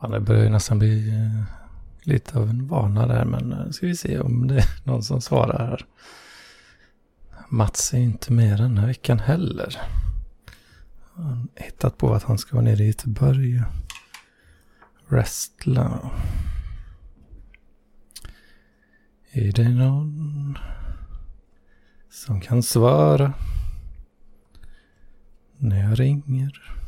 Fan, det börjar ju nästan bli eh, lite av en vana där, men eh, ska vi se om det är någon som svarar här. Mats är inte med den här veckan heller. Han har hittat på att han ska vara nere i Göteborg och wrestla. Är det någon som kan svara när jag ringer?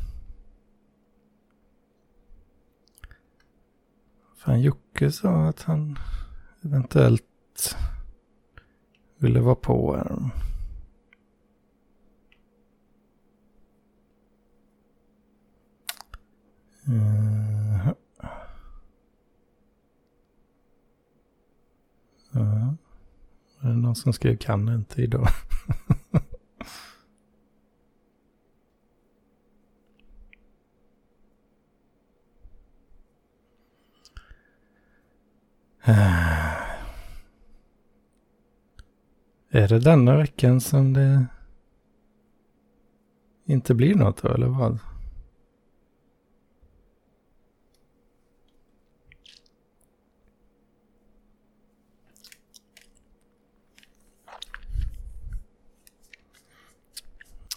Fan, Jocke sa att han eventuellt ville vara på här. Uh, ja. Är det någon som skrev kan inte idag? Är det denna veckan som det inte blir något då, eller vad?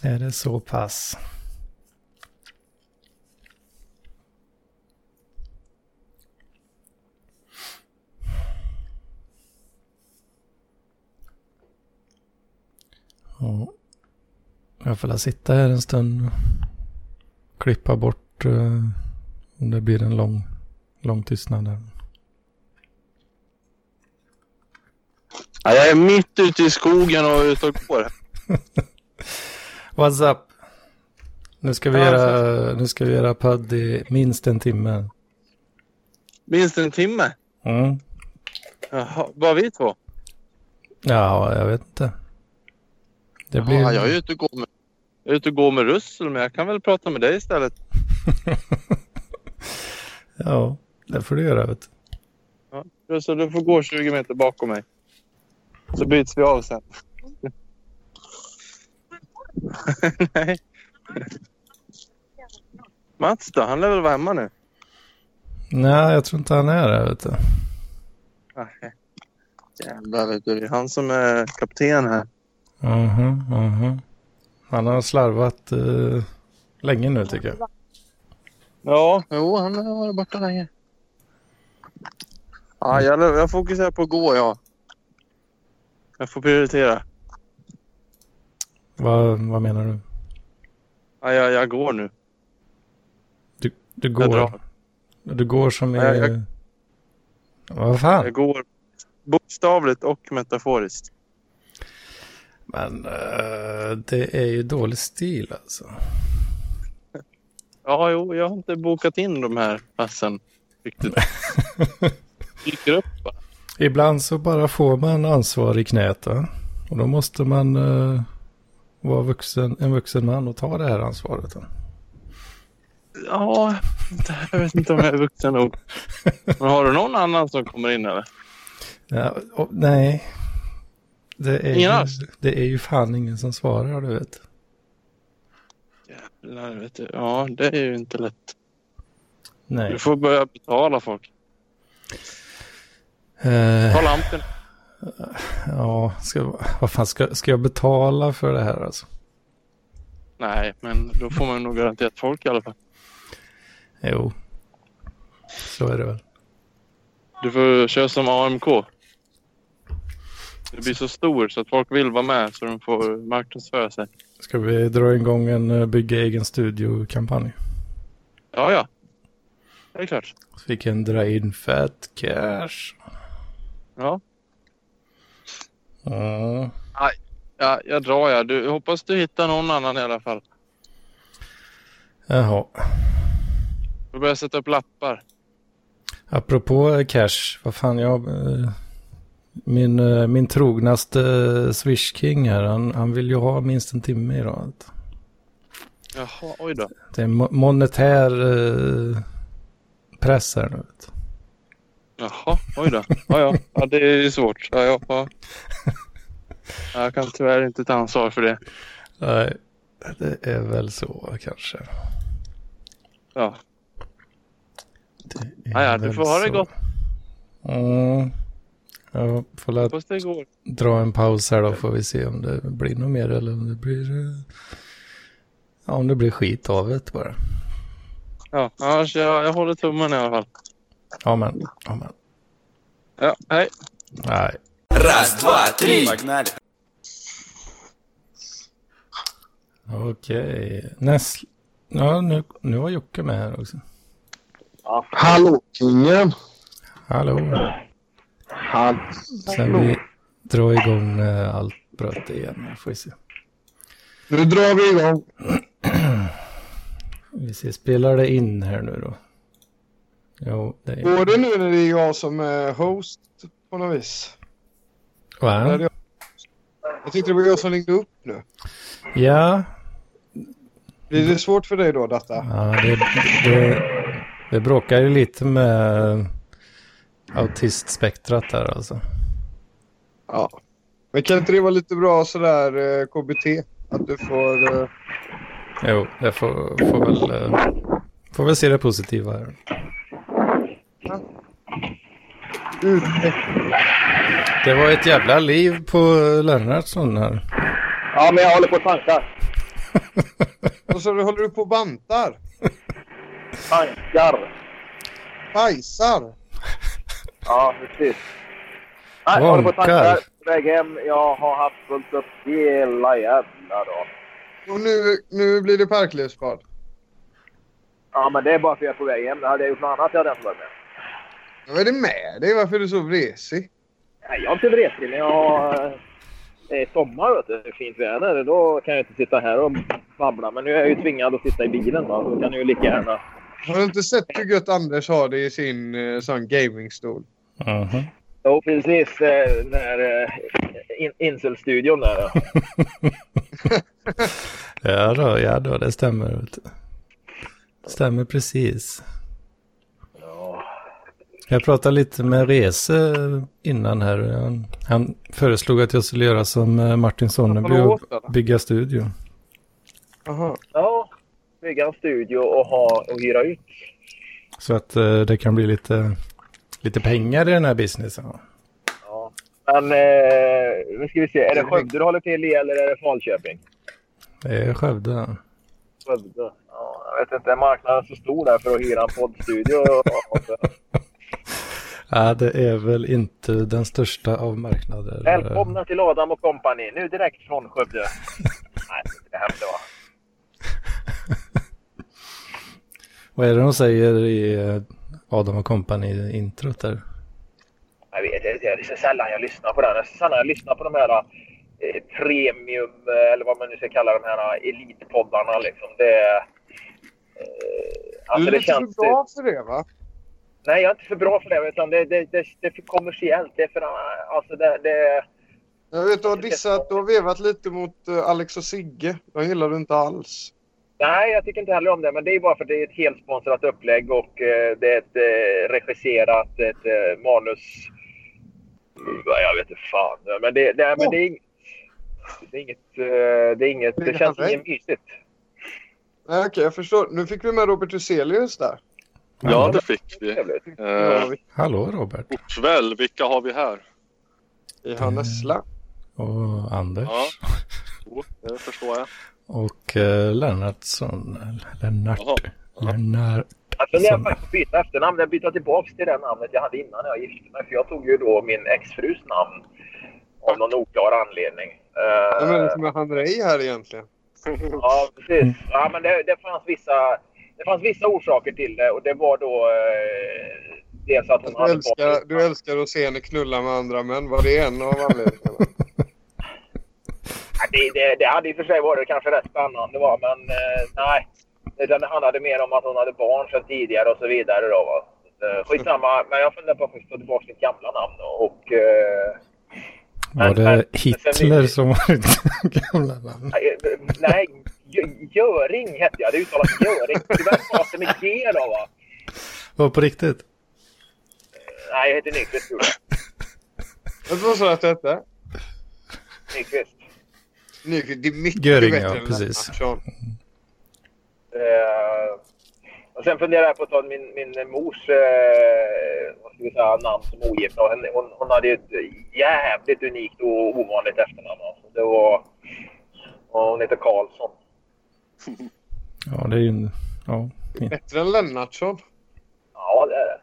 Är det så pass? Ja. Jag får sitta här en stund och klippa bort uh, om det blir en lång, lång tystnad där. Ja, jag är mitt ute i skogen och ute och går. What's up? Nu ska vi, göra, nu ska vi göra podd i minst en timme. Minst en timme? Mm. Jaha, bara vi två? Ja, jag vet inte. Det blir... Jaha, jag är ute och går med, jag är ute och går med Russell, men jag kan väl prata med dig istället. ja, det får du göra. Vet du. Ja, Russell, du får gå 20 meter bakom mig. Så byts vi av sen. Nej. Mats då? Han lär väl vara hemma nu? Nej, jag tror inte han är det. Vet du. Nej. Jävlar, vet du. Det är han som är kapten här. Mhm, mhm. Han har slarvat uh, länge nu tycker jag. Ja, jo, han har varit borta länge. Ja, jag, jag fokuserar på att gå, ja. Jag får prioritera. Vad, vad menar du? Ja, jag, jag går nu. Du, du går? Du går som i... Ja, jag, vad fan? Jag går bokstavligt och metaforiskt. Men uh, det är ju dålig stil alltså. Ja, jo, jag har inte bokat in de här passen riktigt. Dyker upp bara. Ibland så bara får man ansvar i knät va? Och då måste man uh, vara vuxen, en vuxen man och ta det här ansvaret. Va? Ja, jag vet inte om jag är vuxen nog. Men har du någon annan som kommer in eller? Ja, och, nej, det är, ingen alls? Det är ju fan ingen som svarar, du vet. Jävlar, vet du. Ja, det är ju inte lätt. Nej. Du får börja betala folk. Uh, Ta lampen. Ja, ska, vad fan, ska, ska jag betala för det här alltså? Nej, men då får man nog garanterat folk i alla fall. Jo, så är det väl. Du får köra som AMK. Det blir så stor så att folk vill vara med så de får marknadsföra sig. Ska vi dra igång en eh, bygga egen studio-kampanj? Ja, ja. Det är klart. Så vi kan dra in fett cash. Ja. Mm. Ja, jag drar ja. Du, hoppas du hittar någon annan i alla fall. Jaha. Du börjar sätta upp lappar. Apropå cash, vad fan jag... Eh, min, eh, min trognaste eh, Swish King här, han, han vill ju ha minst en timme idag. Jaha, oj då. Det är monetär eh, press här nu. Jaha, oj då. Ja, ja. ja det är ju svårt. Ja, ja, ja. Jag kan tyvärr inte ta ansvar för det. Nej, det är väl så kanske. Ja. Det är Ja, ja, du får ha det gott. Mm. Jag får la Hoppas det går. dra en paus här då får vi se om det blir något mer eller om det blir... eh, Ja, om det blir skit av det bara. Ja, annars jag, jag håller tummen i alla fall. Amen. Amen. Ja, hej. Nej. Раз, два, три. Погнали. Okej. Näst... Ja, nu, nu var Jocke med här också. Hallå kingen! Hallå. Sen vi drar igång eh, allt bröt igen. Får vi se. Nu drar vi igång. Vi ser, spelar det in här nu då? Jo, det är... Går det nu när det är jag som är host på något vis? Va? jag? jag tyckte det var jag som ringde upp nu. Ja, Blir det svårt för dig då detta? ja det, det, det bråkar ju lite med autistspektrat där alltså. Ja. Men kan inte det vara lite bra sådär eh, KBT? Att du får... Eh, Jo, jag får, får väl... eh, Får väl se det positiva här. utveckla. Det var ett jävla liv på Lennartsson här. Ja, men jag håller på att tanka. Och så håller du på och bantar. Tankar. Bajsar. Ja, precis. Nej, jag håller på att Tankar. väg hem. Jag har haft fullt upp hela jävla dagen. Och nu, nu blir det parklivsbad. Ja, men det är bara för att jag är på väg hem. Hade jag gjort något annat jag hade jag inte varit med. Vad är det med dig? Varför är du så vresig? Nej, jag är inte vresig, men jag har... Det är sommar, vet du. Det är fint väder. Då kan jag inte sitta här och babbla. Men nu är jag ju tvingad att sitta i bilen. Va? Då kan jag ju lika gärna... Har du inte sett hur gött Anders har det i sin eh, sån gamingstol? Jo, precis. eh, Den här eh, in, inselstudion där. ja. Ja då, ja då, det stämmer. stämmer precis. Jag pratade lite med Rese innan här. Han, han föreslog att jag skulle göra som eh, Martin Sonneby och bygga studio. Aha. Ja, bygga en studio och, ha, och hyra ut. Så att det kan bli lite, lite pengar i den här businessen. Ja. Men eh, nu ska vi se. Är det Skövde du håller till i eller är det Falköping? Det är Skövde. Skövde. Ja, jag vet inte. Är marknaden så stor där för att hyra en poddstudio? Ja, det är väl inte den största av marknader. Välkomna till Adam och Company. Nu direkt från Skövde. Nej, det här var... Vad är det de säger i eh, Adam och Company introt där? Jag vet inte. Det är så sällan jag lyssnar på den. Det är så sällan jag lyssnar på de här eh, premium, eh, eller vad man nu ska kalla de här eh, elitpoddarna. Liksom. Det, eh, Du alltså är det lite känns... för bra för det va? Nej, jag är inte för bra för det. Utan det, det, det, det är för kommersiellt. Det är för... Alltså det... det Jag vet du har dissat, du har vevat lite mot eh, Alex och Sigge. De gillar du inte alls. Nej, jag tycker inte heller om det. Men det är bara för att det är ett helt sponsrat upplägg och eh, det är ett eh, regisserat ett eh, manus... Ja, Jag vet inte fan. Men det, det, men det är inget... Det är inget... Det, är inget, det känns inget mysigt. Nej, Okej, jag förstår. Nu fick vi med Robert Huselius där. Ja, det fick vi. Eh, Hallå Robert. god kväll. Vilka har vi här? I Hannesla. Och Anders. Ja. Jo, det förstår jag. Och eh, Lennartsson. Lennart. Jaha. Lennart. Jag funderar faktiskt byta efternamn. Jag byter tillbaka till det namnet jag hade innan jag gifte mig. För jag tog ju då min exfrus namn. Av någon oklar anledning. Vem är det som är han Rej här egentligen? Ja, precis. Ja, men det, det, fanns vissa, det fanns vissa orsaker till det. Och det var då eh, dels att hon Du hade älskar, du älskar att se henne knulla med andra män. Var det en av anledningarna? Det, det, det hade i och för sig varit kanske rätt spännande var, men eh, nej. Utan det handlade mer om att hon hade barn sedan tidigare och så vidare. Då, va. Eh, Skitsamma, men jag funderar på att ta tillbaka mitt gamla namn. Och, eh, Var Men- det men- Hitler som var ditt gamla namn? nej, eh, Göring hette jag. Det uttalas Göring. Tyvärr stavas det med G då va. Var på riktigt? Nej, jag heter Nyqvist. tror jag. Du vad sa att det hette? Nyqvist. Nyqvist. Det är mycket Göring, bättre ja, än precis. Lennartsson. Eh, och sen funderar jag på att ta min, min mors eh, vad ska vi säga, namn som ogift. Hon, hon, hon hade ett jävligt unikt och ovanligt efternamn. Alltså. Det var... Hon heter Karlsson. Ja, det är ju... en- Ja. Bättre än Lennartsson. Ja, det är det.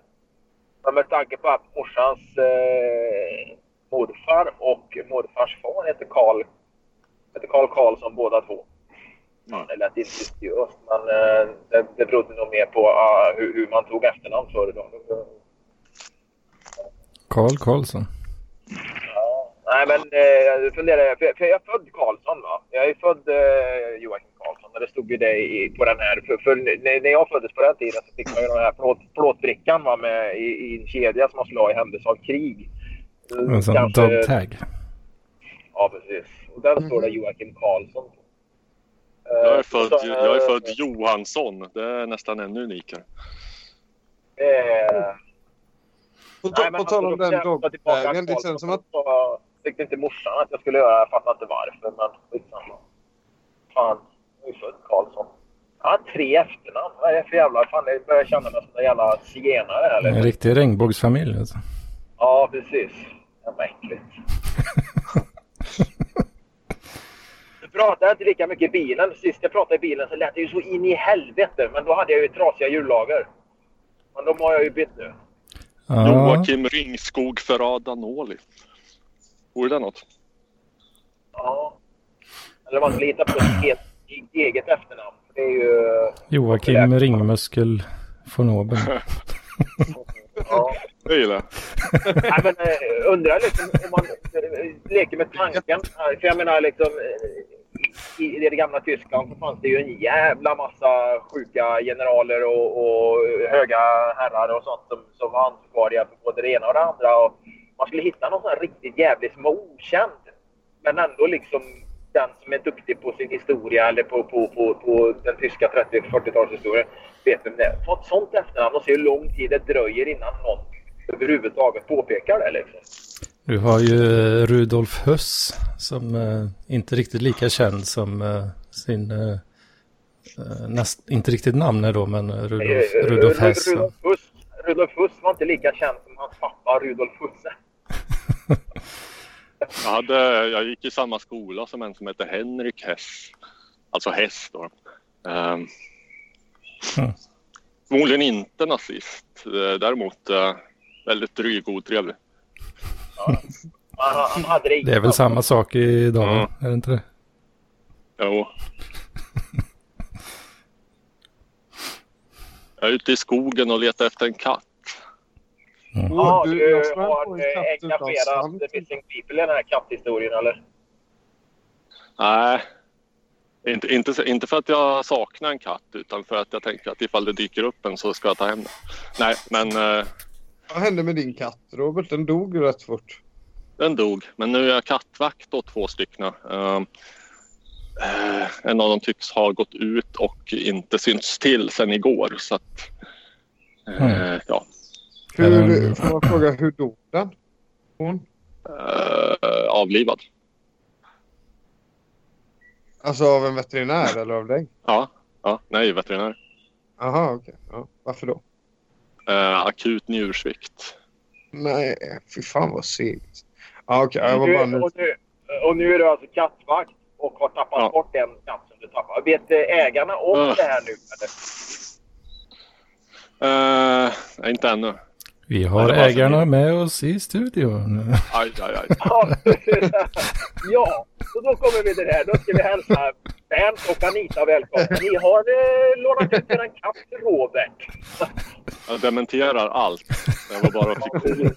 Men med tanke på att morsans eh, morfar och morfars far heter Karl heter Karl Karlsson båda två. Ja, det lät incestuöst, men eh, det, det berodde nog mer på ah, hur, hur man tog efternamn förr då. Karl Karlsson. Ja. Nej, men eh, jag funderar, för, för jag är född Karlsson va? Jag är född eh, Joakim Karlsson och det stod ju det i, på den här. För, för när, när jag föddes på den tiden så fick man ju den här plåt, plåtbrickan va, med, i, i en kedja som man skulle ha i händelse av krig. En sån Kanske- dog tag. Ja, precis. Och där står det Joakim Karlsson. Jag är, Eh, född, så, jag är född Johansson. Det är nästan ännu unikare. eh, På, nej, men på han tal om den dogvägen. Det Karlsson, känns som att... så tyckte inte morsan att jag skulle göra. Jag fattar inte varför, men skitsamma. Fan, jag är född Karlsson. Jag har tre efternamn. Vad är det för jävla... Fan, jag börjar känna mig som en jävla zigenare. En riktig regnbågsfamilj alltså. Ja, precis. Jävla äckligt. Jag inte lika mycket i bilen. Sist jag pratade i bilen så lät det ju så in i helvete. Men då hade jag ju trasiga hjullager. Men de har jag ju bytt nu. Ja, Joakim Ringskog Ferrada-Noli. Vore det något? Ja. Eller man skulle hitta på ett eget, eget efternamn. För Det är ju... Joakim Ringmuskel von Oben. Ja. Det gillar jag. Nej, men eh, undrar liksom om man leker med tanken. För jag menar liksom eh, i, i det gamla Tyskland så fanns det ju en jävla massa sjuka generaler och, och höga herrar och sånt som, som var ansvariga för både det ena och det andra. Och man skulle hitta någon sån här riktigt jävlig som var okänd. Men ändå liksom den som är duktig på sin historia eller på, på, på, på den tyska 30-40-talshistorien. Vet vem det är. Ta ett sånt efternamn och se hur lång tid det dröjer innan någon överhuvudtaget påpekar det. Liksom. Du har ju eh, Rudolf Höss som eh, inte riktigt lika känd som eh, sin, näst, inte riktigt namn är då, men Rudolf, Rudolf Hess. Rudolf Huss, Rudolf Huss var inte lika känd som hans pappa Rudolf Husse. Jag, hade, jag gick i samma skola som en som hette Henrik Hess. Alltså Hess då. Um, Mm. Förmodligen inte nazist. Däremot eh, väldigt dryg och otrevlig. Han, han hade det, Det är väl samma sak idag, Ja. är det inte det? Jo. Jag är ute i skogen och letar efter en katt. Ja, Du, du har engagerat. Missing People i den här katthistorien eller? Nej, inte, inte, inte för att jag saknar en katt utan för att jag tänker att ifall det dyker upp en så ska jag ta hem den. Nej, men eh, Vad hände med din katt, Robert? Den dog ju rätt fort. den dog. Men nu är jag kattvakt åt två stycken. Eh, eh, en av dem tycks ha gått ut och inte synts till sen igår. Så att, eh, Mm. ja, Hur, får man fråga, hur dog den? Hon? eh, avlivad. Alltså av en veterinär eller av dig? Ja, ja nej, veterinär. Aha, okej. Ja. Varför då? Eh, akut njursvikt. Nej, fy fan vad segt. Ja, okej. jag var bara nu. och, nu, och nu är du alltså kattvakt och har tappat Ja. bort en katt som du tappade. Vet eh, ägarna om Ja. det här nu? Eller? Nej, inte ännu. Vi har det så ägarna fint. med oss i studion. Aj, aj, aj. Ja, ja, och då kommer vi till det här. Då ska vi hälsa Bernt och Anita välkomna. Ni har eh, lånat ut er en katt till Robert. Jag dementerar allt. Det var bara fiktion.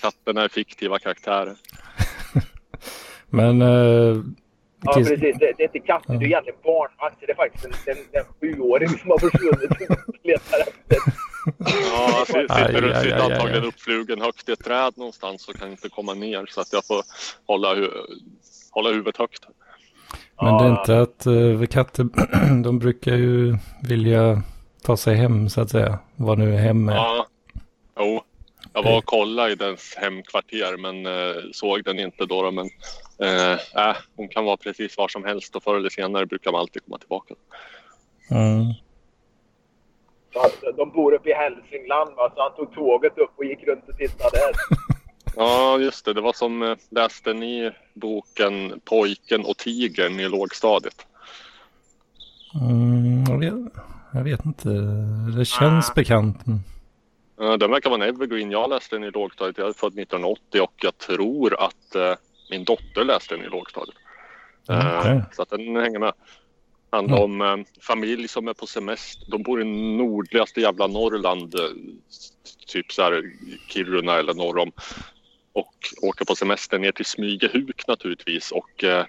Katterna är fiktiva karaktärer. Men eh, Ja, precis. Det, det är inte katter, det är egentligen barnvakt. Det är faktiskt en, en, en sjuåring som har försvunnit och letar efter. Ja, Aj, sitter, aj, sitter aj, aj, antagligen aj. uppflugen högt i ett träd någonstans och kan inte komma ner så att jag får hålla, hu hålla huvudet högt. Men det är inte att uh, katter, de brukar ju vilja ta sig hem så att säga. Vad nu hem är. Ja, jo. Jag var och kollade i dens hemkvarter men eh, såg den inte då. då, Men eh, äh, hon kan vara precis var som helst och förr eller senare brukar man alltid komma tillbaka. Mm. De bor uppe i Hälsingland va? så han tog tåget upp och gick runt och tittade där. Ja, just det. Det var som eh, läste ni boken Pojken och tigern i lågstadiet? Mm, jag, vet, jag vet inte. Det känns bekant. men- Ja, Den verkar vara en evergreen. Jag läste den i lågstadiet. Jag är född 1980 och jag tror att eh, min dotter läste den i lågstadiet. Eh, Okej. Så att den hänger med. Handlar om eh, familj som är på semester. De bor i nordligaste jävla Norrland. Eh, typ så här Kiruna eller norr om. Och åker på semester ner till Smygehuk naturligtvis. Och eh,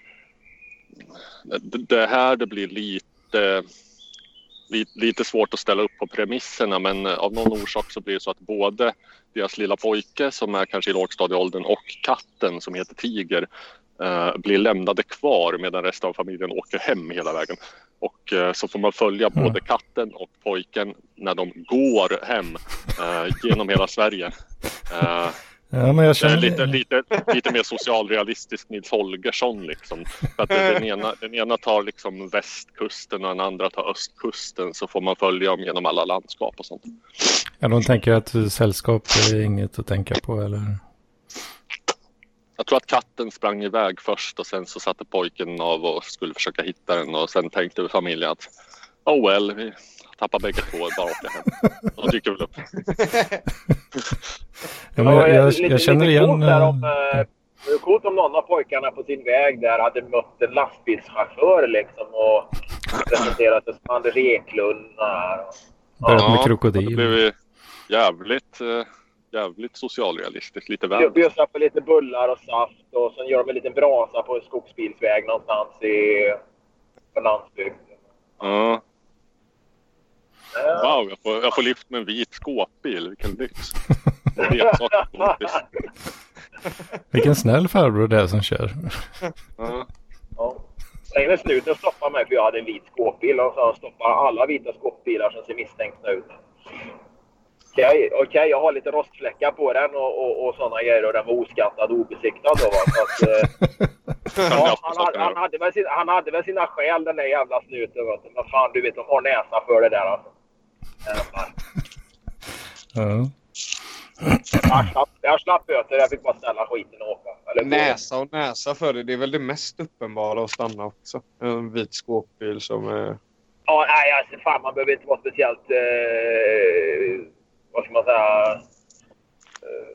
det, det här det blir lite lite, lite svårt att ställa upp på premisserna men eh, av någon orsak så blir det så att både deras lilla pojke som är kanske i lågstadieåldern och katten som heter Tiger eh, blir lämnade kvar medan resten av familjen åker hem hela vägen. Och eh, så får man följa Mm. både katten och pojken när de går hem eh, genom hela Sverige. Eh, Ja, men jag känner... lite, lite, lite mer socialrealistisk Nils Holgersson liksom. För att den, ena, den ena tar liksom västkusten och den andra tar östkusten så får man följa dem genom alla landskap och sånt. Ja, de tänker att sällskap är inget att tänka på, eller? Jag tror att katten sprang iväg först och sen så satte pojken av och skulle försöka hitta den och sen tänkte familjen att oh well, vi tappar bägge två, bara åka hem. Och de dyker väl upp. Ja, jag, jag, jag känner igen... Eh, om, eh, det är coolt om någon av pojkarna på sin väg där hade mött en lastbilschaufför liksom och presenterat sig som Anders Eklund. Börjat med Ja, krokodil. Det blev jävligt, eh, jävligt socialrealistiskt, lite väl. Bjussar på lite bullar och saft och sen gör de en liten brasa på en skogsbilsväg någonstans i, på landsbygden. Ja. Wow, jag får, jag får lift med en vit skåpbil, vilken lyx. Vilken snäll farbror det är som kör. Ja. Ja. Sen när snuten stoppade mig för jag hade en vit skåpbil och så stoppar alla vita skåpbilar som ser misstänkta ut. Okej, okej, jag har lite rostfläckar på den och, och, och sådana grejer och den var oskattad och obesiktad då. Va? Så att, eh, ja, han, hade, han, hade väl sin, han hade väl sina skäl den där jävla snuten. Vet. Men fan, du vet, de har näsa för det där alltså. Ja. Jag slapp, jag slapp böter, jag fick bara ställa skiten och åka. Eller. Näsa och näsa för det. Det är väl det mest uppenbara att stanna också. En vit skåpbil som är... Ja, nej, alltså, fan man behöver inte vara speciellt... Eh, vad ska man säga? Eh,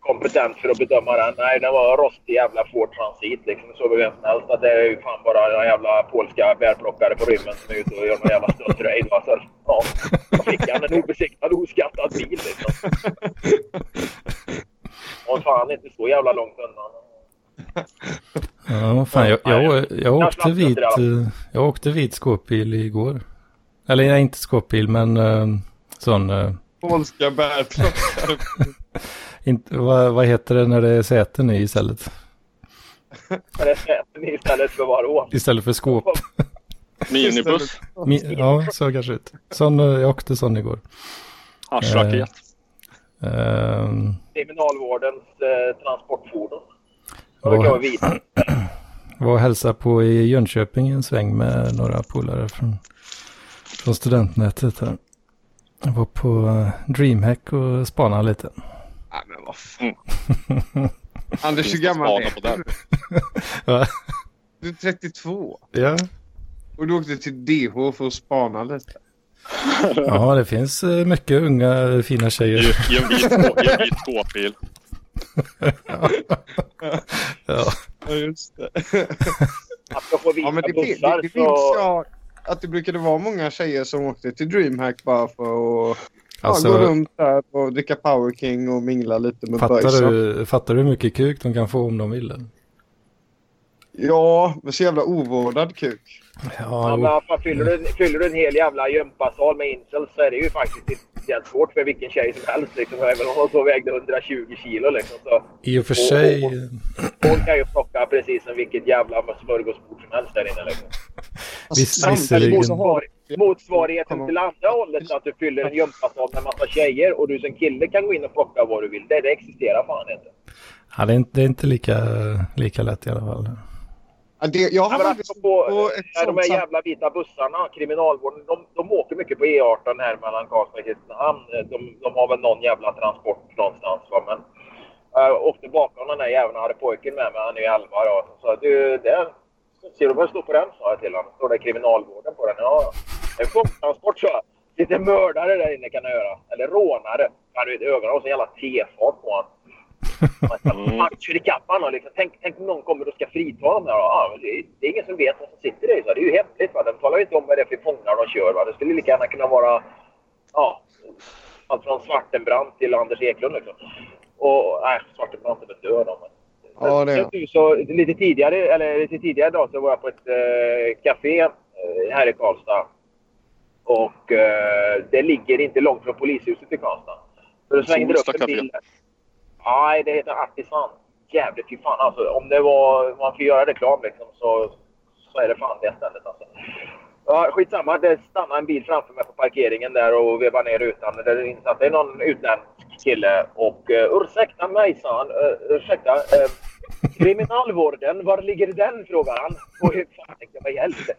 kompetent för att bedöma den. Nej, den var rostig jävla Ford Transit liksom. Det såg väl vem som helst att det är ju fan bara några jävla polska bärplockare på rymmen som är ute och gör någon jävla stöldröjd. va. Så, Ja, då fick han en obesiktad, oskattad bil liksom. Och fan inte så jävla långt undan. Ja, fan, jag, jag, jag, Jag åkte vit, eh, jag åkte vit skåpbil igår. Eller inte skåpbil, men eh, sån... eh, Polska bärplockare. inte, vad, vad heter det när det är säten i istället? Men det är istället för vadå? Istället för skåp. Minibuss, Mi, ja, så kanske ut. Sån, eh, jag åkte sån igår. haschraket. Ehm, Kriminalvårdens eh, transportfordon. Det vit. var och hälsade på i Jönköping en sväng med några polare från, från studentnätet här. Jag var på eh, DreamHack och spanade lite. Nej, men vad fan. Anders, hur gammal är. Ja. du? är 32. Ja. Och du åkte till DH för att spana lite. ja, det finns eh, mycket unga fina tjejer. i, en vit, skåpbil. Ja. Ja, just det. Apropå vita Ja, men det, det, bussar det, det så... minns jag att det brukade vara många tjejer som åkte till DreamHack bara för att ja, Alltså- gå runt där och dricka Power King och mingla lite med Fattar du, fattar du hur mycket kuk de kan få om de vill? Ja, men så jävla ovårdad kuk. Ja, Ja, men fan, fyller, du, fyller du en hel jävla gympasal med incels så är det ju faktiskt inte speciellt svårt för vilken tjej som helst. Liksom. Även om hon så vägde 120 kilo. Liksom, så i och för sig. hon kan ju plocka precis som vilket jävla smörgåsbord som helst där inne. Liksom. Visserligen. så Motsvarigheten till andra hållet att du fyller en gympasal med massa tjejer och du som kille kan gå in och plocka vad du vill. Det, det existerar fan inte. Ja, det, är inte, det är inte lika, lika lätt i alla fall. Ja, det, jag har alltså på, på ett ja, de här jävla vita bussarna, kriminalvården, de, de åker mycket på E18 här mellan Karlstad och Kristinehamn. De, de har väl någon jävla transport någonstans. Va? Men jag åkte bakom den där jäveln och hade pojken med mig. Han är ju 11 då. Så sa du, där ser du vad det står på den? sa jag till honom. Står det kriminalvården på den? Ja. En fångtransport sa jag. Lite mördare där inne kan jag göra. Eller rånare. Du vet, ögonen har så jävla tefart på honom. Mm. Han kör ikapp honom. Liksom. Tänk, tänk om någon kommer och ska frita honom. Där. Ja, det, är, det är ingen som vet vad som sitter i. Så det är ju hemligt. Va? De talar ju inte om vad det är för fångar de kör. Va? Det skulle lika gärna kunna vara ja, allt från Svartenbrandt till Anders Eklund. Liksom. Och, nej, Svartenbrandt är väl död. då, Men, Ja, det är så, lite, tidigare, eller lite tidigare idag så var jag på ett eh, café eh, här i Karlstad. Och eh, det ligger inte långt från polishuset i Karlstad. Så det svängde upp Solsta en bil. Nej, det heter Artisan. Jävligt fy fan alltså. Om det var, man får göra reklam liksom så, så är det fan det stället alltså. Ja, skitsamma. Det stannade en bil framför mig på parkeringen där och vevade ner rutan. Det är någon utländsk kille och uh, ursäkta mig sa han. Uh, ursäkta. Uh, kriminalvården, var ligger den? frågar han. Och hur fan tänkte jag, vad i helvete?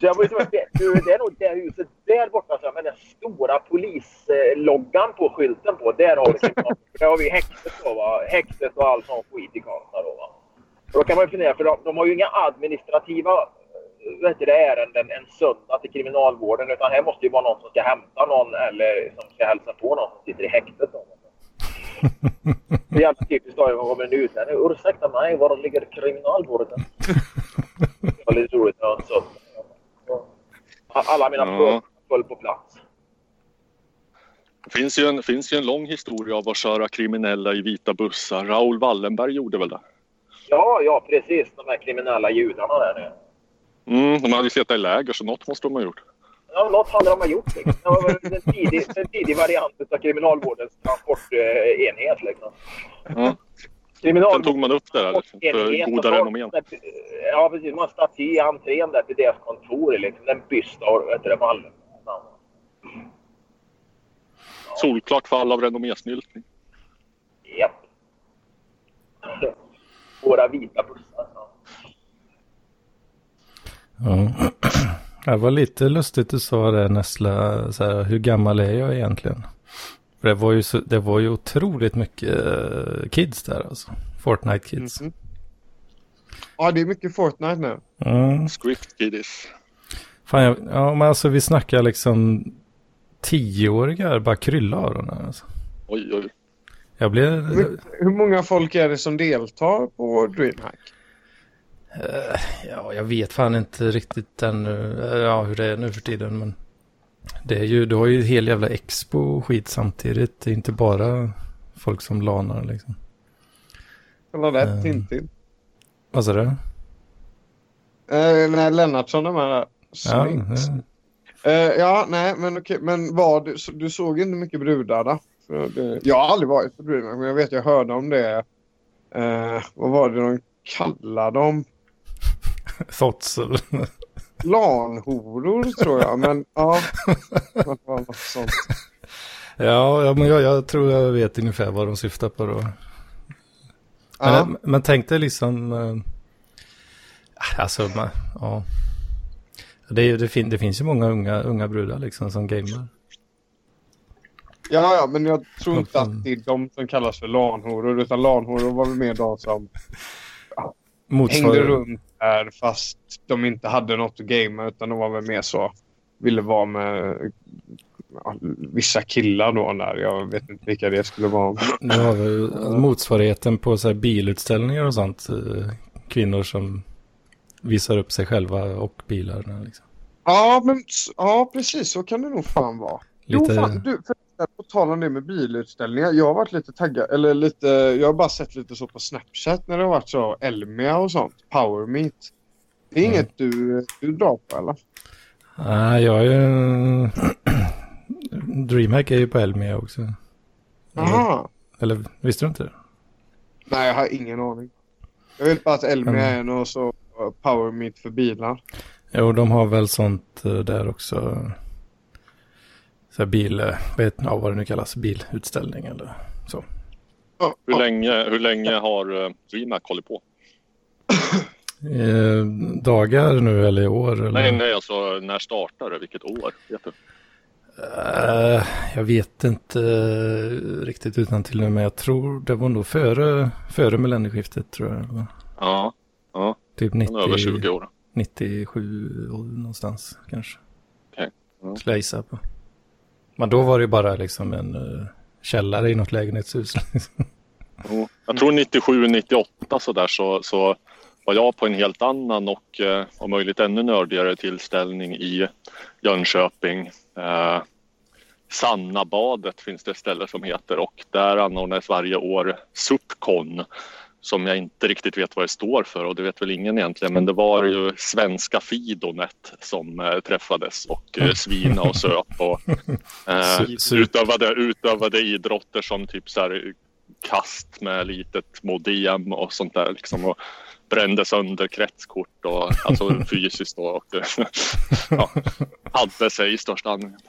Så jag var det är nog det huset där borta med den stora polisloggan på skylten på. Där har vi, där har vi häktet då va. Häktet och all sån skit i Karlstad då va. Och då kan man ju fundera, för de, de har ju inga administrativa eh, vet det, ärenden en söndag till kriminalvården. Utan här måste ju vara någon som ska hämta någon eller som ska hälsa på någon som sitter i häktet. Då. Det är jävla typiskt då det kommer en utlänning. Ursäkta mig, var ligger kriminalvården? Det var lite roligt. Så. Alla mina Ja. föll på plats. Det finns ju, en, finns ju en lång historia av att köra kriminella i vita bussar. Raoul Wallenberg gjorde väl det? Ja, ja precis. De här kriminella judarna där nu. Mm, de hade ju suttit i läger så något måste de ha gjort. Ja, något hade de ha gjort. Liksom. Det var en tidig, en tidig variant av kriminalvårdens transportenhet. Liksom. Ja. Kriminal... Sen tog man upp det där liksom, för goda renommen. Ja, precis. Man staty i entrén där till deras kontor. Liksom. En byst av vet du, det, Malmö. Solklart fall av renommésnyltning. Japp. Våra vita bussar. Ja. Ja. Det var lite lustigt du sa det Nessla, så här, hur gammal är jag egentligen? För det var ju, så, det var ju otroligt mycket eh, kids där alltså. Fortnite kids. Mhm. Ja, det är mycket Fortnite nu. Mm. Swift kiddies. Fan, jag, ja men alltså vi snackar liksom tioåringar bara krylla öronen alltså. Oj, oj. Jag blev, Hur, hur många folk är det som deltar på DreamHack? eh, ja jag vet fan inte riktigt ännu, eh, ja hur det är nu för tiden men. Det är ju, du har ju hel jävla expo och skit samtidigt. Det är inte bara folk som lanar liksom. Kolla där, Mm. Tintin. Vad sa du? Eh, nej, Lennartsson är med där. Ja, Snyggt. eh, Eh, ja, nej, men okej. Men vad, du, du såg inte mycket brudar då? Det, jag har aldrig varit på DreamHack, men jag vet jag hörde om det. Eh, vad var det de kallade dem? Thoughts. Lanhoror tror jag, men ja. Ja, ja, men jag, jag tror jag vet ungefär vad de syftar på då. Ja. Men, men tänk dig liksom, eh, alltså, man, ja. Det, det, fin, det finns ju många unga, unga brudar liksom som gamer. Ja, ja, men jag tror inte att det är de som kallas för lanhoror, utan lanhoror var väl mer de som hängde Motsvar, runt där fast de inte hade något att gamea, utan de var väl mer så, ville vara med ja, vissa killar då där. Jag vet inte vilka det skulle vara. nu har vi motsvarigheten på så här bilutställningar och sånt. eh, Kvinnor som visar upp sig själva och bilarna liksom. Ja, men ja, precis så kan det nog fan vara. Lite, Jo, fan, du, på tal om det med bilutställningar. Jag har varit lite taggad, eller lite, jag har bara sett lite så på Snapchat när det har varit så Elmia och sånt. Power Meet. Det är Mm. inget du, du drar på eller? nej, jag är ju... Dreamhack är ju på Elmia också. Jaha. Eller visste du inte det? Nej, jag har ingen aning. Jag vet bara att Elmia Mm. är något så uh, Power Meet för bilar. Jo, de har väl sånt eh, där också. Så här bil, eh, vet ja, vad det nu kallas, bilutställning eller så. Ja, Hur, ja. länge, hur länge har uh, DreamHack hållit på? Eh, dagar nu eller i år? Eller? Nej, nej, alltså när startar det? Vilket år? Vet du? Eh, jag vet inte eh, riktigt utan till nu, men jag tror det var nog före, före millennieskiftet tror jag. Ja, ja. Typ Den 90, är över 20 år. 97 år någonstans kanske. Okej, ja. Skulle jag gissa på. Men då var det ju bara liksom en uh, källare i något lägenhetshus. Liksom. Jo. Jag tror 97, 98 så där så, så var jag på en helt annan och eh, om möjligt ännu nördigare tillställning i Jönköping. Eh, Sannabadet finns det ett ställe som heter och där anordnas varje år SUPCON som jag inte riktigt vet vad det står för och det vet väl ingen egentligen men det var ju svenska Fidonet som eh, träffades och eh, svina och söp och eh, utövade, utövade idrotter som typ så här kast med litet modem och sånt där liksom och brände sönder kretskort och alltså fysiskt då och ja, hade sig i största allmänhet.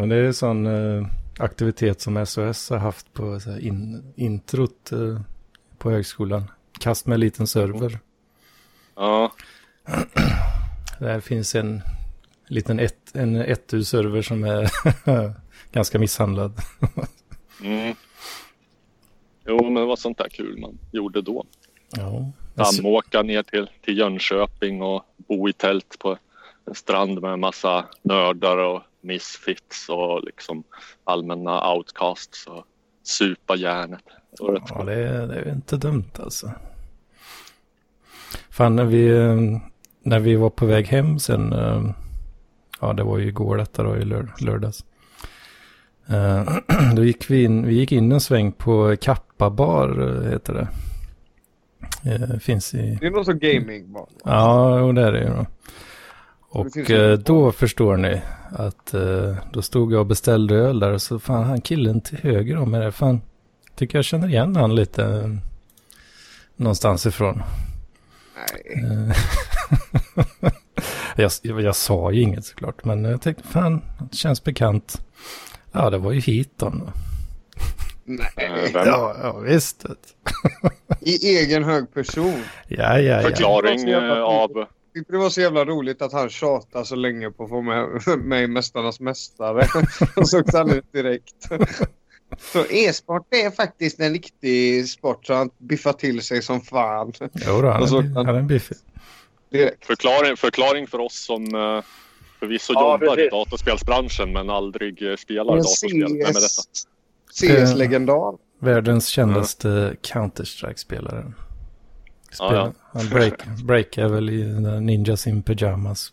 Och det är en sån eh, aktivitet som SOS har haft på in, introt eh, på högskolan. Kast med en liten server. Ja, Där finns en liten ett, en 1U-server som är ganska misshandlad. mm. Jo, men det var sånt där kul man gjorde då. Ja. Samåka ner till, till Jönköping och bo i tält på en strand med en massa nördar och misfits och liksom allmänna outcasts och supa järnet. Ja, det, är- det är inte dumt alltså. Fan, när vi, eh, när vi var på väg hem sen, eh, ja det var ju igår detta då, i lör, lördags. Eh, Då gick vi in, vi gick in en sväng på Kappa bar, heter det. Finns i... Det är någon som gaming bara. Ja, och det är det ju då. Och eh, då förstår ni att eh, då stod jag och beställde öl där och så fan han killen till höger om mig där, fan tycker jag känner igen han lite eh, någonstans ifrån. Nej. Jag, jag, sa ju inget såklart, men jag tänkte fan, det känns bekant. Ja, det var ju då. Nej. Ja, ja visst. I egen hög person. Ja, ja, ja. Förklaring av... tyckte det var så jävla roligt att han tjatade så länge på att få med, i Mästarnas Mästare. Och så åkte han ut direkt. Så e-sport är faktiskt en riktig sport så han biffar till sig som fan. Jo då, han Och så- är, han är biffig. Direkt. Förklaring, förklaring för oss som uh, förvisso Ja, jobbar i precis. dataspelsbranschen men aldrig eh, spelar En datorspel. Vem är detta? CS-legendar. Världens kändaste Counter-Strike-spelare. Ja, ja. Han break, breakar väl i Ninjas in Pyjamas.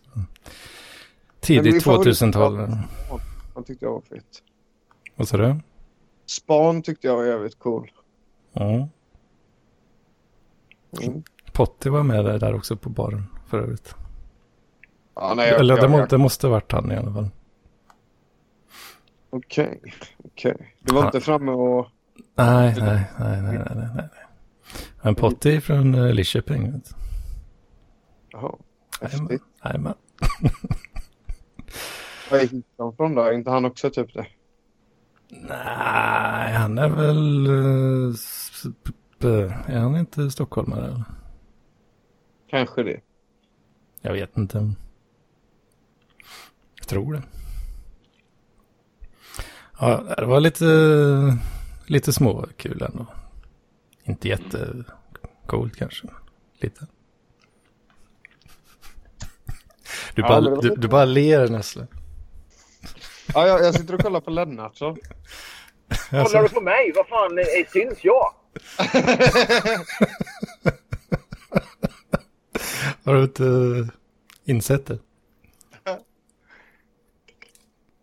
Tidigt min favorit- 2000-tal. Han tyckte jag var fett. Vad sa du? Span tyckte jag var jävligt cool. Ja. Mm. Potty var med där, där också på baren för övrigt. Ja, nej, jag, Eller det, jag, jag, det måste varit han i alla fall. Okej, okej. Du var Ja. inte framme och... Nej, nej, nej, nej, nej, nej. nej. Men Potty är från uh, Lidköping. Jaha, häftigt. Jajamän. Var gick han från då? Inte han också typ det? Nej, han är väl... eh, är han inte stockholmare? Eller? Kanske det. Jag vet inte. Jag tror det. Ja, det var lite, lite små kul ändå. Inte jättecoolt kanske. Lite. Du Ja, bara, du, du bara ler Nessle. Ja, jag, jag sitter och kollar på Lennartsson. Kollar Alltså, du på mig? Vad fan, eh, syns jag? har du inte eh, insett det?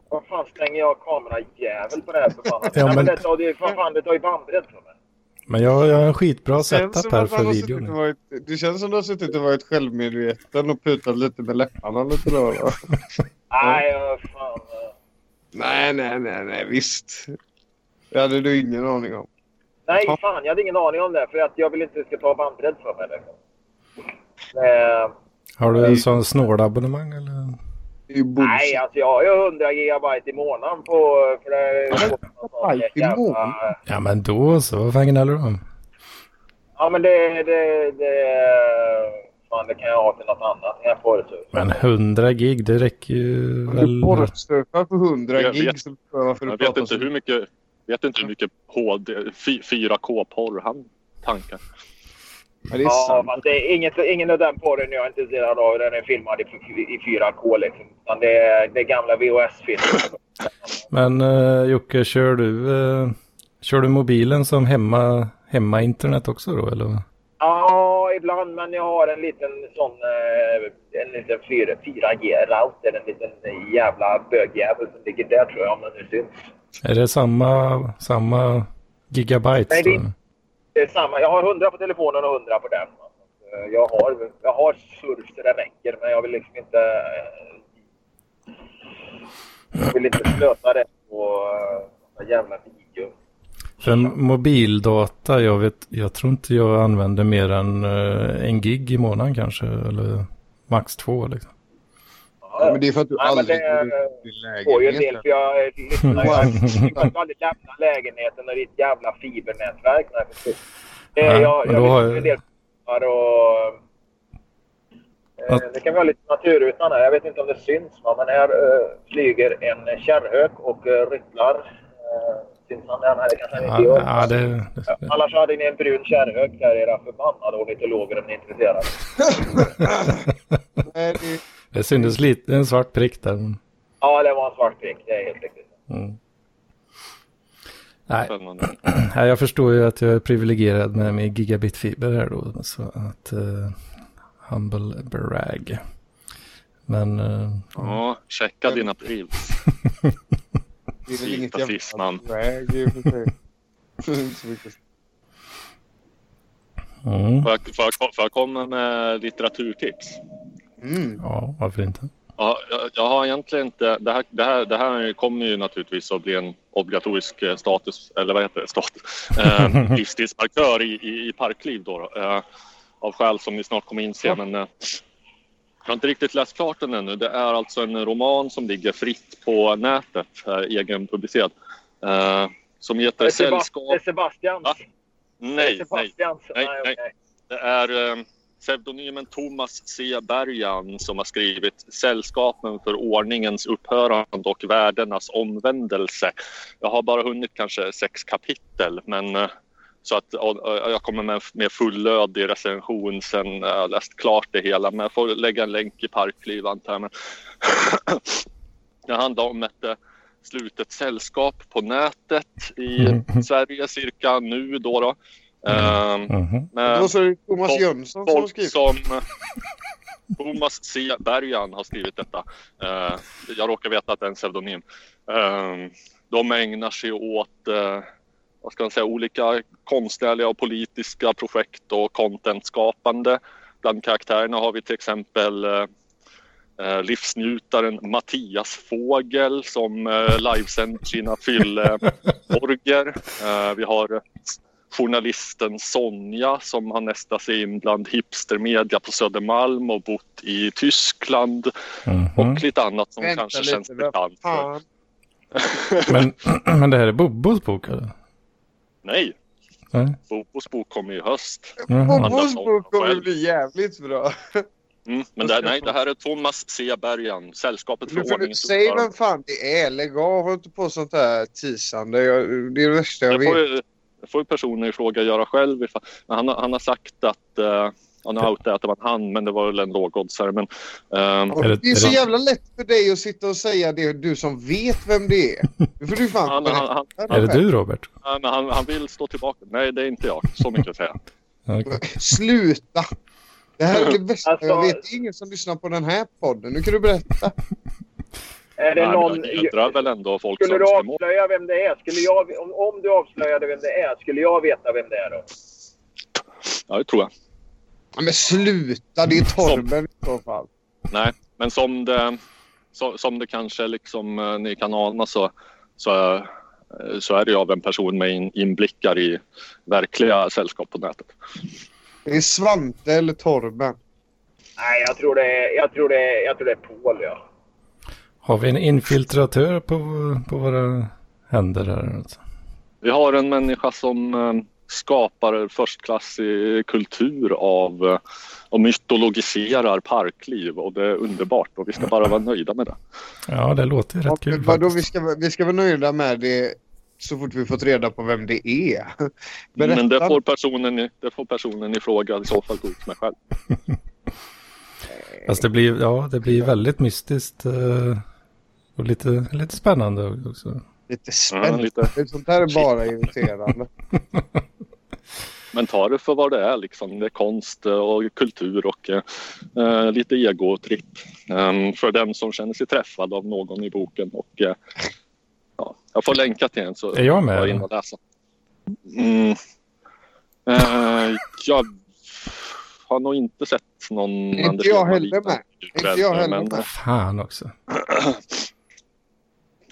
Vad fan stänger jag kamerajävel på det här förbannat? Ja, Nej, men det fan, det tar ju bandbredd för mig. Men jag, jag har en skitbra setup här för videon. varit, det känns som att du har suttit och varit självmedveten och putat lite med läpparna lite då. då. Nej, jag fan. nej, nej, nej, nej, visst. Det hade du ingen aning om. Nej, Ja. fan, jag hade ingen aning om det. För att jag vill inte att det ska ta bandbredd för mig. Liksom. Eh, Har du en sån snålabonnemang eller? Nej, alltså jag har ju 100 gigabyte i månaden på... För det, i månaden? Ja men då så, vad fan gnäller du om? Ja, men det... det, det man, det kan jag ha till något annat. Jag Men 100 gig, det räcker ju väl... du porrsurfar på 100 Jag gig vet- så varför Jag vet inte hur mycket, vet inte hur mycket HD, fy- 4K-porr han tankar. Ja, det är Ja, sant. men det är inget, ingen av den porren jag är intresserad av. Den är filmad i, i 4K liksom. Utan det är, det är gamla VHS-filmer. Men uh, Jocke, kör du, eh, kör du mobilen som hemma, hemma internet också då eller? Ja, ibland. Men jag har en liten sån... eh, En liten 4, 4G-router. En liten jävla bögjävel som ligger där tror jag, om den nu syns. Är det samma, samma gigabytes Nej, det? Det är samma. Jag har 100 på telefonen och 100 på den. Jag har, jag har surf så det räcker, men jag vill liksom inte... Eh, jag vill inte slösa det på uh, jävla video. För mobildata, jag vet, jag tror inte jag använder mer än eh, en gig i månaden kanske, eller max två liksom. Ja, men det är för att du Nej, men aldrig det- går ut i får ju en del, lägenheten. för jag eh, lyssnar ju. Jag aldrig lämna lägenheten och ditt jävla fibernätverk. Nej. Eh, Nej, jag, men jag har en del och... eh, Att- Det kan vara lite naturrutan här. Jag vet inte om det syns, va, men här eh, flyger en kärrhök och uh, ryttlar. Uh, syns han där? Nej, det kanske han inte Ja, gör. ja, det, det, Annars hade ni en brun kärrhök där, era förbannade ornitologer om ni är intresserade. Det, syntes lite, en svart prick där. men- Ja, det var en svart prick. Det är helt riktigt. Mm. Nej, nej, jag förstår ju att jag är privilegierad med min gigabitfiber här då. Så att, uh, humble brag. Men, eh, Ja, checka dina pris. Vita Fissman. mm, Får jag, får, jag, får jag komma med litteraturtips? Mm. ja, varför inte? Ja, jag, jag har egentligen inte... Det här, det, här, det här kommer ju naturligtvis att bli en obligatorisk eh, status, eller vad heter det, status, eh, livstidsmarkör i, i, i parkliv då. då eh, av skäl som ni snart kommer inse. Men eh, jag har inte riktigt läst klart den ännu. Det är alltså en roman som ligger fritt på nätet, eh, egenpublicerad. Eh, som heter Sebast- det Sällskap... är Sebastians. Är Nej, nej. Sebastians. Nej, Nej, nej. Det är eh, pseudonymen Thomas C. Bergan som har skrivit Sällskapen för ordningens upphörande och värdenas omvändelse. Jag har bara hunnit kanske sex kapitel, men eh, så att jag kommer med, med fullödig recension sen jag läst klart det hela. Men jag får lägga en länk i Parkliv antar jag. Det handlar om ett eh, slutet sällskap på nätet i Mm. Sverige cirka nu då. då. Ehm, Mhm. med Då så är det Thomas folk- Jönsson som har skrivit. som Thomas C. Bergan har skrivit detta. Eh, jag råkar veta att det är en pseudonym. Eh, de ägnar sig åt eh, vad ska man säga, olika konstnärliga och politiska projekt och contentskapande. Bland karaktärerna har vi till exempel eh, eh, livsnjutaren Mattias Fågel som eh, livesänder sina fylleorger. Eh, vi har journalisten Sonja som har nästat sig in bland hipstermedia på Södermalm och bott i Tyskland Mhm. och lite annat som Vänta kanske lite, känns bekant. Men, men det här är Bobos bok eller? Nej, Nej. Bobos bok kommer i höst. Jaha. Bobos sång bok kommer bli jävligt bra. Mm, men det, nej, det här är Thomas C. Bergan, Sällskapet för ordningens säg vem fan det är. Lägg av. Håll inte på sånt här tisande. Jag, det är det värsta jag Det får, vet. ju, det får ju personen i fråga göra själv. ifall- han, har- han har sagt att uh, han har outat att det var en han, men det var väl en lågoddsare. Men, Är det- det är är så det- jävla lätt för dig att sitta och säga det du som vet vem det är. Nu får du fan han, han, han, Är det du Robert? nej, men han, han vill stå tillbaka. Nej, det är inte jag. Så mycket säger jag. Okej. Sluta! Det här är det bästa Alltså- jag vet. Det är ingen som lyssnar på den här podden. Nu kan du berätta. Är det Nej, någon... jag hedrar väl ändå folks Skulle du avslöja vem det är? Skulle jag, om, om du avslöjade vem det är, skulle jag veta vem det är då? Ja, det tror jag. Ja, men sluta! Det är Torben i så fall. Nej, men som det, så, som det kanske liksom eh, ni kan ana så, så, eh, så är det ju av en person med in, inblickar i verkliga sällskap på nätet. Det är Svante eller Torben. Nej, jag tror det är, jag tror det är, jag tror det är Paul, ja. Har vi en infiltratör på, på våra händer här? Alltså? Vi har en människa som eh, skapar förstklassig kultur av eh, och mytologiserar parkliv och det är underbart och vi ska bara vara nöjda med det. Ja, det låter ju Ja, rätt kul men vadå, vi ska, vi ska vara nöjda med det så fort vi fått reda på vem det är. Berätta. Men det får, personen, i- det får personen i fråga i så fall gå ut med själv. Fast det blir, ja, det blir väldigt mystiskt eh, och lite, lite spännande också. Lite Ja, spännande. lite. Sånt där är bara irriterande. Men ta det för vad det är liksom. Det är konst och kultur och eh, lite egotripp. Um, för den som känner sig träffad av någon i boken. Och, eh, ja, jag får länka till en så Är jag med, får in och läsa. Mm. Eh, jag har nog inte sett någon Inte Anders jag heller med. Inte jag heller men, med. Fan också.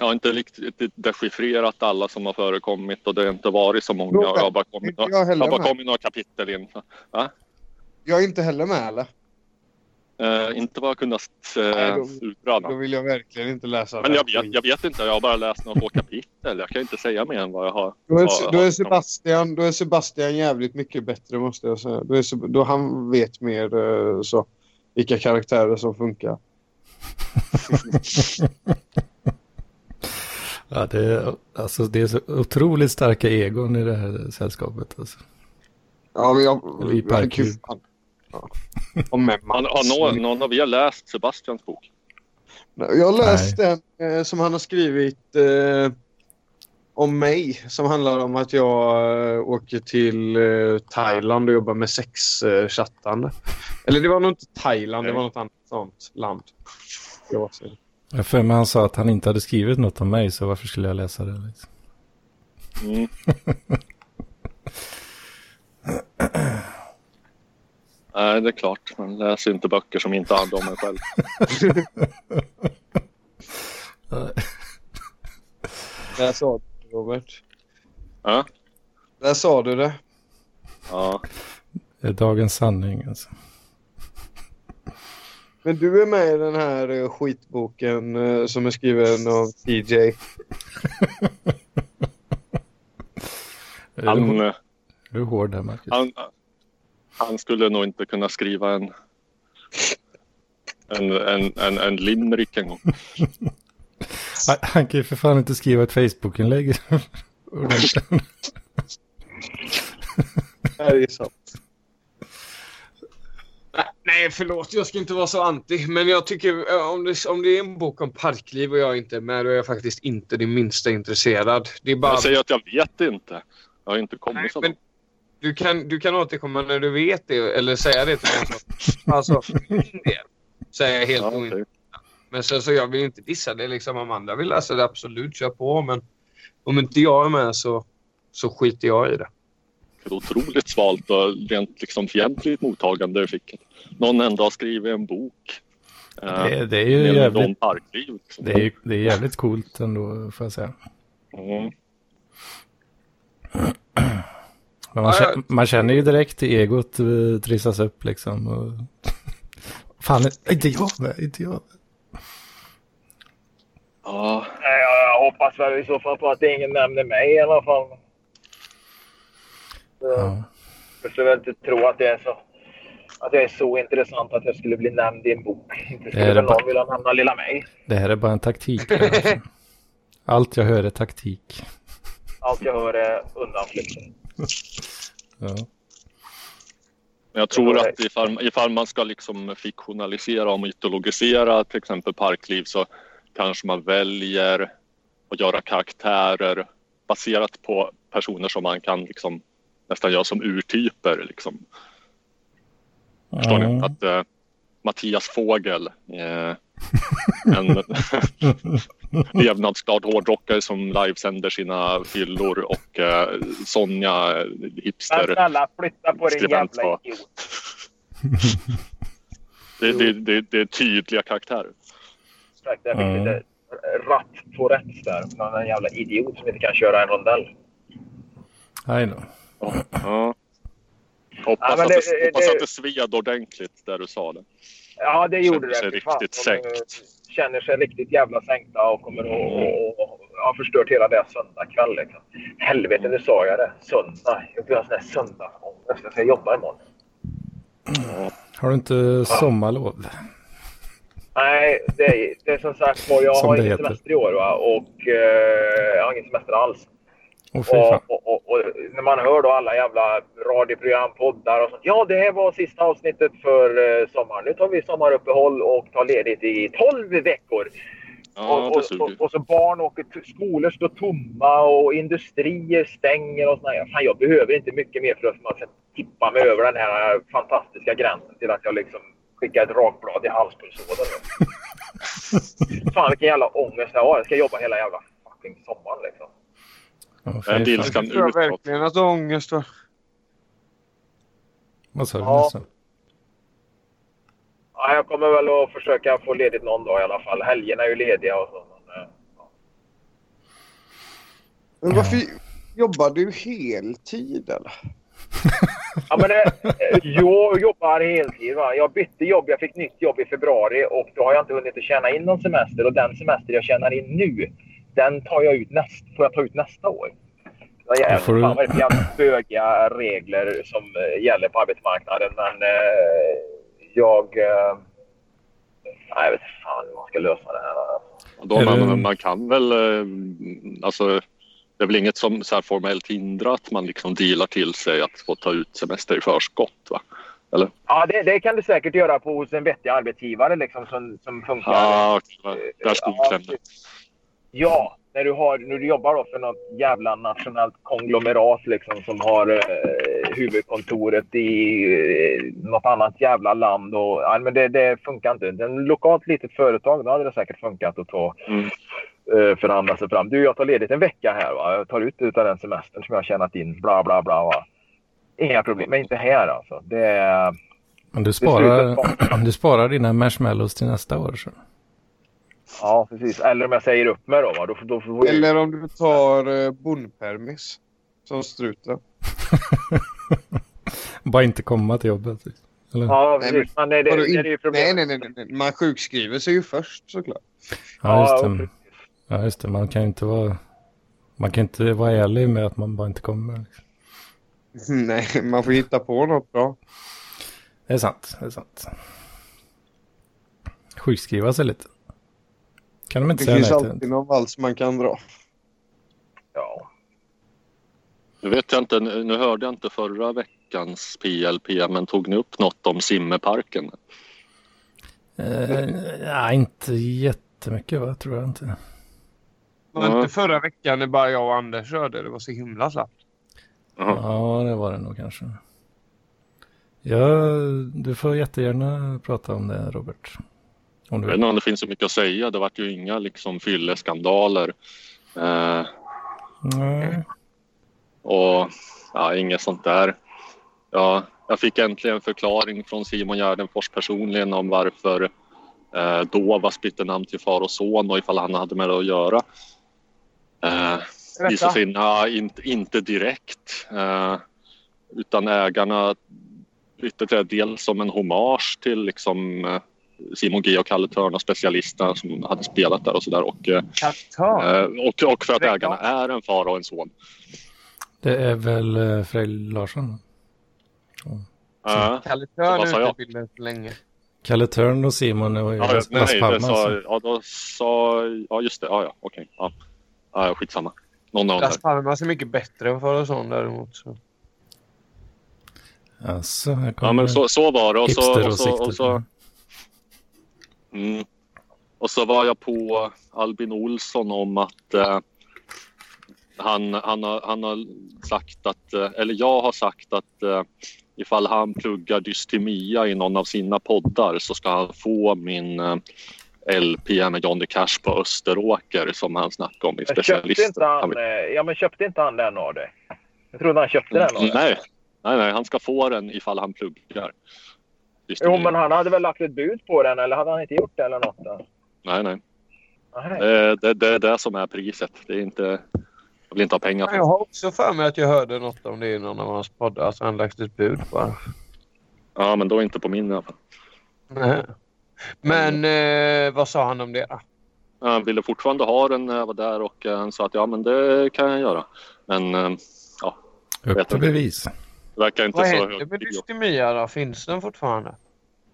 Jag har inte riktigt dechiffrerat alla som har förekommit och det har inte varit så många. Jag har bara kommit, inte jag jag bara kommit några kapitel in. Va? Jag är inte heller med eller? Eh, inte vad jag kunnat eh, Nej, då- utröna. Då vill jag verkligen inte läsa Men jag vet, jag vet inte, jag har bara läst några få kapitel. Jag kan inte säga mer än vad jag har. Då har- är, då, har- är Sebastian, då är Sebastian jävligt mycket bättre måste jag säga. Då, är, då han vet mer eh, så, vilka karaktärer som funkar. Ja, det, är, alltså, det är så otroligt starka egon i det här sällskapet. Alltså. Ja, men jag... Eller i fan. Ja. Har, har någon, någon av er läst Sebastians bok? Jag har läst den eh, som han har skrivit eh, om mig. Som handlar om att jag eh, åker till eh, Thailand och jobbar med sexchattande. Eller det var nog inte Thailand, det var något annat sånt land. Jag för mig han sa att han inte hade skrivit något om mig, så varför skulle jag läsa det? Liksom? Mm. Nej, det är klart. Man läser inte böcker som inte handlar om en själv. Där sa du det, Robert. Ja. Där sa du det. Ja. Det är dagens sanning. Alltså. Men du är med i den här eh, skitboken eh, som är skriven av TJ. Är, du, Han, eh, är du hård där, Marcus? han, han skulle nog inte kunna skriva en en, en, en, en limerick en gång. Han, han kan ju för fan inte skriva ett Facebook-inlägg. Det här är sant. Nej, förlåt. Jag ska inte vara så anti. Men jag tycker eh, om det, om det är en bok om parkliv och jag inte är med, då är jag faktiskt inte det minsta intresserad. Det är bara... Jag säger att jag vet inte. Jag har inte kommit så långt. du, kan, du kan återkomma när du vet det eller säga det till mig. Så. Alltså, för min del så är jag helt Ja, okej. Men sen så jag vill inte dissa det liksom. Om andra vill läsa det, absolut, kör på. Men om inte jag är med så, så skiter jag i det. Ett otroligt svalt och rent liksom fientligt mottagande fick. Någon ändå har skrivit en bok. eh, Det, det är ju jävligt, parkliv. Liksom. det är, det är jävligt coolt ändå, får jag säga. Mm. Men man, känner, man känner ju direkt i egot eh, trissas upp liksom. Och... Fan, inte jag med, inte jag med. Ja, Nej, jag, jag hoppas väl i så fall på att ingen nämner mig i alla fall. Ja. Jag skulle väl inte tro att det är så. Att jag är så intressant att jag skulle bli nämnd i en bok. Inte Det skulle väl bara- någon vilja nämna lilla mig. Det här är bara en taktik. Alltså. Allt jag hör är taktik. Allt jag hör är undanflykter. Ja. Men jag tror att ifall, ifall man ska liksom fiktionalisera och mytologisera till exempel parkliv så kanske man väljer att göra karaktärer baserat på personer som man kan liksom nästan göra som urtyper. Liksom. Förstår ni? Ja. Att eh, Mattias Fågel, eh, en levnadsglad hårdrockare som livesänder sina fyllor och eh, Sonja, eh, Men hipster. snälla, flytta på din Skribent jävla idiot. Det, det, det, det är tydliga karaktärer. Exakt, jag fick Ja. lite ratt på rätt där. En jävla idiot som inte kan köra en rondell. I know. Ja. Hoppas, Ja, men att, det- det, hoppas det- att det sved ordentligt där du sa det. Ja, det gjorde Känner sig det. Fy fan, riktigt eh, sänkt. Känner sig riktigt jävla sänkta och kommer att och, och har förstört hela deras söndagkväll. Liksom. Helvete, nu sa jag det. Söndag. Jag blir sån här söndagsångest. Jag ska jobba imorgon. Har du inte sommarlov? Nej, det är, det är som sagt var, jag Som har det ingen heter. semester i år va? och eh, jag har ingen semester alls. Fan. Och, och, och, och när man hör då alla jävla radioprogram, poddar och sånt. Ja, det här var sista avsnittet för eh, sommaren. Nu tar vi sommaruppehåll och tar ledigt i 12 veckor. Ja, och, och, suger. och, och så barn åker, skolor står tomma och industrier stänger och sådär. Fan, jag behöver inte mycket mer för att man ska tippa mig över den här fantastiska gränsen till att jag liksom skickar ett rakblad i halspulsådern. Fan vilken jävla ångest jag har. Jag ska jobba hela jävla fucking sommaren liksom. Fy fan. ilskan Jag tror utåt? verkligen att ångest. va? Vad sa du Ja. nästan? Ja, jag kommer väl att försöka få ledigt någon dag i alla fall. Helgerna är ju lediga och så. Men, eh, ja. Men varför jobbar du heltid eller? Ja, men det, jag jobbar heltid. Va? Jag bytte jobb. Jag fick nytt jobb i februari och då har jag inte hunnit att tjäna in någon semester. Och den semester jag tjänar in nu, den tar jag ut näst, får jag ta ut nästa år. Ja, jävlar, får du- Fan vad det är bögiga regler som eh, gäller på arbetsmarknaden. Men eh, jag... Eh, nej, jag vet inte fan hur man ska lösa det här. Alltså. Då man, det- man kan väl, eh, alltså det är väl inget som så här formellt hindrar att man liksom dealar till sig att få ta ut semester i förskott va? Ja, det, det kan du säkert göra på hos en vettig arbetsgivare liksom, som, som funkar. Ja, okej. där skon Ja. Ja, när du, har, när du jobbar då för något jävla nationellt konglomerat liksom, som har eh, huvudkontoret i eh, något annat jävla land. Och, ja, men det, det funkar inte. Ett lokalt litet företag, då hade det säkert funkat att ta, Mm. eh, förhandla sig fram. Du, jag tar ledigt en vecka här. Va? Jag tar ut utav den semestern som jag har tjänat in. Bla, bla, bla. Va? Inga problem. Men inte här alltså. Det. Men du sparar, du sparar dina marshmallows till nästa år. Så. Ja, precis. Eller om jag säger upp mig då. Va? Då, då får jag- Eller om du tar eh, bondpermis. Som struten. Bara inte komma till jobbet. Eller? Ja, Nej, precis. Men det, det, det, är ju nej, problemet. nej, nej, nej, nej. Man sjukskriver sig ju först såklart. Ja, just Ja, det. Ja, just det. Man kan ju inte vara... Man kan inte vara ärlig med att man bara inte kommer. Liksom. Nej, man får hitta på något bra. Det är sant. Det är sant. Sjukskriva sig lite. Kan de inte Det säga finns nej alltid någon vals man kan dra. Ja. Nu vet jag inte, nu hörde jag inte förra veckans PLP, men tog ni upp något om simmeparken? Eh, ja, inte jättemycket va, tror jag inte. Det var Ja. inte förra veckan när bara jag och Anders körde. Det var så himla slappt. Jaha. Ja, det var det nog kanske. Ja, du får jättegärna prata om det, Robert. Om du Jag vet inte om det finns så mycket att säga. Det vart ju inga liksom fylleskandaler. Eh, Nej. och ja, inget sånt där. Ja, jag fick äntligen en förklaring från Simon Gärdenfors personligen om varför eh, Dovas bytte namn till far och son och ifall han hade med det att göra. Eh, visade sig na, inte, inte direkt. Eh, utan ägarna bytte till det dels som en hommage till liksom, eh, Simon G och Kalle Törn och specialisterna som hade spelat där och sådär. Och, eh, eh, och, och för att ägarna är en far och en son. Det är väl eh, Frej Larsson? Eh, Kalle Törn är jag? ute i bilden för länge. Kalle Törn och Simon och Ja, Las, nej, Palmas. sa, ja, då sa, ja just det, ja, ja, okej. Ja. Ja, skitsamma. Någon av Las. Palmas är mycket bättre än far och son däremot. Så. Alltså, här Ja, men så, så var det. Och så, och så, och så, mm. och så var jag på Albin Olsson om att eh, han, han, har, han har sagt att, eh, eller jag har sagt att eh, ifall han pluggar dystemia i någon av sina poddar så ska han få min eh, LP med Johnny Cash på Österåker som han snackade om i Men köpte specialisten. inte han, eh, ja, men köpte inte han den av dig? Jag trodde han köpte den av dig. Nej, nej, nej, han ska få den ifall han pluggar. Jo, men han hade väl lagt ett bud på den eller hade han inte gjort det eller något? Då? Nej, nej. Nej. Det, det, det är det som är priset. Det är inte, jag vill inte ha pengar för Jag har också för mig att jag hörde något om det i någon av hans poddar. Alltså han lagt ett bud på den. Ja, men då inte på min i alla fall. Nej. Men eh, vad sa han om det? Han ville fortfarande ha den när jag var där och eh, han sa att ja men det kan jag göra. Men eh, ja, Upp till inte. Det verkar inte Vad så händer hög med dystemia då? Finns den fortfarande?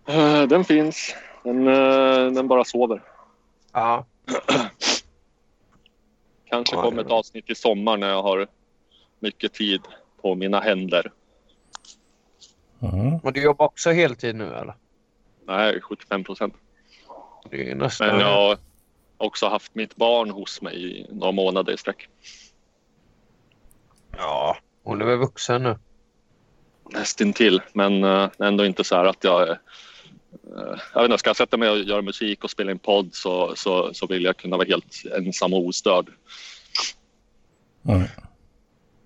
Eh, Den finns. Den, eh, den bara sover. Ja. Kanske Ja, kommer ett avsnitt i sommar när jag har mycket tid på mina händer. Mm. Men du jobbar också heltid nu eller? Nej, 75 procent. Det är nästan... Men jag har också haft mitt barn hos mig i några månader i sträck. Ja. Hon är väl vuxen nu? Nästintill, men eh, ändå inte så här att jag eh, jag vet inte, ska jag sätta mig och göra musik och spela in podd så, så, så vill jag kunna vara helt ensam och ostörd. Mm.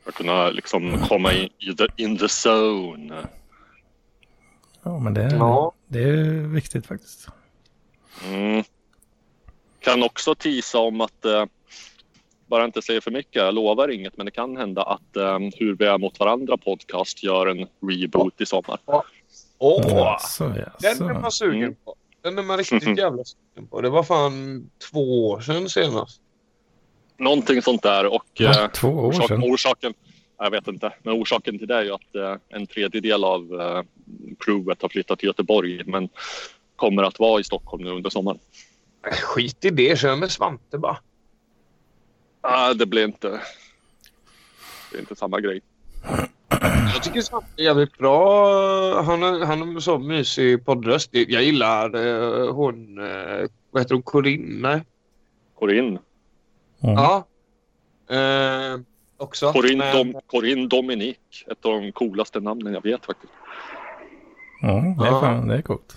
För att kunna liksom komma in i the, in the zone. Ja, men det, Ja. det är viktigt faktiskt. Mm. Kan också tisa om att, eh, bara inte säga för mycket, jag lovar inget, men det kan hända att eh, Hur vi är mot varandra podcast gör en reboot i sommar. Åh! Så, Den jaså. är man sugen Mm. på. Den är man riktigt jävla sugen på. Det var fan två år sedan senast. Någonting sånt där och Va? eh, Två år orsak, sedan? orsaken, jag vet inte, men orsaken till det är ju att eh, en tredjedel av eh, crewet har flyttat till Göteborg men kommer att vara i Stockholm nu under sommaren. Skit i det. Kör med Svante bara. Ah, det blir inte, det är inte samma grej. Jag tycker Svante är jävligt bra. Han har, han så mysig poddröst. Jag gillar eh, hon... Eh, vad heter hon? Corinne? Corinne, Mm. Ja. Eh, också. Corinne, Men- Dom, Corinne Dominique, ett av de coolaste namnen jag vet faktiskt. Mm, det, är Ja. fan, det är coolt.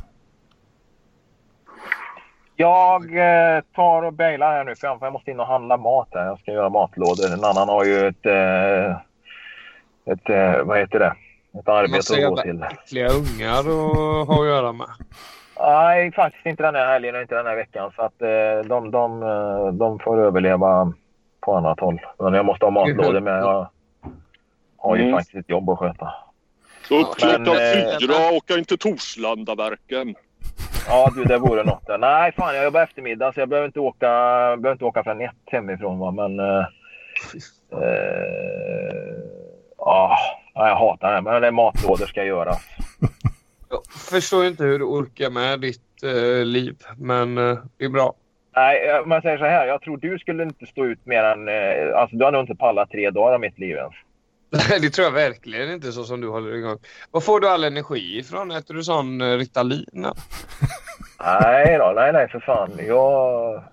Jag eh, tar och bailar här nu för jag- för jag måste in och handla mat här. Jag ska göra matlådor. En annan har ju ett... Eh, ett eh, vad heter det? Ett arbete Massa att gå till. äckliga ungar att ha att göra med. Nej, faktiskt inte den här helgen och inte den här veckan. Så att eh, de, de, eh, de får överleva på annat håll. Men jag måste ha matlådor med. Jag har ju Mm. faktiskt ett jobb att sköta. Upp klockan fyra och åka in till Torslandaverken. Ja, du, det vore något. där. Nej, fan, jag jobbar eftermiddag så jag behöver inte åka, behöver inte åka förrän ett hemifrån. Va? Men... Eh, eh, ah, ja, jag hatar det. Men det är matlådor ska göras. Jag förstår inte hur du orkar med ditt eh, liv. Men eh, det är bra. Nej, eh, om jag säger så här. Jag tror du skulle inte stå ut mer än... Eh, alltså, du har nog inte pallat tre dagar av mitt liv ens. Nej, det tror jag verkligen inte så som du håller igång. Var får du all energi ifrån? Äter du sån eh, Ritalin? Nej då, nej, nej för fan. Jag...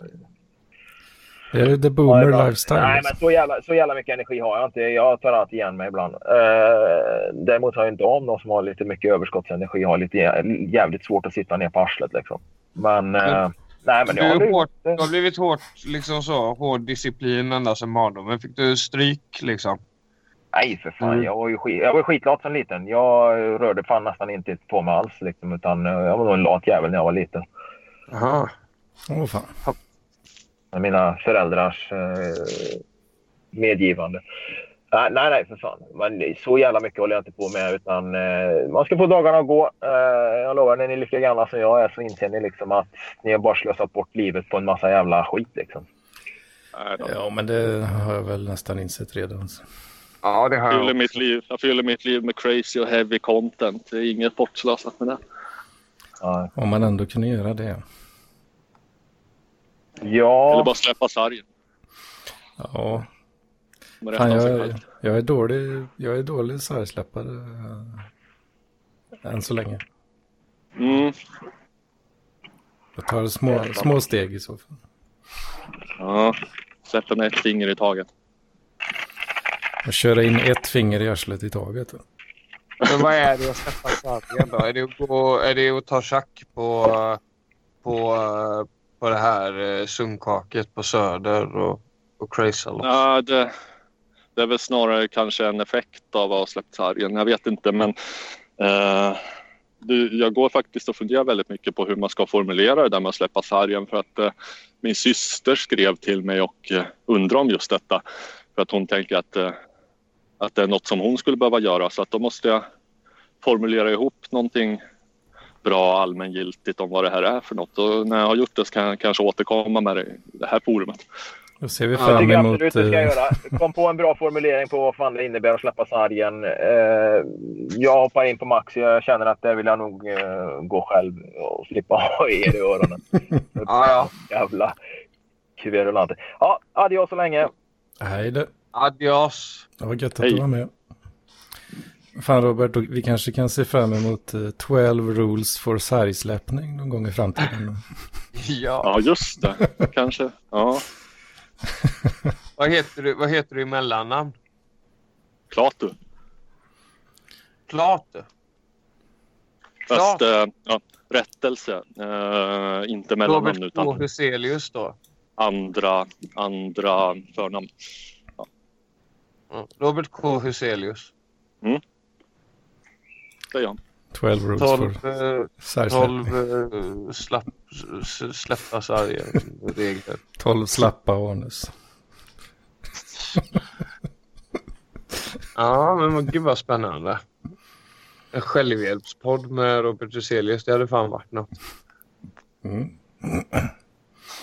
Det är the Ja, boomer ibland. lifestyle. Nej, liksom. men så jävla, så jävla mycket energi har jag inte. Jag tar alltid igen mig ibland. Eh, däremot har jag inte om de som har lite mycket överskottsenergi har lite jä- jävligt svårt att sitta ner på arslet liksom. Men... Eh, Men- nej, men Du, jag har är hårt, blivit- du har blivit hårt, liksom så, hård disciplin ända sedan barndomen. Fick du stryk liksom? Nej, för fan. Mm. Jag var ju skit, jag var skitlat som liten. Jag rörde fan nästan inte på mig alls. Liksom, utan eh, jag var nog en lat jävel när jag var liten. Jaha. Åh fan. Med mina föräldrars eh, medgivande. Nej, nej, nej, för fan. Men så jävla mycket håller jag inte på med. Utan, eh, man ska få dagarna att gå. Eh, jag lovar, när ni är lika gamla som jag är så inser ni liksom att ni har bara slösat bort livet på en massa jävla skit. Liksom. Ja, men det har jag väl nästan insett redan. så. Ja, det har Jag fyller, mitt liv, jag fyller mitt liv med crazy och heavy content. Det är inget bortslösat med det. Ja. Om man ändå kunde göra det. Eller ja, bara släppa sargen. Ja, fan, jag, jag är dålig, jag är dålig sargsläppare äh, än så länge. Mm. Jag tar små, små steg i så fall. Ja. Släpper med ett finger i taget. Jag kör in ett finger i arslet i taget. Men vad är det att släppa sargen då? Är det att, gå, är det att ta tjack på, på, på det här eh, sunkhaket på Söder och, och crazy loss? Ja, det, det är väl snarare kanske en effekt av att ha släppt sargen. Jag vet inte, men eh, jag går faktiskt och funderar väldigt mycket på hur man ska formulera det där med att släppa sargen. För att eh, min syster skrev till mig och eh, undrade om just detta. För att hon tänker att, eh, att det är något som hon skulle behöva göra. Så att då måste jag formulera ihop någonting bra allmängiltigt om vad det här är för något. Och när jag har gjort det så kan jag kanske återkomma med det i det här forumet. Då ser vi fram tycker jag emot... absolut du ska eh, göra. Kom på en bra formulering på vad fan det innebär att släppa sargen. Eh, jag hoppar in på Max. Jag känner att det vill jag nog eh, gå själv och slippa ha er i öronen. Ja, ja. Jävla kverulanter. Ja, adios så länge. Hej då. Adios. Det var gött att Hej. du var med. Fan Robert, vi kanske kan se fram emot eh, 12 rules for sargsläppning någon gång i framtiden. Ja. Ja, just det. Kanske. Ja, Vad heter du, vad heter du i mellannamn? Klart du. Fast eh, ja, rättelse. Eh, inte mellannamn Robert utan Huselius då. andra, andra förnamn. Ja. Robert K. Huselius. Säger jag. 12 rules 12, for eh, sargsläppning. 12 eh, slapp, s- släppta sarger. Regler. 12 slappa anus. Ja, men vad- gud vad spännande. En självhjälpspodd med Robert Huselius. Det hade fan varit något. Mm.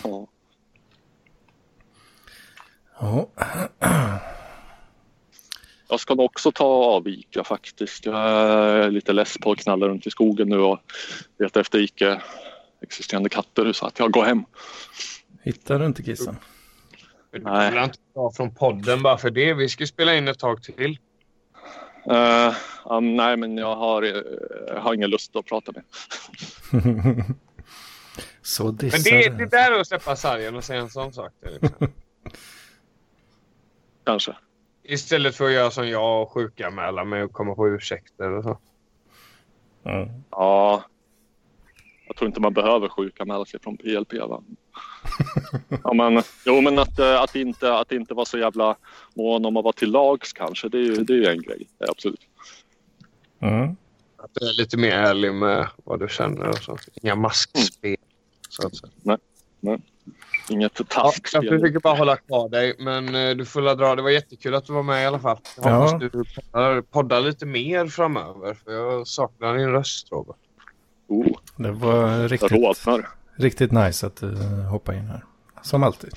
Ja. Ja. Jag ska nog också ta avvika faktiskt. Jag är lite less på att knalla runt i skogen nu och leta efter icke existerande katter så att jag går hem. Hittar du inte kissen? Du Nej. vill inte ta från podden bara för det. Vi ska spela in ett tag till. Eh, ja, nej, men jag har, eh, jag har ingen lust att prata med. Så Men dissar det, det där är att släppa sargen och säga en sån sak. Liksom. Kanske. Istället för att göra som jag och sjukanmäla mig och komma på ursäkter och så. Mm. Ja. Jag tror inte man behöver sjukanmäla sig från PLP. Va? ja, men, jo, men att, eh, att, inte, att inte vara så jävla mån om att vara till lags kanske. Det är ju, det är ju en grej. Det är absolut. Mm. Att du är lite mer ärlig med vad du känner och så. Inga maskspel. Så att säga. Inget Ja, taskspel. jag försöker bara hålla kvar dig, men eh, du får la dra. Det var jättekul att du var med i alla fall. Jag Ja. hoppas du poddar, poddar lite mer framöver, för jag saknar din röst, Robert. Oh, Det var riktigt, riktigt nice att du hoppade in här. Som alltid.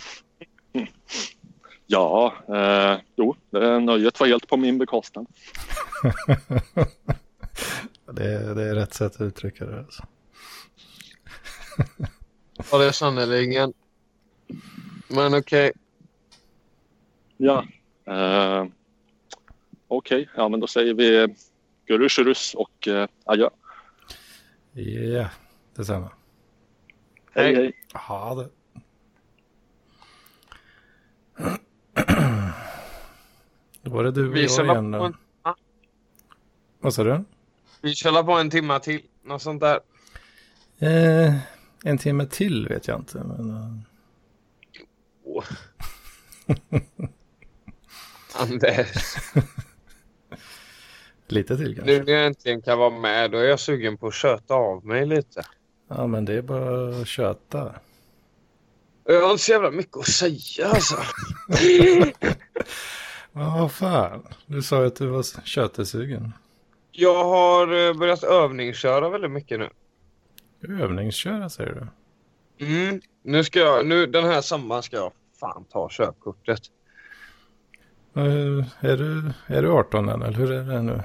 Ja, eh, jo, nöjet var helt på min bekostnad. Det, det är rätt sätt att uttrycka det. Alltså. Ja, det är sannerligen. Men okej. Ja. Eh, Okej, ja men då säger vi Gurusherus och eh, adjö. Ja, detsamma. Hej Hej. hej. Ja, det. Då var det du och Vi jag igen en, Vad sa du? vi kör på en timma till. Något sånt där. Eh, en timme till vet jag inte. Men, eh, Åh. Anders. lite till kanske. Nu när jag äntligen kan vara med, då är jag sugen på att köta av mig lite. Ja, men det är bara att köta. Jag har inte så jävla mycket att säga alltså. Vad fan. Du sa ju att du var kötesugen. Jag har eh, börjat övningsköra väldigt mycket nu. Övningsköra säger du? Mm. Nu ska jag, nu den här sommaren ska jag fan ta körkortet. Eh, är, du, är du 18 än, eller hur är det nu?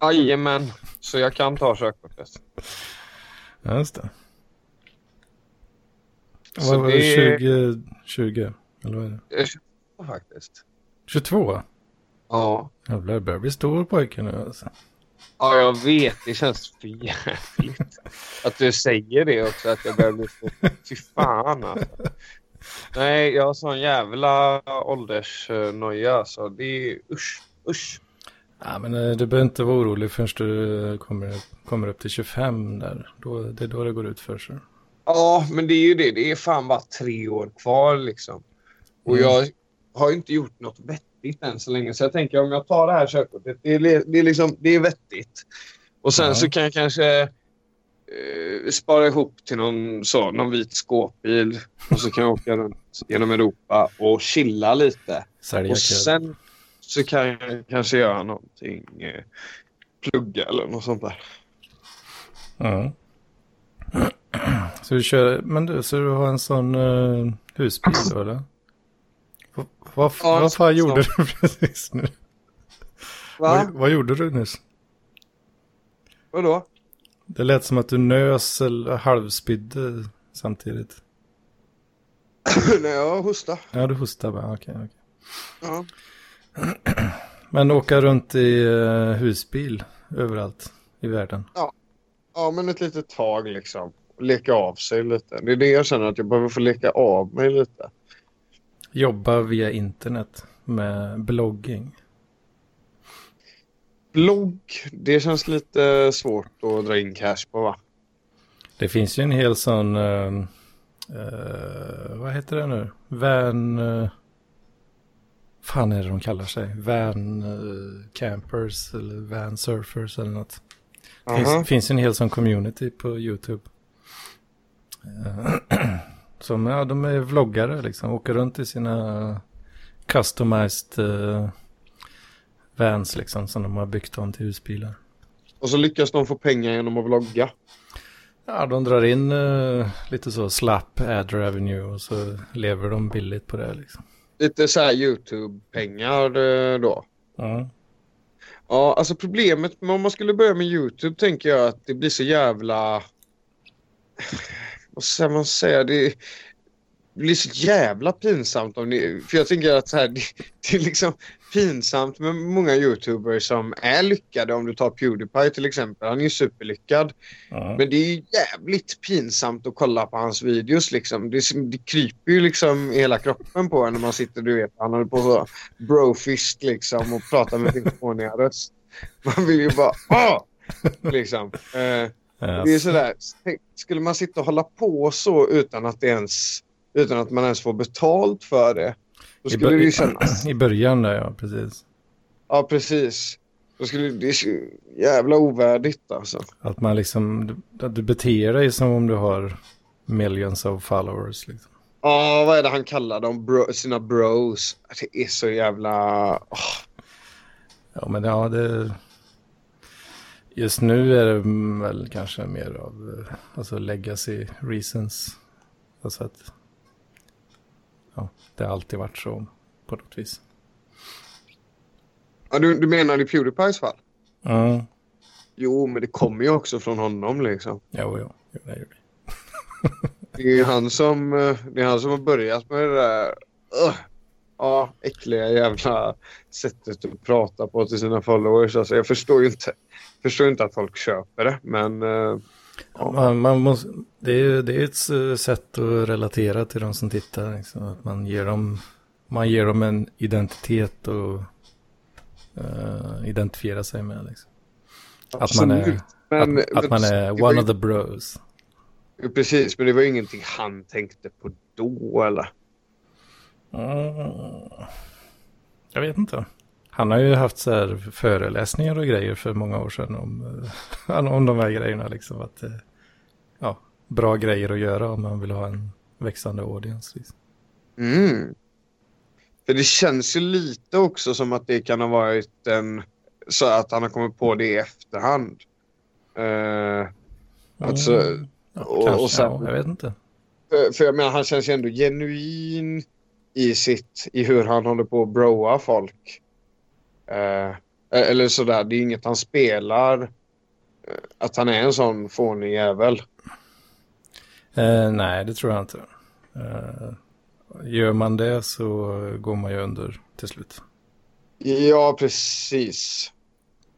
Jajamän, så jag kan ta körkortet. Ja, just det. Så Vad var det? det- 20, 20? Eller vad är det? Jag kör faktiskt. 22? Ja. Jävlar, börjar bli stor pojke nu alltså. Ja, jag vet. Det känns för jävligt. Att du säger det också, att jag börjar bli så... Fy fan alltså. Nej, jag har sån jävla åldersnoja alltså. Det är usch, usch. Ja, men eh, du behöver inte vara orolig förrän du eh, kommer, kommer upp till 25 där. Då, det är då det går ut för sig. Ja, men det är ju det. Det är fan bara tre år kvar liksom. Och Mm. jag har inte gjort något vettigt än så länge. Så jag tänker om jag tar det här körkortet, det är, det är, liksom, det är vettigt. Och sen Ja. så kan jag kanske eh, spara ihop till någon, så, någon vit skåpbil. Och så kan jag åka runt genom Europa och chilla lite. Sälja Och sen så kan jag kanske göra någonting. Eh, plugga eller något sånt där. Ja. Så du kör, men du, så du har en sån uh, husbil då eller? Vad, vad, Ja, vad fan gjorde du precis nu? Va? Vad, vad gjorde du nyss? Vadå? Det lät som att du nös eller halvspydde samtidigt. Nej, jag hostar. Ja, du hostade bara. Okej, okej. Ja. Men åka runt i eh, husbil överallt i världen. ja, men ett litet tag liksom. Leka av sig lite. Det är det jag känner att jag behöver få leka av mig lite. Jobba via internet med blogging. Blogg, det känns lite svårt att dra in cash på va? Det finns ju en hel sån, eh, eh, vad heter det nu? Van, uh, fan är det de kallar sig? Van eh, campers eller van surfers eller något. Det Aha. finns, finns en hel sån community på YouTube. Som, ja, de är vloggare liksom, åker runt i sina customized eh, vans liksom, som de har byggt om till husbilar. Och så lyckas de få pengar genom att vlogga. Ja, de drar in eh, lite så slapp ad revenue och så lever de billigt på det liksom. Lite så här YouTube-pengar eh, då. Ja. Ja, alltså problemet med om man skulle börja med YouTube tänker jag att det blir så jävla... Vad ska man säga? Det blir så jävla pinsamt om ni... För jag tänker att så här, det, det är liksom pinsamt med många YouTubers som är lyckade. Om du tar Pewdiepie till exempel. Han är ju superlyckad. Ja. Men det är ju jävligt pinsamt att kolla på hans videos liksom. Det, det kryper ju liksom i hela kroppen på en när man sitter, du vet, han håller på så brofist liksom och pratar med sin fåniga röst. Man vill ju bara åh! Liksom. Eh, det är sådär, skulle man sitta och hålla på så utan att det ens, utan att man ens får betalt för det. Då I skulle bör- det ju kännas. I början där, ja, precis. Ja, precis. Då skulle det är jävla ovärdigt alltså. Att man liksom, att du beter dig som om du har millions of followers liksom. Ja, vad är det han kallar dem? Bro, sina bros. Det är så jävla... åh. Ja, men ja, det... Just nu är det väl kanske mer av eh, alltså legacy reasons. Alltså att... Ja, det har alltid varit så på något vis. Ja, du, du menar i Pewdiepies fall? Mm. Jo, men det kommer ju också från honom liksom. Jo, jo, jo, det gör det. Det är han som, eh, det är han som har börjat med det där uh, ja, äckliga jävla sättet att prata på till sina followers. Alltså, jag förstår ju inte, förstår inte att folk köper det, men eh, ja. Man, man måste, det, är, det är ett eh, sätt att relatera till de som tittar. Liksom. Att man, ger dem, man ger dem en identitet och uh, identifiera sig med. Liksom. Att man är, Absolut. Men, att, att man är one ju- of the bros. Precis, men det var ju ingenting han tänkte på då eller? Mm. Jag vet inte. Han har ju haft så här föreläsningar och grejer för många år sedan om, eh, om de här grejerna. Liksom, att, eh, ja, bra grejer att göra om man vill ha en växande audience. Liksom. Mm. För det känns ju lite också som att det kan ha varit en... Så att han har kommit på det i efterhand. Eh, alltså, Mm. Ja, och- kanske, och sen- ja, jag vet inte. för, för jag menar, han känns ju ändå genuin i sitt... I hur han håller på att broa folk. Eh, eller sådär, det är inget han spelar. eh, Att han är en sån fånig jävel. Eh, nej, det tror jag inte. Eh, gör man det så går man ju under till slut. Ja, precis.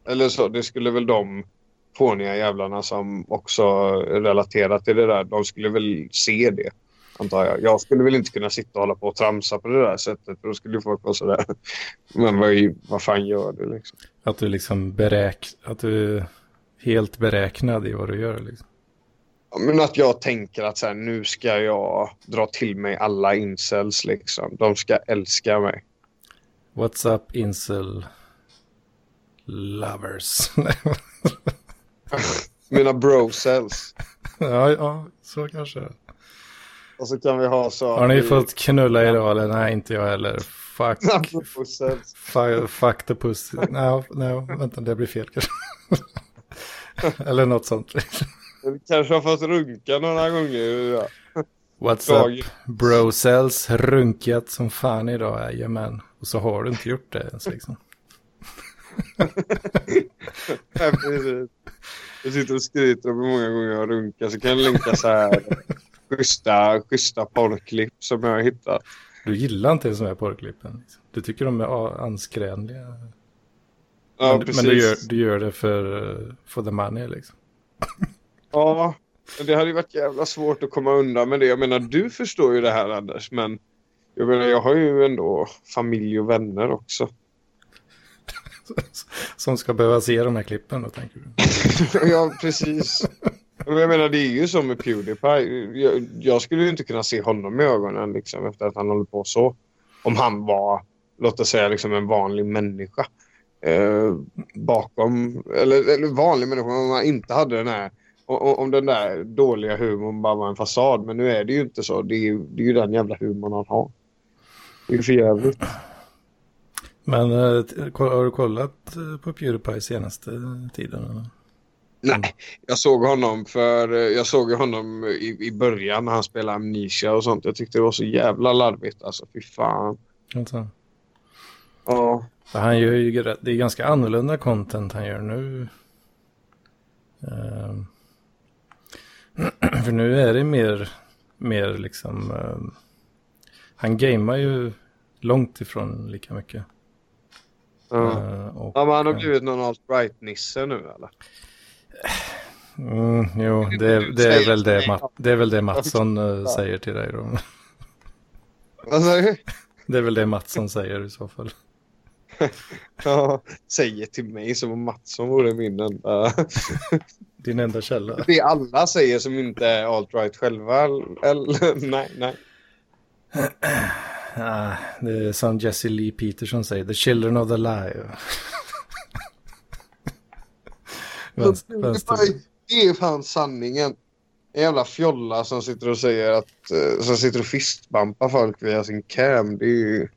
Eller så, det skulle väl de fåniga jävlarna som också relaterar till det där, de skulle väl se det. Antar jag. Jag skulle väl inte kunna sitta och hålla på och tramsa på det där sättet. För då skulle folk vara sådär. Men vad, vad fan gör du liksom? Att du liksom beräk... Att du är helt beräknad i vad du gör liksom. Ja, Men att jag tänker att så här, nu ska jag dra till mig alla incels liksom. De ska älska mig. What's up incel lovers? Mina brocels. ja, ja, så kanske. Och så kan vi ha så. Har ni fått knulla idag eller? Nej, inte jag heller. Fuck. Brocels. Fuck, fuck the pussy. Nej, no, vänta, det blir fel kanske. eller något sånt. Du kanske har fått runka några gånger. Ja. What's Dag. up? Bro cells runkat som fan idag, jajamän. Och så har du inte gjort det ens liksom. Ja, precis. Jag sitter och skryter om hur många gånger jag har runkat. Så kan jag länka så här schyssta, schyssta porrklipp som jag har hittat. Du gillar inte ens de här porrklippen. Liksom. Du tycker de är a- anskräniga. Ja, men, men du, gör, du gör det för, uh, for the money liksom. Ja, men det hade ju varit jävla svårt att komma undan med det. Jag menar, du förstår ju det här Anders, men jag menar, jag har ju ändå familj och vänner också. Som ska behöva se de här klippen då, tänker du? ja, precis. Jag menar, det är ju som med Pewdiepie. Jag, jag skulle ju inte kunna se honom i ögonen liksom, efter att han håller på så. Om han var, låt oss säga, liksom en vanlig människa. Eh, bakom, eller, eller vanlig människa, om man inte hade den här om den där dåliga humorn bara var en fasad. Men nu är det ju inte så. Det är ju, det är ju den jävla humorn han har. Det är ju för jävligt. Men eh, har du kollat eh, på Pewdiepie senaste tiden? Eller? Nej, jag såg honom för eh, jag såg honom i, i början när han spelade Amnesia och sånt. Jag tyckte det var så jävla larvigt alltså. Fy fan. Alltså. Ja. För han gör ju det är ganska annorlunda content han gör nu. Ehm. för nu är det mer, mer liksom, ehm, han gamear ju långt ifrån lika mycket. Ja. Eh, och, ja men han har eh, blivit någon alt-right-nisse nu eller? Mm, jo, det, det, är väl det, det är väl det Mattsson eh, säger till dig då. Vad sa du? Det är väl det Mattsson säger i så fall. Ja, säger till mig som om Mattsson vore min enda... Din enda källa. Det alla säger som inte är alt-right själva. Eller, nej, nej. Ah, det är som Jesse Lee Peterson säger, the children of the lie. Vänster, vänster. Det är fan sanningen. En jävla fjolla som sitter och säger att... eh, Som sitter och fistbampar folk via sin cam. Det är ju...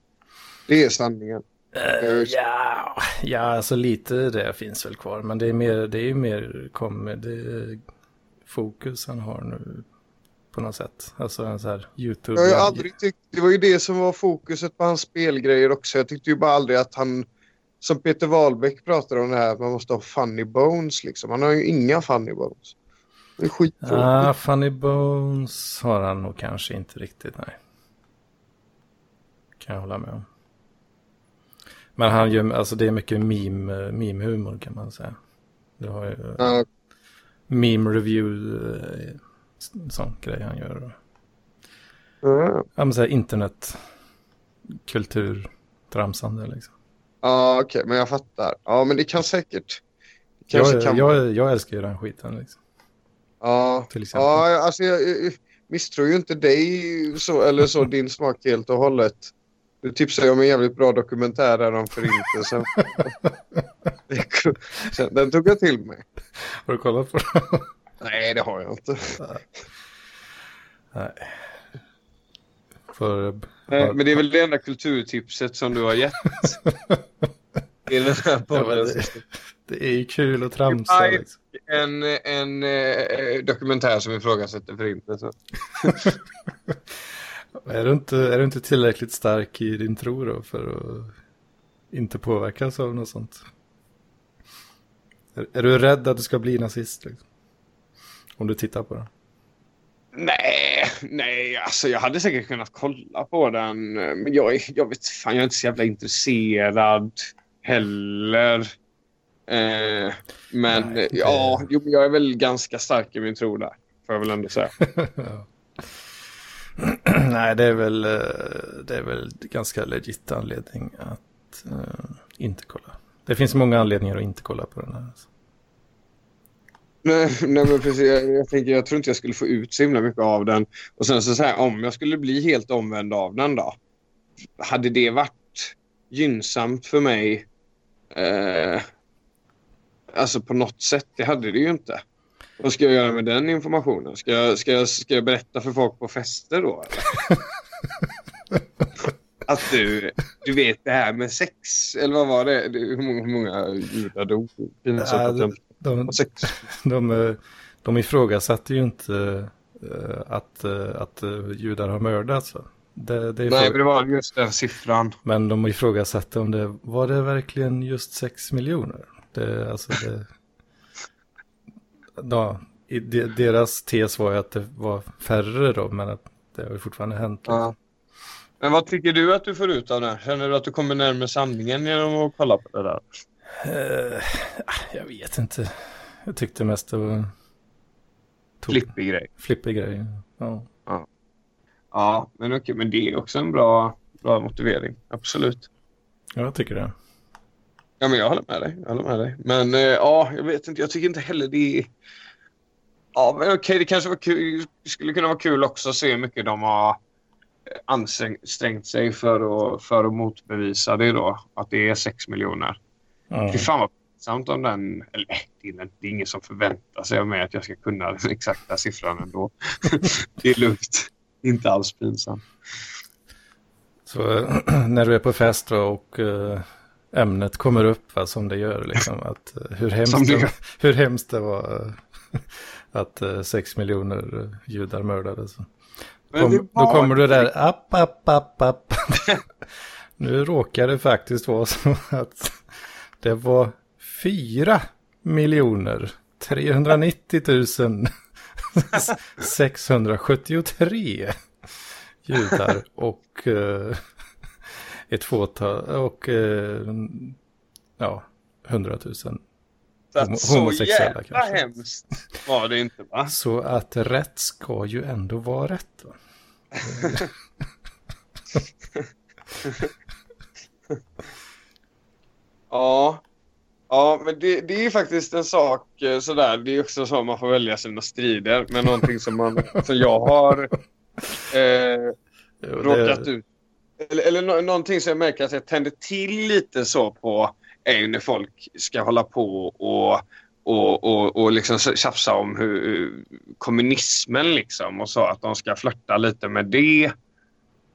Det är sanningen. Eh, ja, ja, alltså lite det finns väl kvar. Men det är mer, det är ju mer comedy fokus han har nu. På något sätt. Alltså en så här YouTube. Jag har aldrig tyckt... Det var ju det som var fokuset på hans spelgrejer också. Jag tyckte ju bara aldrig att han... Som Peter Wahlbeck pratade om det här man måste ha funny bones liksom. Han har ju inga funny bones. Det är skittråkigt. Ah, Funny Bones har han nog kanske inte riktigt, nej. Kan jag hålla med om. Men han gör, alltså det är mycket meme, meme-humor kan man säga. Du har ju Ja, meme review, eh, sån grej han gör. ja. Men så här internet, kultur, tramsande liksom. Ja, okej, men jag fattar. Ja, men det kan säkert... det Jag, kan jag, jag älskar ju den skiten liksom. Ja, till exempel. ja alltså jag, jag misstror ju inte dig så, eller så din smak helt och hållet. Du tipsade om en jävligt bra dokumentär där om förintelsen. Den tog jag till mig. Har du kollat på den? Nej, det har jag inte. nej. För, Nej, men det är väl det enda kulturtipset som du har gett. I den här Ja, det, det är ju kul att tramsa liksom. En, en eh, dokumentär som ifrågasätter förintelsen. Är du, inte, är du inte tillräckligt stark i din tro då för att inte påverkas av något sånt? Är, är du rädd att du ska bli nazist? Liksom? Om du tittar på den. Nej, nej, alltså jag hade säkert kunnat kolla på den. Men jag, jag vet fan, jag är inte så jävla intresserad heller. Eh, men Nej, ja, jag. jo, jag är väl ganska stark i min tro där. Får jag väl ändå säga. Nej, det är väl, eh, det är väl ganska legit anledning att eh, inte kolla. Det finns många anledningar att inte kolla på den här. alltså. Nej, nej, men precis. Jag, jag, tänker, jag tror inte jag skulle få ut så himla mycket av den. Och sen så, så här, om jag skulle bli helt omvänd av den då. Hade det varit gynnsamt för mig? Eh, alltså på något sätt, det hade det ju inte. Vad ska jag göra med den informationen? Ska jag, ska jag, ska jag berätta för folk på fester då? Att du, du vet det här med sex, eller vad var det? Hur många, hur många judar dog? Jag de, Sex. de, eh, de ifrågasatte ju inte uh, att, uh, att judar har mördats. Det, det Nej, det var just den siffran. Men de ifrågasatte om det var det verkligen just 6 miljoner. Det, alltså det, ja, deras tes var ju att det var färre då, men att det har fortfarande hänt. Ja. Men vad tycker du att du får ut av det? Känner du att du kommer närmare sanningen genom att kolla på det där? Uh, jag vet inte. Jag tyckte mest det var... Flippig grej. Flippig grej, ja. Ja, ja men okej, men det är också en bra, bra motivering. Absolut. Ja, jag tycker det. Ja, men jag håller med dig. Jag håller med dig. Men uh, ja, jag vet inte. Jag tycker inte heller det är... Ja, men okej, det kanske var kul. skulle kunna vara kul också att se hur mycket de har ansträngt sig för att, för att motbevisa det då. Att det är 6 miljoner. Mm. Fy fan vad pinsamt om den... Eller det är, ingen som förväntar sig av mig att jag ska kunna den exakta siffran ändå. det är lugnt. Inte alls pinsamt. Så när du är på fest då och uh, ämnet kommer upp va, som det gör, liksom, att, uh, hur, hemskt det, hur hemskt det var att sex miljoner judar mördades. Kom, då kommer du där, app, app, app, app. nu råkar det faktiskt vara så att det var fyra miljoner 390 000 673 judar och uh, ett fåtal och uh, ja, 100 000 så jävla kanske. hemskt var det inte va? Så att rätt ska ju ändå vara rätt. Va? ja. Ja, men det, det är faktiskt en sak eh, sådär. Det är också så man får välja sina strider. Men någonting som, man, som jag har eh, jo, råkat ut. Eller, eller någonting som jag märker att jag tänder till lite så på är ju när folk ska hålla på och och, och, och liksom tjafsa om hur, kommunismen liksom och så att de ska flörta lite med det.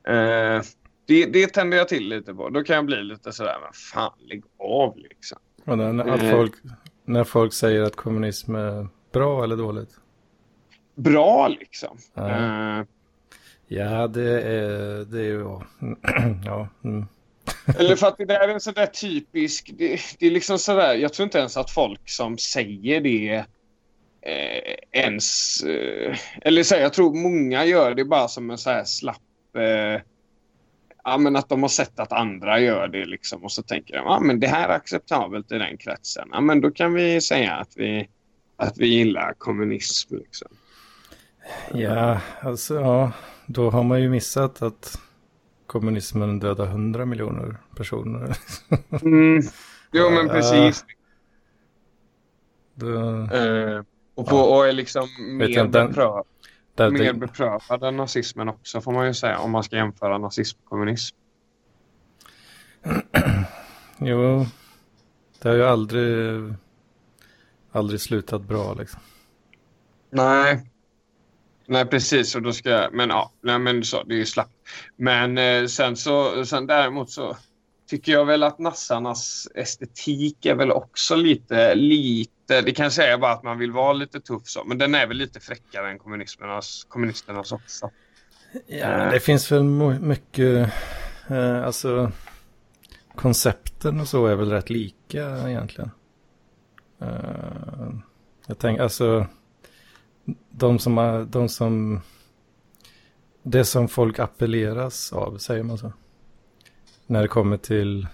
Eh, det. Det tänder jag till lite på. Då kan jag bli lite sådär, men fan lägg av liksom. Och när, att eh. folk, när folk säger att kommunism är bra eller dåligt? Bra liksom. Ja, eh. ja det är, det är ju, ja. Mm. Eller för att det där är en sån typisk... Det, det, är liksom sådär, jag tror inte ens att folk som säger det eh, ens... Eh, eller så här, jag tror många gör det bara som en så här slapp... Eh, ja, men att de har sett att andra gör det liksom och så tänker de ja, men det här är acceptabelt i den kretsen. Ja, men då kan vi säga att vi, att vi gillar kommunism. Liksom. Ja, alltså ja, då har man ju missat att kommunismen döda hundra miljoner personer. mm. Jo, men precis. Då... Uh, och, på, och är liksom mer, jag, den, beprövad, den, mer beprövad än nazismen också får man ju säga om man ska jämföra nazism och kommunism. jo, det har ju aldrig, aldrig slutat bra liksom. Nej, Nej, precis. Och då ska men ja, nej, men så, det är ju slappt. Men eh, sen så, sen däremot så tycker jag väl att nassarnas estetik är väl också lite, lite, det kanske är bara att man vill vara lite tuff så, men den är väl lite fräckare än kommunisternas, kommunisternas också. Ja, eh. det finns väl mycket, eh, alltså koncepten och så är väl rätt lika egentligen. Eh, jag tänker, alltså de som, de som, det som folk appelleras av, säger man så? När det kommer till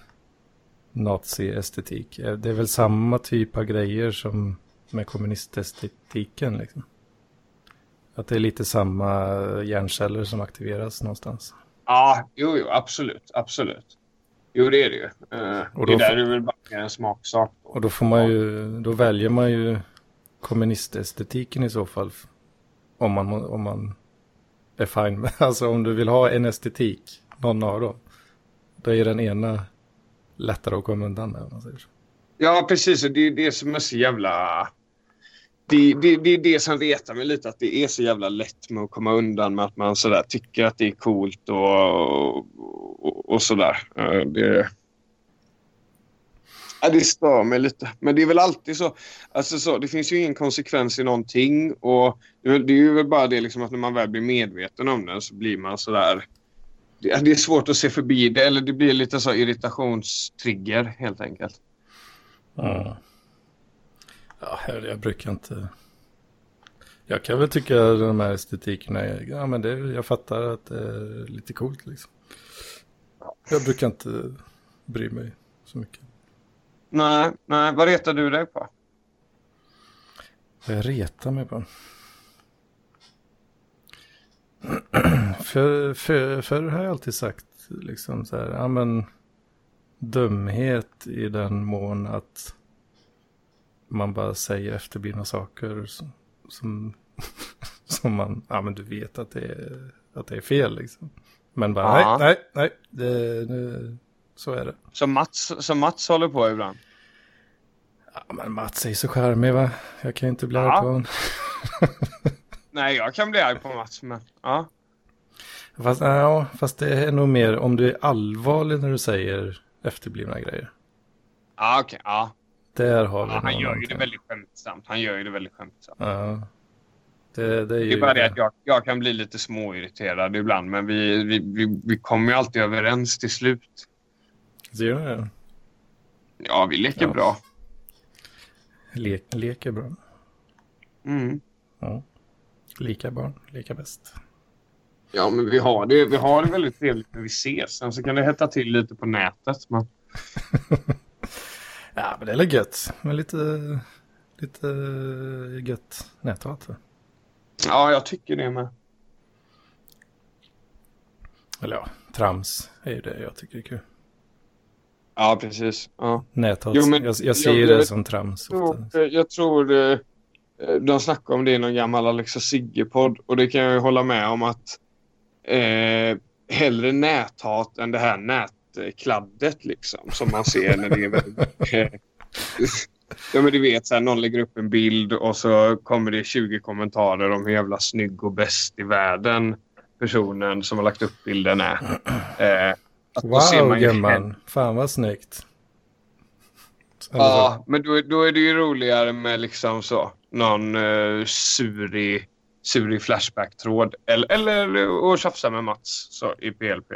nazi-estetik. Eh, det är väl samma typ av grejer som med kommunistestetiken liksom. Att det är lite samma hjärnceller som aktiveras någonstans. Ja, jo, jo absolut, absolut. Jo, det är det ju. Uh, och det där är väl bara en smaksak. Och då får man ju, då väljer man ju kommunistestetiken i så fall. Om man, om man är fine med, alltså om du vill ha en estetik, någon av dem. Då är den ena lättare att komma undan med. Om man säger så. Ja, precis. Det är det som är så jävla... Det, det, det är det som retar mig lite, att det är så jävla lätt med att komma undan med att man sådär tycker att det är coolt och, och, och sådär. Det, Ja, det stör mig lite. Men det är väl alltid så. Alltså så det finns ju ingen konsekvens i någonting. Och det är det är ju väl bara det liksom att när man väl blir medveten om den så blir man sådär... Eh, det är svårt att se förbi det. Eller det blir lite så irritationstrigger helt enkelt. Ja. Ja, jag, brukar inte... Jag kan väl tycka de här estetikerna, är- ja men det, jag fattar att det är lite coolt liksom. Jag brukar inte bry mig så mycket. Nej, nej. Vad retar du dig på? Vad jag retar mig på. för, för, för har jag alltid sagt liksom så här, ja men dumhet i den mån att man bara säger efterblivna saker som, som, som man, ja men du vet att det är, att det är fel liksom. Men bara Ja. nej, nej, nej, det, det, så är det. Som Mats, som Mats håller på ibland. Ja men Mats är så charmig va? Jag kan ju inte bli arg på honom. Nej, jag kan bli arg på Mats, men ja. Fast, ja, fast det är nog mer om du är allvarlig när du säger efterblivna grejer. Ja, okej. ja. Där har vi ja. Han gör ju det väldigt skämtsamt. Han gör ju det väldigt skämtsamt. Ja. Det, det är ju... Det är bara det att jag, jag kan bli lite småirriterad ibland, men vi, vi, vi, vi kommer ju alltid överens till slut. Ser du det? Ja, vi leker Ja. bra. Lek, lek är bra. Mm. Ja. Lika barn, lika bäst. Ja, men vi har, det, vi har det väldigt trevligt när vi ses. Sen så kan det hetta till lite på nätet. Men... Ja, men det är väl gött. Men lite, lite gött näthat. Ja, jag tycker det med. Eller ja, trams är ju det jag tycker är kul. Ja, precis. Ja. Näthat, Jo, men- jag, jag ser jag- det som trams Jag tror, jag tror eh, de snackar om det i någon gammal Alex och Sigge-podd och det kan jag ju hålla med om att eh, hellre näthat än det här nätkladdet liksom som man ser när det är väldigt... ja men du vet så här, någon lägger upp en bild och så kommer det 20 kommentarer om hur jävla snygg och bäst i världen personen som har lagt upp bilden är. Eh, Wow, gumman. Fan vad snyggt. Eller så. Ja, men då, då är det ju roligare med liksom så någon uh, surig, surig Flashback-tråd. Eller, eller att tjafsa med Mats så, i PLP.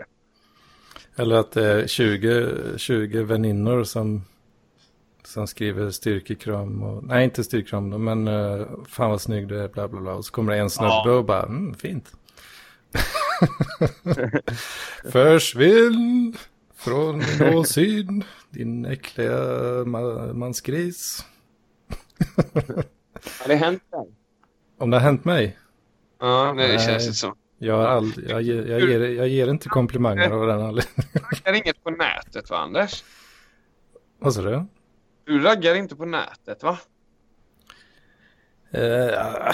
Eller att det är 20, 20 väninnor som, som skriver styrkekram. Och, nej, inte styrkekram men uh, fan vad snygg du är, bla bla bla. Och så kommer det en snubbe Ja. och bara, mm, fint. Försvinn från min din äckliga ma- mansgris. Har det hänt dig? Om det har hänt mig? Ja, det Nej. känns inte så. Jag, aldrig, jag, ger, jag, ger, jag ger inte komplimanger av den anledningen. Du raggar inget på nätet va, Anders? Vad sa du? Du raggar inte på nätet va? Uh,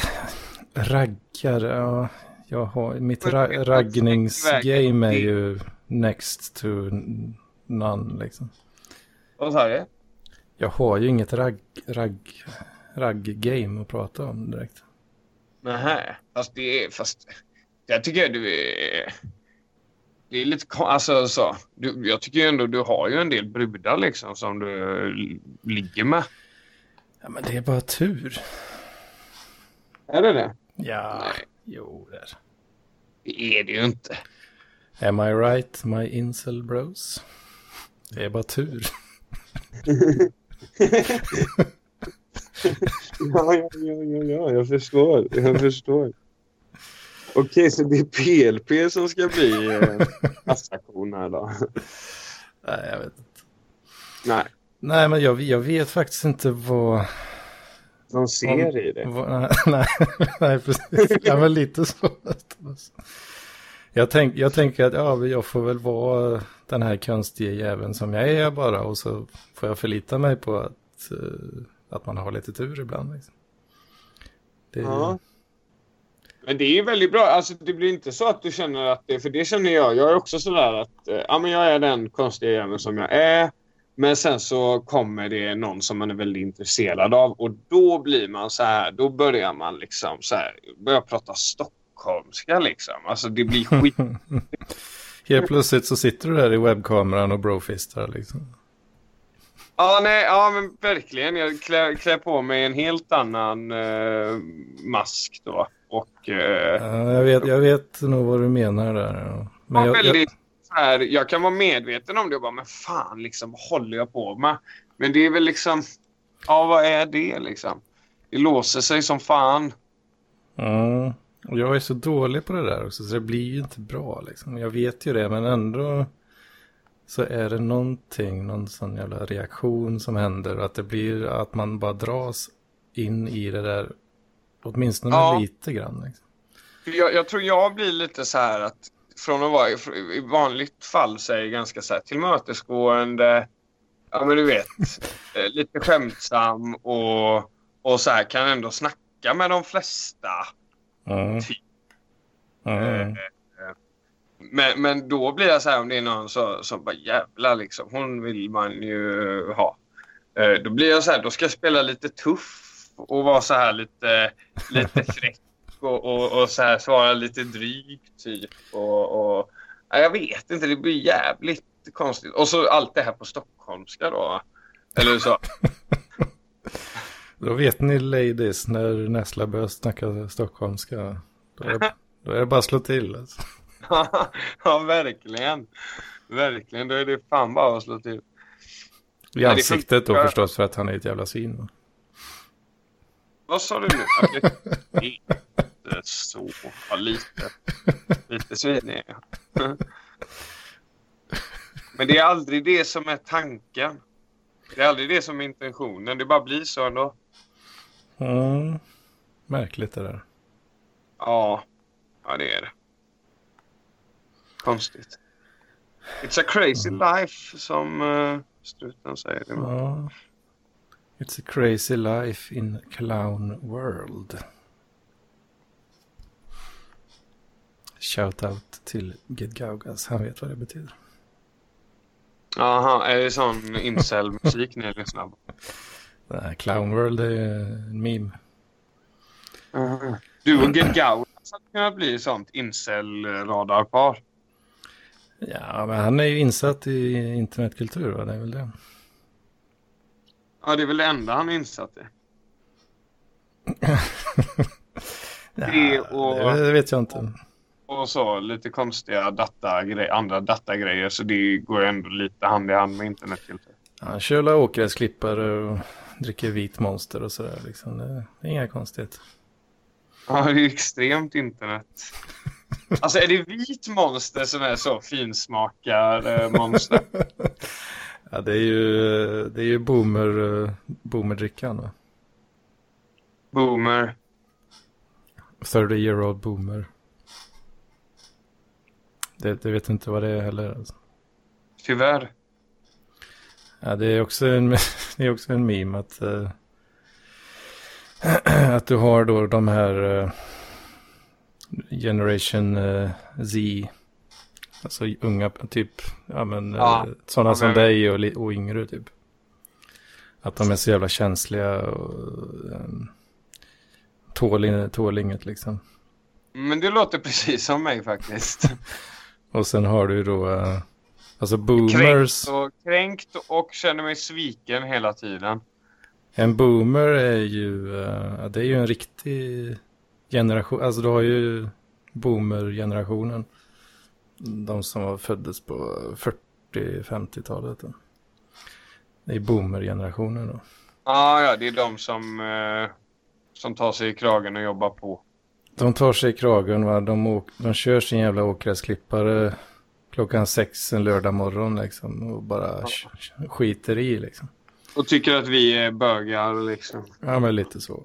raggar, ja. Jag har, mitt ra raggningsgame är Det- ju next to none liksom. Vad sa du? Jag har ju inget ragg, ragg, ragg-game att prata om direkt. Nähä, fast det är... Fast jag tycker du är... Det är lite alltså så. Du, jag tycker ändå du har ju en del brudar liksom som du l- ligger med. Ja, men det är bara tur. Är det det? Ja, Nej. jo det är. Det är det ju inte. Am I right, my incel bros? Det är bara tur. Ja, ja, ja, ja, ja, jag förstår. Jag förstår. Okej, så det är PLP som ska bli eh, kassakon här då? Nej, jag vet inte. Nej, Nej, men jag, jag vet faktiskt inte vad... de ser i det. vad nej, nej, precis. Ja, men lite så. Jag, tänk, jag tänker att ja, jag får väl vara den här konstiga jäveln som jag är bara. Och så får jag förlita mig på att, eh, att man har lite tur ibland. Liksom. Det, Ja. Men det är väldigt bra. Alltså, det blir inte så att du känner att det... För det känner jag. Jag är också sådär att eh, ja, men jag är den konstiga jäveln som jag är. Men sen så kommer det någon som man är väldigt intresserad av och då blir man så här, då börjar man liksom så här, börja prata stockholmska liksom. Alltså det blir skit. Helt plötsligt så sitter du där i webbkameran och brofistar liksom. Ja, nej, ja men verkligen. Jag klär, klär på mig en helt annan eh, mask då. Och... Eh, Ja, jag, vet, jag vet nog vad du menar där. Men ja, jag, jag, väldigt, så här, jag kan vara medveten om det och bara, men fan, liksom, vad håller jag på med? Men det är väl liksom, ja, vad är det liksom? Det låser sig som fan. och jag är så dålig på det där också så det blir ju inte bra liksom. Jag vet ju det men ändå så är det någonting, någon sån jävla reaktion som händer. Att det blir att man bara dras in i det där åtminstone Ja. lite grann. Liksom. Jag, jag tror jag blir lite så här att från att vara i, i vanligt fall så är jag ganska så här tillmötesgående. Ja men du vet, eh, lite skämtsam och, och så här kan ändå snacka med de flesta. Mm. Typ. Mm. Men, men då blir jag så här om det är någon så- som bara jävlar liksom, hon vill man ju ha. Eh, Då blir jag så här, då ska jag spela lite tuff och vara så här lite, lite fräck och, och, och så här svara lite drygt typ. Och, och, ja, jag vet inte, det blir jävligt konstigt. Och så allt det här på stockholmska då. Eller så. Då vet ni ladies när Nessla börjar snacka stockholmska. Då är, då är det bara att slå till. Alltså. ja, verkligen. Verkligen, då är det fan bara att slå till. I ansiktet då förstås för att han är ett jävla svin. Vad sa du nu? Inte så. Ja, lite. Lite svinig är jag. Men det är aldrig det som är tanken. Det är aldrig det som är intentionen. Det bara blir så ändå. Mm. Märkligt det där. Ja, ja det är det. Konstigt. It's a crazy life som uh, struten säger. Ja. It's a crazy life in clown world. Shout out till Gid Gaugas, han vet vad det betyder. Jaha, är det sån incel-musik ni lyssnar på? Nej, clown world är en meme. Du och Get Gaudas hade kunnat bli sånt incel-radarpar. Ja, men han är ju insatt i internetkultur, va? Det är väl det. Ja, det är väl det enda han är insatt i. Ja, Det och- det vet jag inte. Och så lite konstiga datagrej, andra datagrejer. Så det går ju ändå lite hand i hand med internetkultur. Han kör la åkgräsklippare och dricker vit monster och sådär. Liksom. Det är inga konstigheter. Ja, det är ju extremt internet. Alltså är det vit monster som är så finsmakar eh, monster? Ja, det är ju, det är ju boomer, eh, boomerdrickan. Va? Boomer. 30 year old boomer. Det, det vet inte vad det är heller. Alltså. Tyvärr. Ja, det är också en, det är också en meme att, eh, att du har då de här eh, Generation eh, Z. Alltså unga, typ, ja men Ja. eh, sådana Ja, som men- dig och, och yngre typ. Att de är så jävla känsliga och um, tål, in- tål inget liksom. Men det låter precis som mig faktiskt. Och sen har du då, eh, alltså boomers. Kränkt och, kränkt och känner mig sviken hela tiden. En boomer är ju, eh, det är ju en riktig generation, alltså du har ju boomer-generationen. De som var föddes på 40-50-talet. då. Det är boomer-generationen då. Ah, ja, det är de som, eh, som tar sig i kragen och jobbar på. De tar sig i kragen, va? De, åk, de kör sin jävla åkgräsklippare klockan sex en lördag morgon liksom. Och bara sk- skiter i liksom. Och tycker att vi är bögar liksom. Ja men lite så.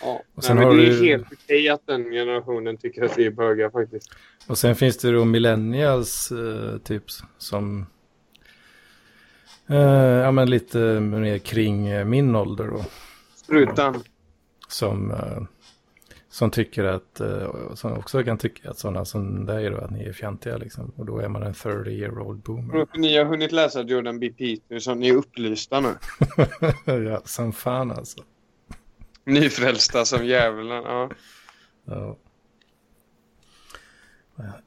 Ja. Nej, men det är du- helt okej att den generationen tycker att vi är bögar faktiskt. Och sen finns det då millennials eh, typ som eh, ja men lite mer kring eh, min ålder då. Strutan. Som, eh, som tycker att, eh, som också kan tycka att sådana som dig då, att ni är fjantiga liksom. Och då är man en 30 year old boomer. Ni har hunnit läsa Jordan B. Peterson. Ni är upplysta nu. ja, som fan alltså. Nyfrälsta som djävulen. Ja. Ja.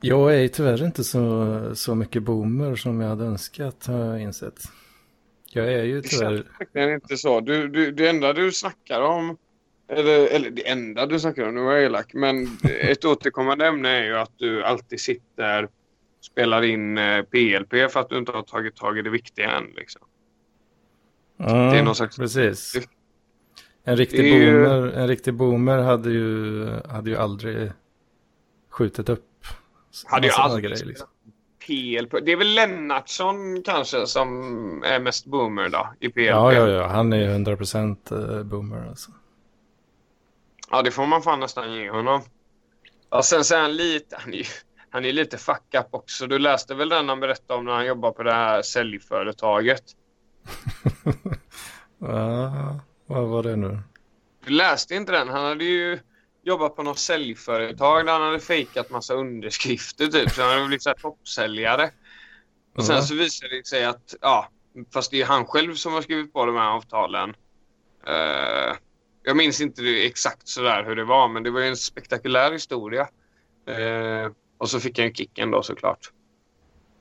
Jag är tyvärr inte så, så mycket boomer som jag hade önskat har jag insett. Jag är ju Det tyvärr... känns verkligen inte så. Du, du, det enda du snackar om, eller, eller det enda du snackar om, nu var jag elak, men ett återkommande ämne är ju att du alltid sitter och spelar in eh, PLP för att du inte har tagit tag i det viktiga än. Liksom. Mm, det är någon slags- Precis. En riktig, ju- boomer, en riktig boomer hade ju, hade ju aldrig skjutit upp Hade ju aldrig grejer, liksom. PLP. Det är väl Lennartsson kanske som är mest boomer då i PLP? Ja, ja, ja. Han är ju 100% eh, boomer alltså. Ja, det får man fan nästan ge honom. Ja, sen så är han lite, han är, ju- han är lite fuck up också. Du läste väl den han berättade om när han jobbar på det här säljföretaget? Ja, vad var det nu? Du läste inte den? Han hade ju jobbat på något säljföretag där han hade fejkat massa underskrifter typ. Så han hade blivit så här toppsäljare. Och sen så visade det sig att, ja, fast det är han själv som har skrivit på de här avtalen. Eh, jag minns inte exakt sådär hur det var, men det var ju en spektakulär historia. Eh, och så fick han ju kicken då såklart.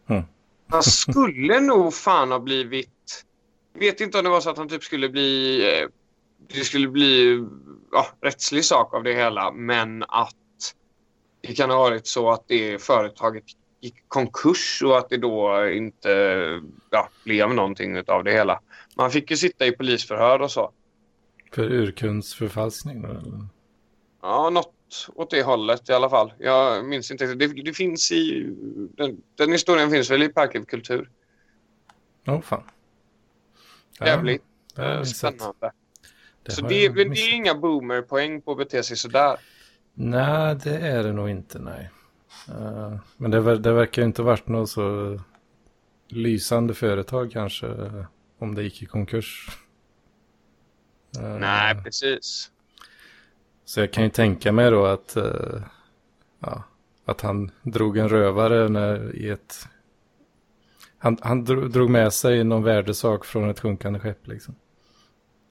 Mm. Han skulle nog fan ha blivit... Vet inte om det var så att han typ skulle bli... Det skulle bli ja, rättslig sak av det hela, men att det kan ha varit så att det företaget gick konkurs och att det då inte ja, blev någonting av det hela. Man fick ju sitta i polisförhör och så. För urkundsförfalskning? Eller? Ja, något åt det hållet i alla fall. Jag minns inte. Det, det finns i... Den, den historien finns väl i Parkliv Kultur. Åh fan. Ja, Jävligt det. Så det, men det är inga boomerpoäng på att bete sig sådär. Nej, det är det nog inte, nej. Eh, men det, det verkar ju inte varit något så lysande företag kanske, eh, om det gick i konkurs. Eh, Nej, precis. Så jag kan ju tänka mig då att, eh, ja, att han drog en rövare när, i ett... Han, han dro- drog med sig någon värdesak från ett sjunkande skepp liksom.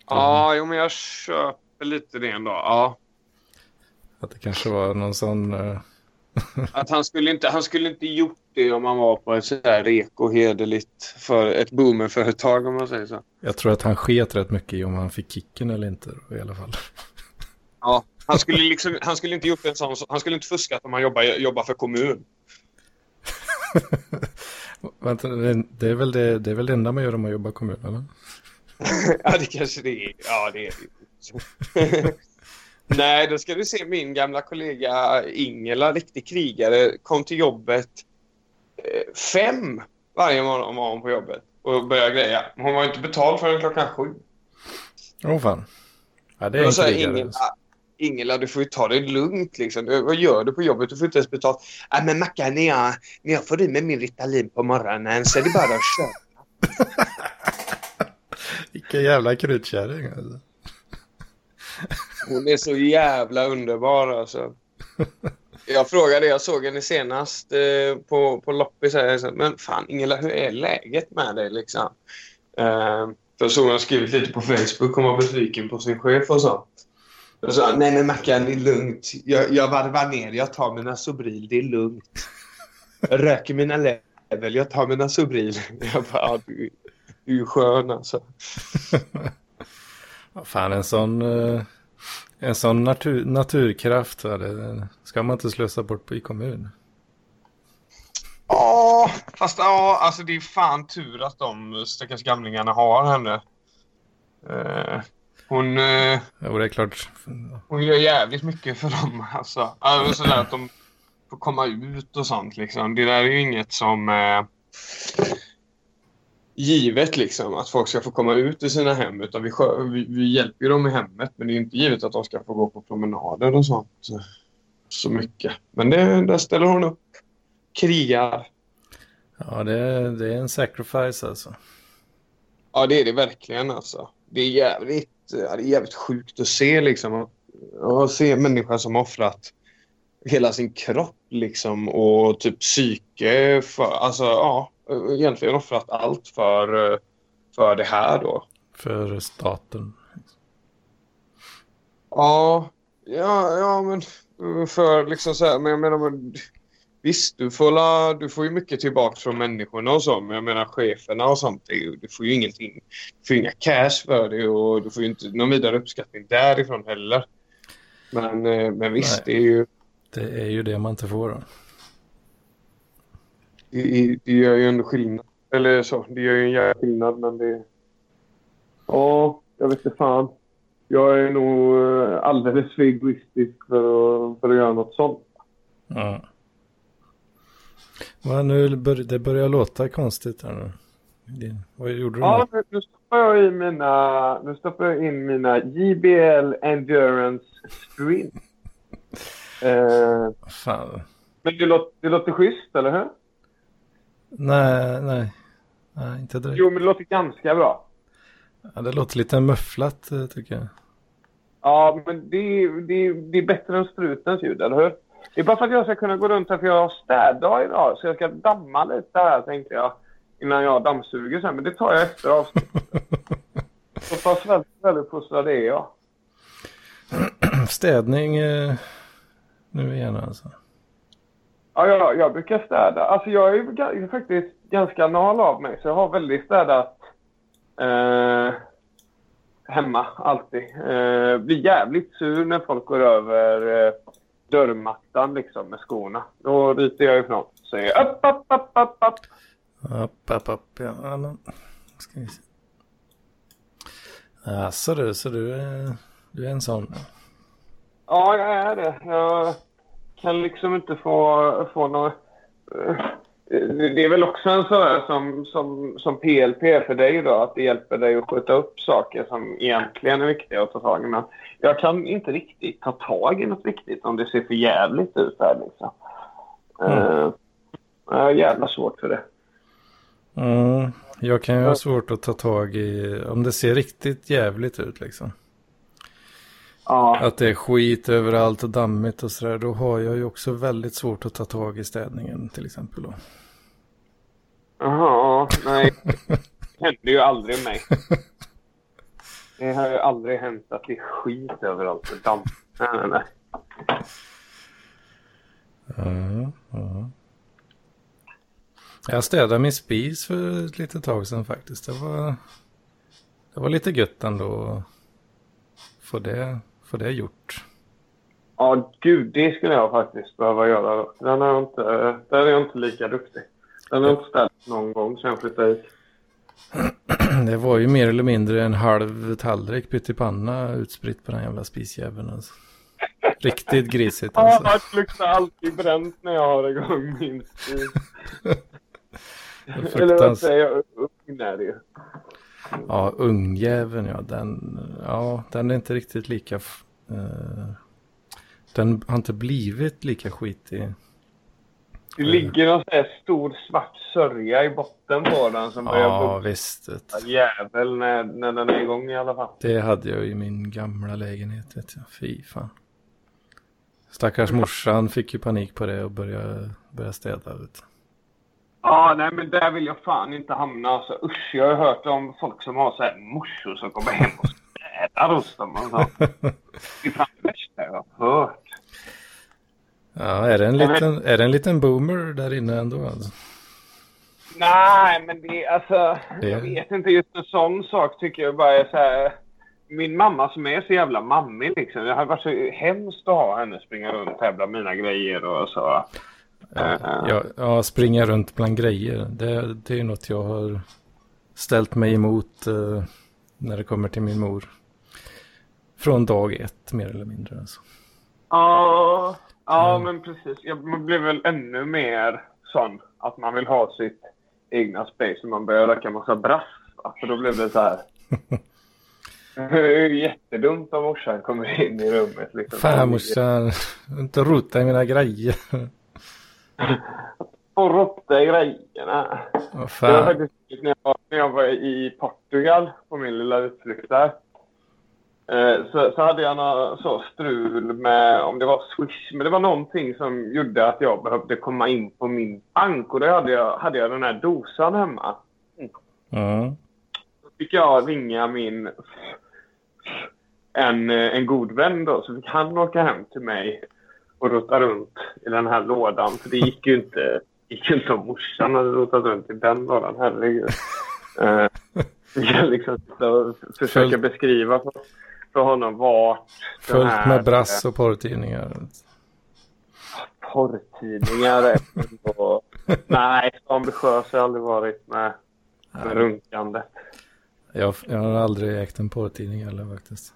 Ja, jo, men jag köper lite det ändå. Ja. Att det kanske var någon sån... eh, Att han skulle inte, han skulle inte gjort det om han var på ett sådär reko hederligt för ett boomerföretag om man säger så. jag tror att han sket rätt mycket i om han fick kicken eller inte då, i alla fall. Ja. Han skulle liksom, han skulle inte gjort en sån, han skulle inte fuskat om han jobbar, jobbar för kommun. Vänta, det, det, är väl det, det är väl det enda man gör om man jobbar i kommun, eller? ja, det kanske det är. Ja, det är det. Nej, då ska du se min gamla kollega Ingela, riktig krigare, kom till jobbet eh, fem varje morgon var hon på jobbet och började greja. Hon var inte betald förrän klockan sju. Åh fan. Ja, det är krigare. Ingela, Ingela, du får ju ta det lugnt liksom. Du, vad gör du på jobbet? Du får inte ens betalt. Nej, men Mackan, när jag, när jag får i mig min Ritalin på morgonen så är det bara att köra. Vilken jävla krutkärring alltså. Hon är så jävla underbar alltså. Jag frågade, jag såg henne senast eh, på, på loppis. här, jag sa, Men fan Ingela, hur är läget med dig liksom? Eh, för så har hon skrivit lite på Facebook Hon var besviken på sin chef och så. Jag sa, nej men Mackan, det är lugnt. Jag, jag varvar ner, jag tar mina Sobril, det är lugnt. Jag röker mina level, jag tar mina Sobril. Jag bara, ja, du, ju skön alltså. Vad fan, en sån, eh, en sån natur, naturkraft det ska man inte slösa bort på i kommun. Ja, fast ja, alltså det är fan tur att de stackars gamlingarna har henne. Eh, hon, eh, Jo, det är klart. hon gör jävligt mycket för dem. Alltså, alltså sådär att de får komma ut och sånt liksom. Det där är ju inget som eh, givet liksom att folk ska få komma ut i sina hem utan vi, vi, vi hjälper dem i hemmet men det är inte givet att de ska få gå på promenader och sånt så, så mycket. Men det, där ställer hon upp. Krigar. Ja, det, det är en sacrifice alltså. Ja, det är det verkligen alltså. Det är jävligt, ja, det är jävligt sjukt att se liksom. Att, att se en människa som offrat hela sin kropp liksom och typ psyke för, alltså ja, egentligen offrat allt för, för det här då. För staten. Ja, ja, ja men för liksom så här, men jag menar men Visst, du får, la, du får ju mycket tillbaka från människorna och så, men jag menar cheferna och sånt, du får ju ingenting. Du får inga cash för det och du får ju inte någon vidare uppskattning därifrån heller. Men, eh, men visst, Nej. det är ju... Det är ju det man inte får då. Det, det gör ju ändå skillnad. Eller så, det gör ju en jävla skillnad, men det... Ja, jag vet inte fan. Jag är nog eh, alldeles för egoistisk för att, för att göra något sånt. Ja. Va, nu bör, det börjar låta konstigt här nu. Det, vad gjorde du Ja, nu? nu, nu stoppar jag i mina... Nu stoppar jag in mina JBL Endurance Sprint. Eh, Fan. men det låter, det låter schysst, eller hur? Nej, nej. Nej, inte direkt. Jo, men det låter ganska bra. Ja, det låter lite mufflat eh, tycker jag. Ja, men det, det, det är bättre än strutens ljud, eller hur? Det är bara för att jag ska kunna gå runt här, för jag har städdag idag. Så jag ska damma lite här, tänkte jag. Innan jag dammsuger sen. Men det tar jag efter avsnittet. Så pass väldigt, väldigt pussad är jag. Städning eh, nu igen alltså. Ja, jag, jag brukar städa. Alltså jag är är faktiskt ganska anal av mig. Så jag har väldigt städat eh, hemma, alltid. Eh, blir jävligt sur när folk går över eh, dörrmattan liksom med skorna. Då ryter jag ifrån. Säger upp, upp, upp, upp, upp. Upp, upp, upp. Ja, ja, men. Ska vi se. Alltså du, så du är, du är en sån. Ja, jag är det. Jag kan liksom inte få, få något... eh, Det är väl också en sån här som, som, som PLP är för dig då, att det hjälper dig att skjuta upp saker som egentligen är viktiga att ta tag i. Men jag kan inte riktigt ta tag i något viktigt om det ser för jävligt ut här liksom. Mm. jag har jävla svårt för det. Mm, jag kan ju ha svårt att ta tag i om det ser riktigt jävligt ut liksom. Ja, Att det är skit överallt och dammigt och sådär. Då har jag ju också väldigt svårt att ta tag i städningen till exempel. Då. Jaha, nej. Det händer ju aldrig mig. Det har ju aldrig hänt att det är skit överallt och damm. Nej, nej, nej. Ja, ja. Jag städade min spis för ett litet tag sedan faktiskt. Det var, det var lite gött ändå att få det, få det gjort. Ja, gud, det skulle jag faktiskt behöva göra. Den är inte, där är jag inte lika duktig. Den har jag inte ställt någon gång sen jag flyttade hit. Det var ju mer eller mindre en halv tallrik pyttipanna utspritt på den jävla spisjäveln. Alltså. Riktigt grisigt alltså. Ja, det luktar alltid bränt när jag har igång min spis. Eller vad säger jag? Ugn är det ju. Ja, ungjäveln ja. Den, ja, den är inte riktigt lika... Eh, den har inte blivit lika skitig. Det ligger någon sån här stor svart sörja i botten på den som börjar Ja, bubbla visst. vet du. jävel när, när den är igång i alla fall. Det hade jag i min gamla lägenhet. Vet jag. Fy fan. Stackars morsan fick ju panik på det och började, började städa. Vet du. Ja, nej men där vill jag fan inte hamna. Alltså, usch, jag har hört om folk som har så här morsor som kommer hem och städar hos dem. Och så. Det är fan det värsta jag har hört. Ja, är det, en liten, är det en liten boomer där inne ändå? Alltså? Nej, men det är alltså... Det- Jag vet inte, just en sån sak tycker jag bara är så här... Min mamma som är så jävla mammig liksom. Det hade varit så hemskt att ha henne springa runt här bland mina grejer och så. Ja, ja, springa runt bland grejer. Det, det är något jag har ställt mig emot eh, när det kommer till min mor. Från dag ett mer eller mindre. Alltså. Ja, ja Mm. men precis. Jag blev väl ännu mer sån att man vill ha sitt egna space och man börjar röka massa brass. För då blev det så här. Det är ju jättedumt om morsan kommer in i rummet. Liksom. Fan morsan, inte rota i mina grejer. Och rotta i grejerna. Vad Det var faktiskt när jag, var, när jag var i Portugal på min lilla utflykt där. Eh, Så, så hade jag några så strul med, om det var Swish, men det var någonting som gjorde att jag behövde komma in på min bank. Och då hade jag, hade jag den här dosan hemma. Mm. Då fick jag ringa min en, eh, en god vän då, så fick han åka hem till mig och rota runt i den här lådan. För det gick ju inte, gick ju inte om morsan hade rotat runt i den lådan. Herregud. Uh, jag liksom försöka Fullt- beskriva för, för honom vart Fullt här, med brass och porrtidningar. porrtidningar och, Nej, så ambitiös har jag aldrig varit med, med runkandet. Jag, jag har aldrig ägt en porrtidning heller faktiskt.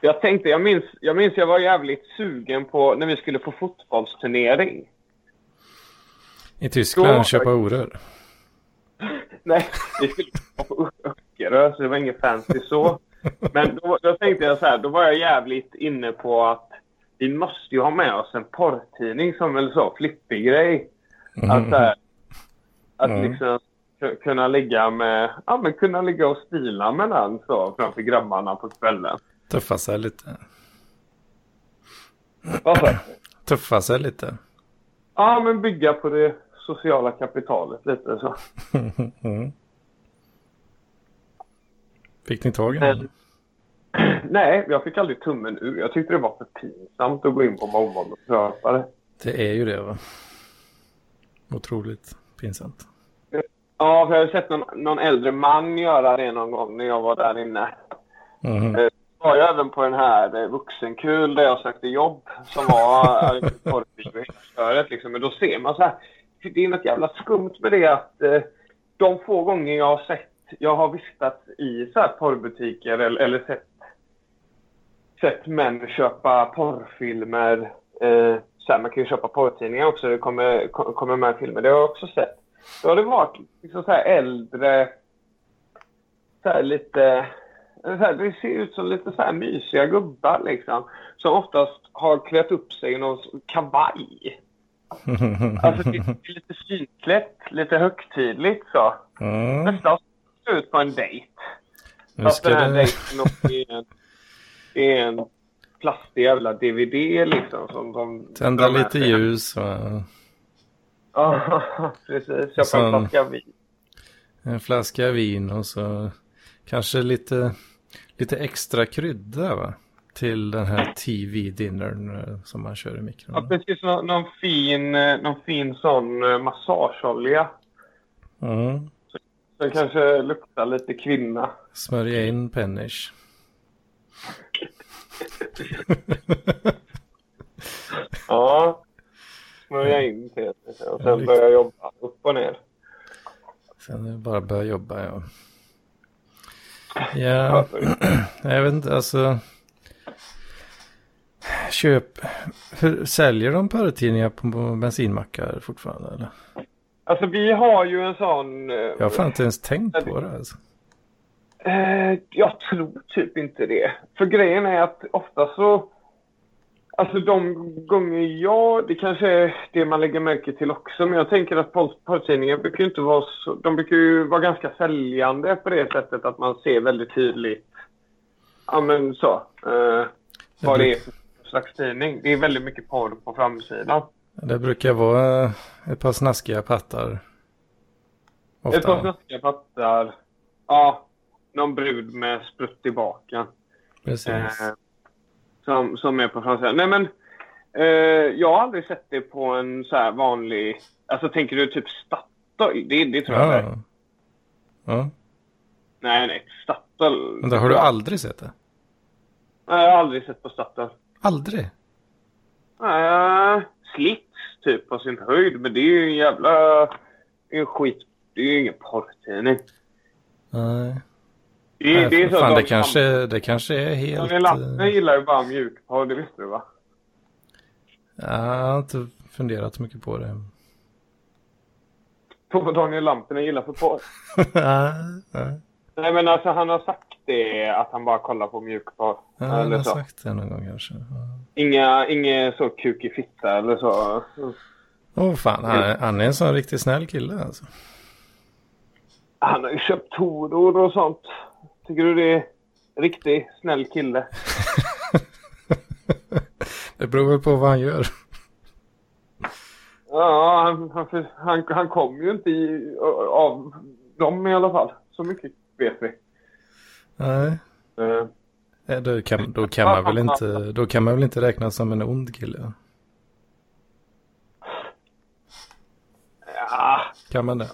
Jag tänkte, jag minns, jag minns jag var jävligt sugen på när vi skulle på fotbollsturnering. I Tyskland Då- köpa orör. Nej, vi skulle på Öckerö så det var inget fancy så. Men då, då tänkte jag så här, då var jag jävligt inne på att vi måste ju ha med oss en porrtidning som en så flippig grej. Att, så här, att Mm. liksom ku- kunna ligga med, ja men kunna ligga och stila med den så framför grabbarna på kvällen. Tuffa sig lite. Du? Tuffa sig lite. Ja men bygga på det sociala kapitalet lite så. Mm. Fick ni tag i den? Nej, jag fick aldrig tummen ur. Jag tyckte det var för pinsamt att gå in på morgonen och köpa det. Det är ju det va? Otroligt pinsamt. Ja, för jag har sett någon, någon äldre man göra det någon gång när jag var där inne. Mhm. Eh, var jag även på den här eh, vuxenkul där jag sökte jobb som var eh, porrbiostöret liksom. Men då ser man så här. Det är något jävla skumt med det att eh, de få gånger jag har sett, jag har vistats i så här porrbutiker eller, eller sett, sett män köpa porrfilmer. Eh, så här, man kan ju köpa porrtidningar också, det kommer, kom- kommer med filmer. Det har jag också sett. Då har det varit liksom så här äldre, så här lite det ser ut som lite så här mysiga gubbar liksom. Som oftast har klätt upp sig i någon kavaj. Alltså det är lite finklätt, lite högtidligt så. Mm. Nästan ser ut på en dejt. Fast den här dejten är en, är en plastig jävla DVD liksom. Som de Tända med lite ljus Ja, precis. Köpa en flaska vin. en flaska vin och så kanske lite, lite extra krydda va? Till den här TV-dinnern eh, som man kör i Ja, mikron. precis. Någon, någon, fin, eh, någon fin sån eh, massageolja. Mm. Den kanske luktar lite kvinna. Smörja in pennish. Ja. Smörja in till och Ja, sen börja jobba upp och ner. Sen är det bara börja jobba ja. Ja, jag vet inte alltså. Köp. Hur, säljer de porrtidningar på, på bensinmackar fortfarande eller? Alltså vi har ju en sån... Jag har fan inte ens tänkt på det alltså. Eh, jag tror typ inte det. För grejen är att ofta så... Alltså de gånger jag... Det kanske är det man lägger märke till också. Men jag tänker att por- porrtidningar brukar ju inte vara så... De brukar ju vara ganska säljande på det sättet att man ser väldigt tydligt. Ja men så. Eh, vad det är för slags tidning. Det är väldigt mycket porr på framsidan. Det brukar vara ett par snaskiga pattar. Ett par Ofta. snaskiga pattar. Ja. Någon brud med sprutt i baken. Precis. Eh, som, som är på framsidan. Nej men, eh, jag har aldrig sett det på en så här vanlig... Alltså tänker du typ Statoil? Det, det tror jag det är. Ja. ja. Nej, nej. Statoil. Men då har du aldrig sett det? Nej, jag har aldrig sett på Statoil. Aldrig? Uh, slits typ på sin höjd. Men det är ju en jävla... Det är en skit. Det är ju ingen porrtidning. Nej. Det, är- Nej, det är så fan, att det, de- kanske, det kanske är helt... Daniel eh, gillar ju bara mjukporr, det visste du va? Jag har inte funderat så mycket på det. På vad Daniel Lampner gillar för porr. Nej, men alltså han har sagt det att han bara kollar på mjukporr. Ja, han har så. sagt det någon gång kanske. Ja. Inga, inga så kuk i fitta eller så. Åh fan, han, är- han är en sån riktigt snäll kille alltså. Han har ju köpt toror och sånt. Tycker du det är riktig snäll kille? det beror väl på vad han gör. Ja, han, han, han, han kom ju inte i, av dem i alla fall. Så mycket vet vi. Nej. Uh. Då, kan, då, kan man väl inte, då kan man väl inte räknas som en ond kille? Ja. Kan man det?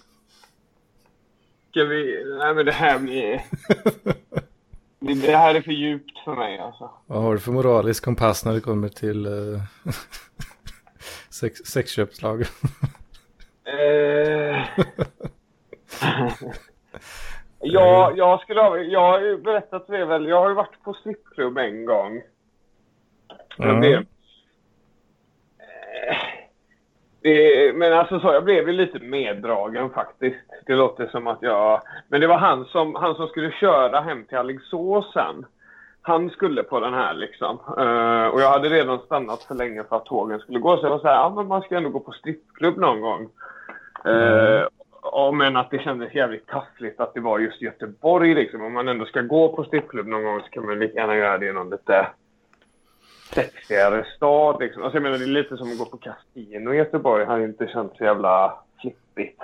Ska vi... Nej men det här blir... det, här är för djupt för mig alltså. Vad har du för moralisk kompass när det kommer till uh, sex, sexköpslag? eh... ja, jag skulle ha... Jag har ju berättat det väl. Jag har ju varit på strippklubb en gång. Mm. Eh, det, men alltså så, jag blev ju lite meddragen faktiskt. Det låter som att jag... Men det var han som, han som skulle köra hem till Alingsås sen. Han skulle på den här liksom. Uh, och jag hade redan stannat för länge för att tågen skulle gå. Så jag var så här, ja men man ska ändå gå på strippklubb någon gång. Uh, och men att det kändes jävligt taffligt att det var just Göteborg liksom. Om man ändå ska gå på strippklubb någon gång så kan man lika gärna göra det i någon lite sexigare stad liksom. Alltså jag menar det är lite som att gå på Casino i Göteborg. Hade inte känts så jävla flippigt.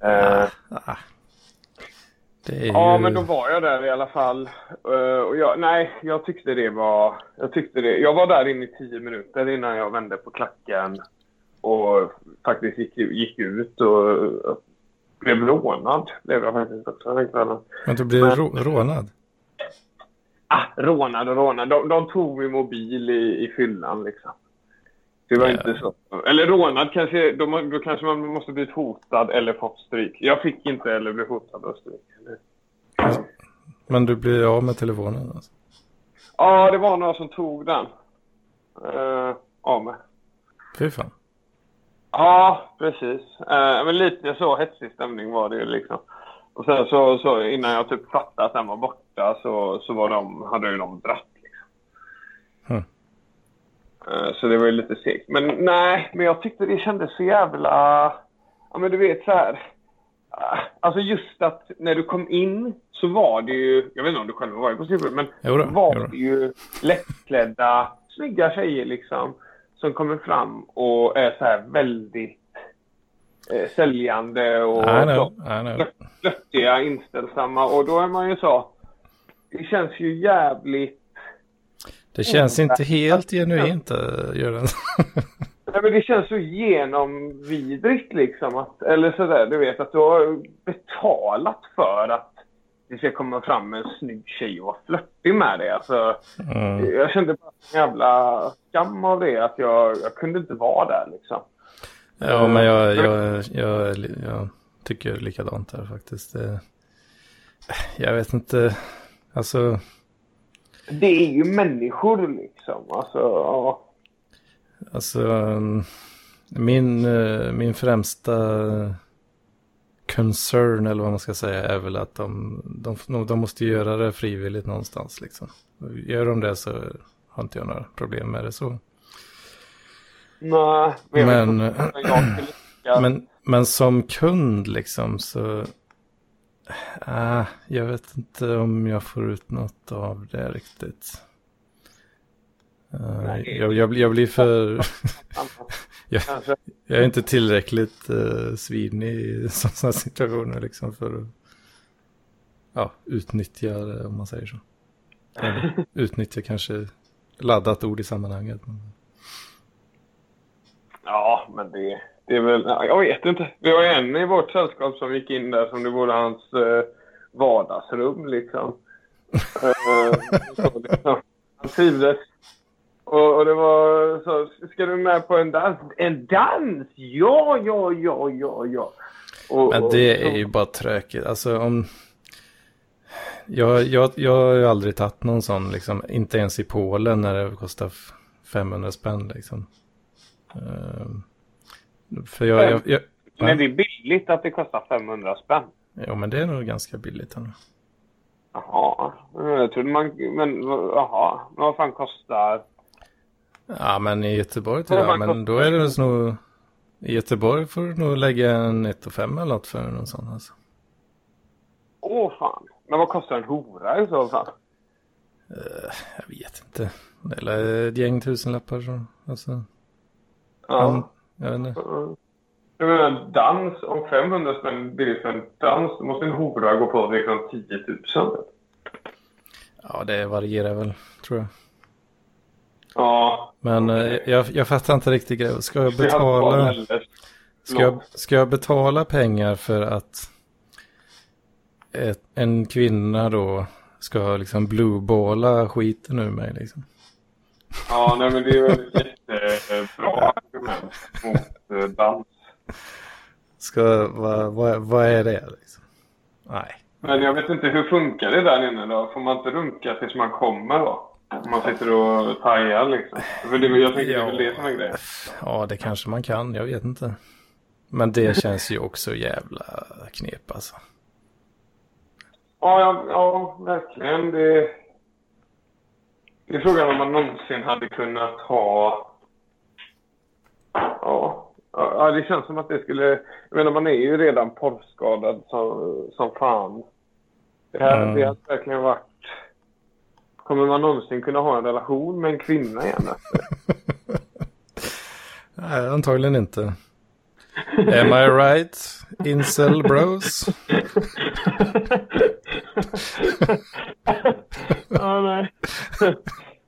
Eh, Ah, det är ju... Ja, men då var jag där i alla fall. Eh, och jag, nej, jag tyckte det var... Jag tyckte det... Jag var där inne i tio minuter innan jag vände på klacken och faktiskt gick, gick ut och och blev rånad. Blev jag faktiskt också den. Men du blir Men- rå- rånad? Ah, rånad och rånad. De, de tog min mobil i, i fyllan liksom. Det var Ja. inte så. Eller rånad kanske. Då, då kanske man måste blivit hotad eller fått stryk. Jag fick inte eller blev hotad och stryk. Men du blir av med telefonen alltså. Ja, det var några som tog den. Uh, av mig. Fy fan. Ja, precis. Eh, men lite så hetsig stämning var det ju liksom. Och sen så, så innan jag typ fattade att den var borta så, så var de, hade ju de dratt liksom. Eh, så det var ju lite segt. Men nej, men jag tyckte det kändes så jävla... Ja men du vet så här. ah, Alltså just att när du kom in så var det ju, jag vet inte om du själv var på strippklubb, men Jodå, var det ju lättklädda, snygga tjejer liksom. Som kommer fram och är så här väldigt eh, säljande och flörtiga, inställsamma. Och då är man ju så, det känns ju jävligt Det känns inte helt genuint, Göran. Nej, men det känns så genomvidrigt liksom. Att, eller sådär, du vet att du har betalat för att det ska komma fram en snygg tjej och vara flörtig med dig. Alltså, Mm. Jag kände bara en jävla skam av det. Att jag, jag kunde inte vara där liksom. Ja, men jag, jag, jag, jag tycker likadant här faktiskt. Det- Jag vet inte, alltså, Det är ju människor liksom. Alltså, ja. alltså min, eh, min främsta concern eller vad man ska säga är väl att de, de, de måste göra det frivilligt någonstans liksom. Gör de det så har inte jag några problem med det så. Nej, men, Men- Men, men som kund liksom så... Äh, jag vet inte om jag får ut något av det riktigt. Eh, Nej. jag, jag, jag blir för... jag, jag är inte tillräckligt uh, svinig i sådana situationer liksom för att ja, utnyttja det om man säger så. Eller, utnyttja kanske laddat ord i sammanhanget. Men... Ja, men det, det är väl... ja, Jag vet inte. Vi har en i vårt sällskap som gick in där som det vore hans eh, vardagsrum liksom. Eh, så, liksom. Han trivdes. Och, och det var så, ska du med på en dans? En dans? Ja, ja, ja, ja, ja. Och, Men och- det är ju bara tråkigt. Alltså om... Jag, jag, jag har ju aldrig tagit någon sån, liksom, inte ens i Polen när det kostar f- 500 spänn liksom. Ehm, för jag, jag, jag Men det är billigt att det kostar 500 spänn. Jo men det är nog ganska billigt ändå. Jaha. Jag trodde man... Men jaha. Men vad fan kostar... Ja men i Göteborg tror jag, men då är det nog... I Göteborg får du nog lägga en 1 5 eller något för någon sån alltså. Åh fan. Men vad kostar en hora i så fall? Jag vet inte. Eller ett gäng tusenlappar så. Alltså, Ja. jag vet inte. Jag menar, dans, om 500 spänn billigt för en dans, då måste en hora gå på liksom 10 000. Ja det varierar väl tror jag. Ja. Men eh, jag, jag fattar inte riktigt grejen. Ska jag betala, Ska jag, ska jag betala pengar för att ett, en kvinna då ska liksom blueballa skiten ur mig liksom? Ja, nej men det är väl jättebra argument mot eh, dans. Ska, vad, vad, vad är det liksom? Nej. Men jag vet inte, hur funkar det där inne då? Får man inte runka tills man kommer då? Om man sitter och pajar liksom. För det, jag tänker det är väl det som är grejen. Ja, det kanske man kan. Jag vet inte. Men det känns ju också jävla knep alltså. Ja, ja, ja verkligen. Det, det är frågan om man någonsin hade kunnat ha... Ja, ja, det känns som att det skulle... Jag menar, man är ju redan porrskadad som, som fan. Det här Mm. det hade verkligen varit... Kommer man någonsin kunna ha en relation med en kvinna igen? Nej, antagligen inte. Am I right? Incel bros? ja, nej.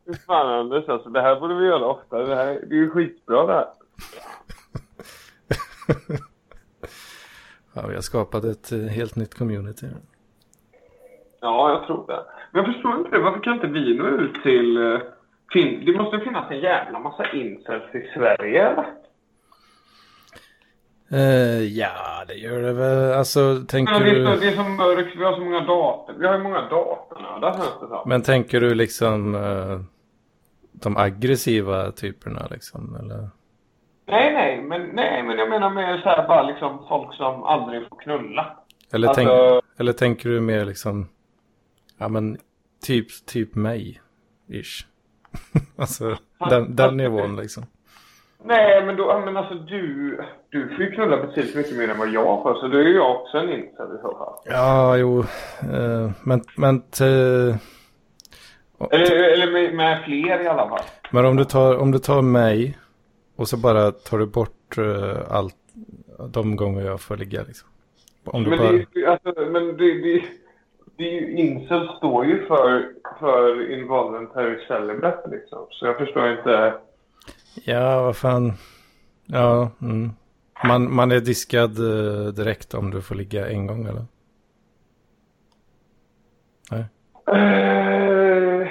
Fy fan Anders, alltså, det här borde vi göra ofta. Det, här, det är ju skitbra det här. Ja, vi har skapat ett eh, helt nytt community. Ja, jag tror det. Men jag förstår inte det. Varför kan inte vi nå ut till... eh, Fin- det måste finnas en jävla massa incels i Sverige, eller? Eh, ja, det gör det väl. Alltså, tänker Men det, är så, du... det är så mörkt. Vi har så många dator. Vi har ju många datornördar, det som. Men tänker du liksom eh, de aggressiva typerna liksom? Eller? Nej, nej. Men, nej, men jag menar mer så här bara liksom folk som aldrig får knulla. Eller, Alltså- tänk, eller tänker du mer liksom, ja men typ, typ mig, ish. alltså den, den nivån liksom. Nej, men då, men alltså du, du får ju knulla betydligt mycket mer än vad jag får. Så då är ju jag också en incel i så fall. Ja, jo, eh, men, men, t- Eller, eller med, med fler i alla fall. men om du tar, om du tar mig och så bara tar du bort eh, allt, de gånger jag får ligga liksom. Om du Men, bara, det, alltså, men det, det, det är ju, incel står ju för, för involuntary celibate liksom. Så jag förstår inte. Ja vad fan, ja, mm. man, man är diskad eh, direkt om du får ligga en gång eller? Nej. Uh,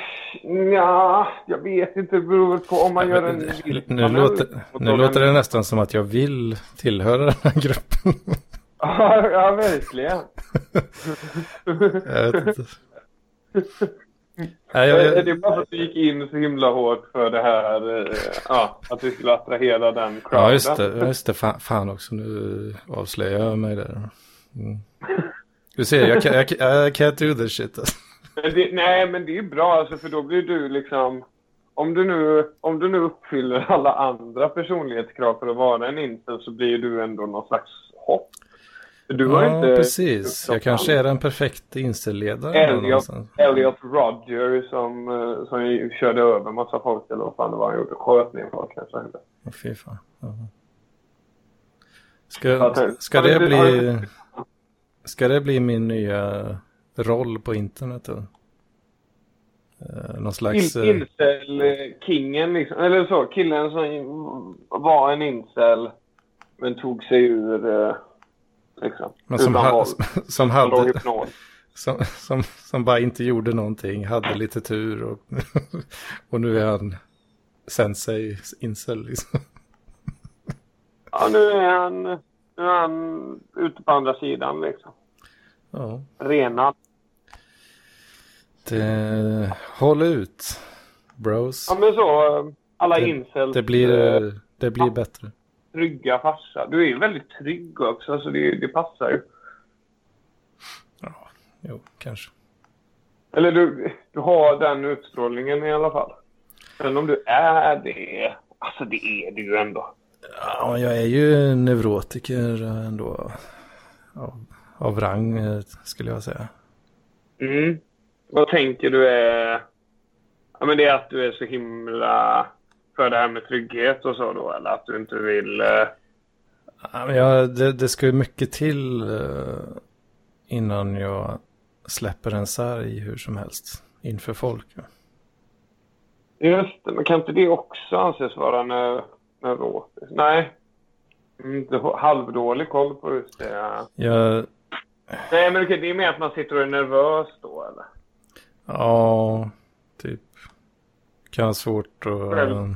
ja, jag vet inte. Det beror på om man gör en... nu, nu, låter, nu låter det nästan som att jag vill tillhöra den här gruppen. Ja, ja, verkligen. jag vet inte. Nej, jag, Är jag, det bara för att du gick in så himla hårt för det här, eh, ja, att du skulle attrahera den crowden? ja, just det. ja, Just det fan, fan också. Nu avslöjar jag mig där. Mm. Du ser, jag, kan- jag, kan- I can't do this shit. Alltså. Men det, nej, men det är bra alltså, för då blir du liksom... Om du, nu, om du nu uppfyller alla andra personlighetskrav för att vara en incel så blir du ändå någon slags hopp. Du har Ja, inte... precis. Jag kanske är den perfekta instelledaren. Elliot, Roger som, eh, som körde över massa folk eller vad fan det var han gjorde. Sköt ner folk kanske. Åh, Fy fan. Ja. Ska, ska det bli... Ska det bli min nya roll på internet då? Eh, någon slags... In, eh, incel-kingen liksom. Eller så, killen som var en incel men tog sig ur liksom. Men som, ha, som, hade, som, som, som bara inte gjorde någonting, hade lite tur och, och nu är han sensei incel liksom. Ja, nu är han, nu är han ute på andra sidan liksom. Ja, Renad. det, håll ut, bros. Ja, men så. eh, Alla Det- incels. Det blir, eh, det blir bättre. Trygga farsa. Du är ju väldigt trygg också, så det, det passar ju. Jo, kanske. Eller du, du har den utstrålningen i alla fall. Men om du är det, alltså det är du ju ändå. Ja, jag är ju neurotiker ändå. Av, av rang skulle jag säga. Mm. Vad tänker du är... Ja, men det är att du är så himla för det här med trygghet och så då, eller att du inte vill... eh, Ja, det, det ska ju mycket till eh, innan jag släpper en sarg hur som helst inför folk. Ja. Just det, men kan inte det också anses vara neurotiskt? Nej. Mm, du har halvdålig koll på just det. Ja. Jag, Nej, men okej, det är mer att man sitter och är nervös då, eller? ja, typ. Kan ha svårt att... Själv.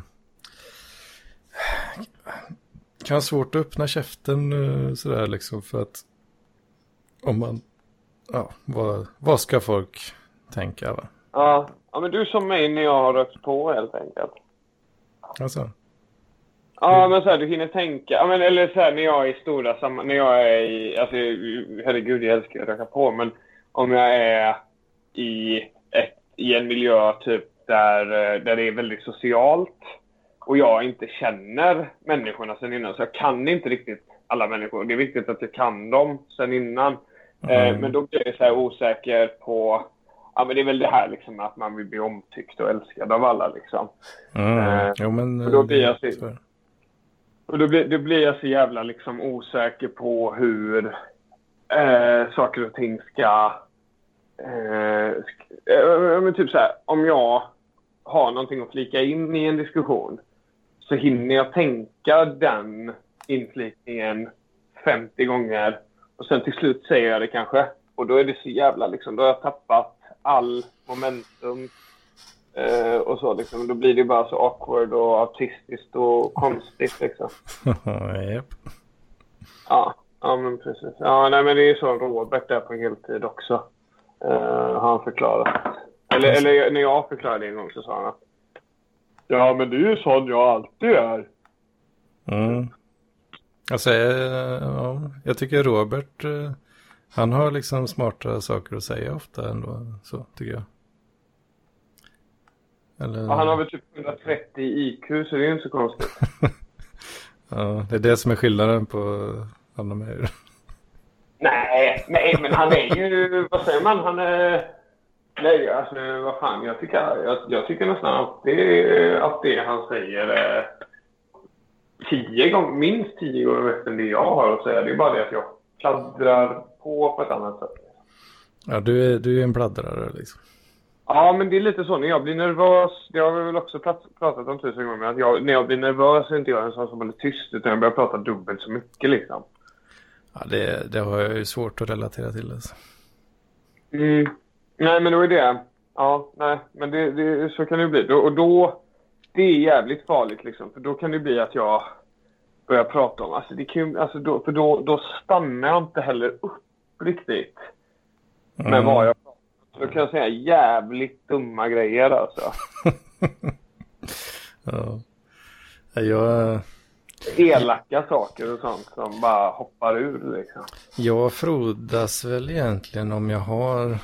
Kan ha svårt att öppna käften eh, sådär liksom för att om man, ja, vad, vad ska folk tänka va? Ja. ja, men du som mig när jag har rökt på helt enkelt. Alltså, Ja, men så här, du hinner tänka. Ja, men, eller så här, när jag är i stora sammanhang. När jag är i... Alltså, herregud, jag älskar att röka på. Men om jag är i, ett, i en miljö typ där, eh, där det är väldigt socialt och jag inte känner människorna sen innan. Så jag kan inte riktigt alla människor. Det är viktigt att jag kan dem sen innan. Eh, Mm. men då blir jag så osäker på... Ja, men det är väl det här liksom att man vill bli omtyckt och älskad av alla liksom. mm, Eh, jo men... och då blir jag eh, så- Och då blir, då blir jag så jävla liksom osäker på hur eh, saker och ting ska... Eh, sk- eh, men typ så här, om jag har någonting att flika in i en diskussion så hinner jag tänka den inflikningen 50 gånger och sen till slut säger jag det kanske. Och då är det så jävla liksom, då har jag tappat all momentum eh, och så liksom. Då blir det bara så awkward och autistiskt och konstigt liksom. Japp. Ja, ja men precis. Ja, nej men det är så Robert är på heltid också. Uh, har han förklarat. Eller, eller när jag förklarade en gång så sa han att Ja, men det är ju sån jag alltid är. Mm. Alltså, eh, ja, jag tycker Robert, eh, han har liksom smarta saker att säga ofta ändå, så tycker jag. Eller, Ja, han har väl typ 130 i IQ så det är inte så konstigt. ja, det är det som är skillnaden på han och mig. Nej, nej, men han är ju, vad säger man, han är... Nej, alltså vad fan, jag tycker, jag, jag tycker nästan alltid att det han säger är tio gånger, minst tio gånger bättre än det jag har att säga. Det är bara det att jag pladdrar på på ett annat sätt. Ja, du är, du är en pladdrare liksom. Ja, men det är lite så när jag blir nervös, det har vi väl också prat, pratat om tusen gånger, att jag, när jag blir nervös är inte jag en sån som håller tyst, utan jag börjar prata dubbelt så mycket liksom. Ja, det, det har jag ju svårt att relatera till. Alltså. Mm. Nej, men då är det... Ja, nej, men det, det, så kan det ju bli. Då, och då... Det är jävligt farligt liksom. För då kan det bli att jag börjar prata om... Alltså, det kan, alltså då, för då, då stannar jag inte heller upp riktigt med Mm. vad jag pratar om. Då kan jag säga jävligt dumma grejer alltså. Ja, Jag, Elaka saker och sånt som bara hoppar ur liksom. jag frodas väl egentligen om jag har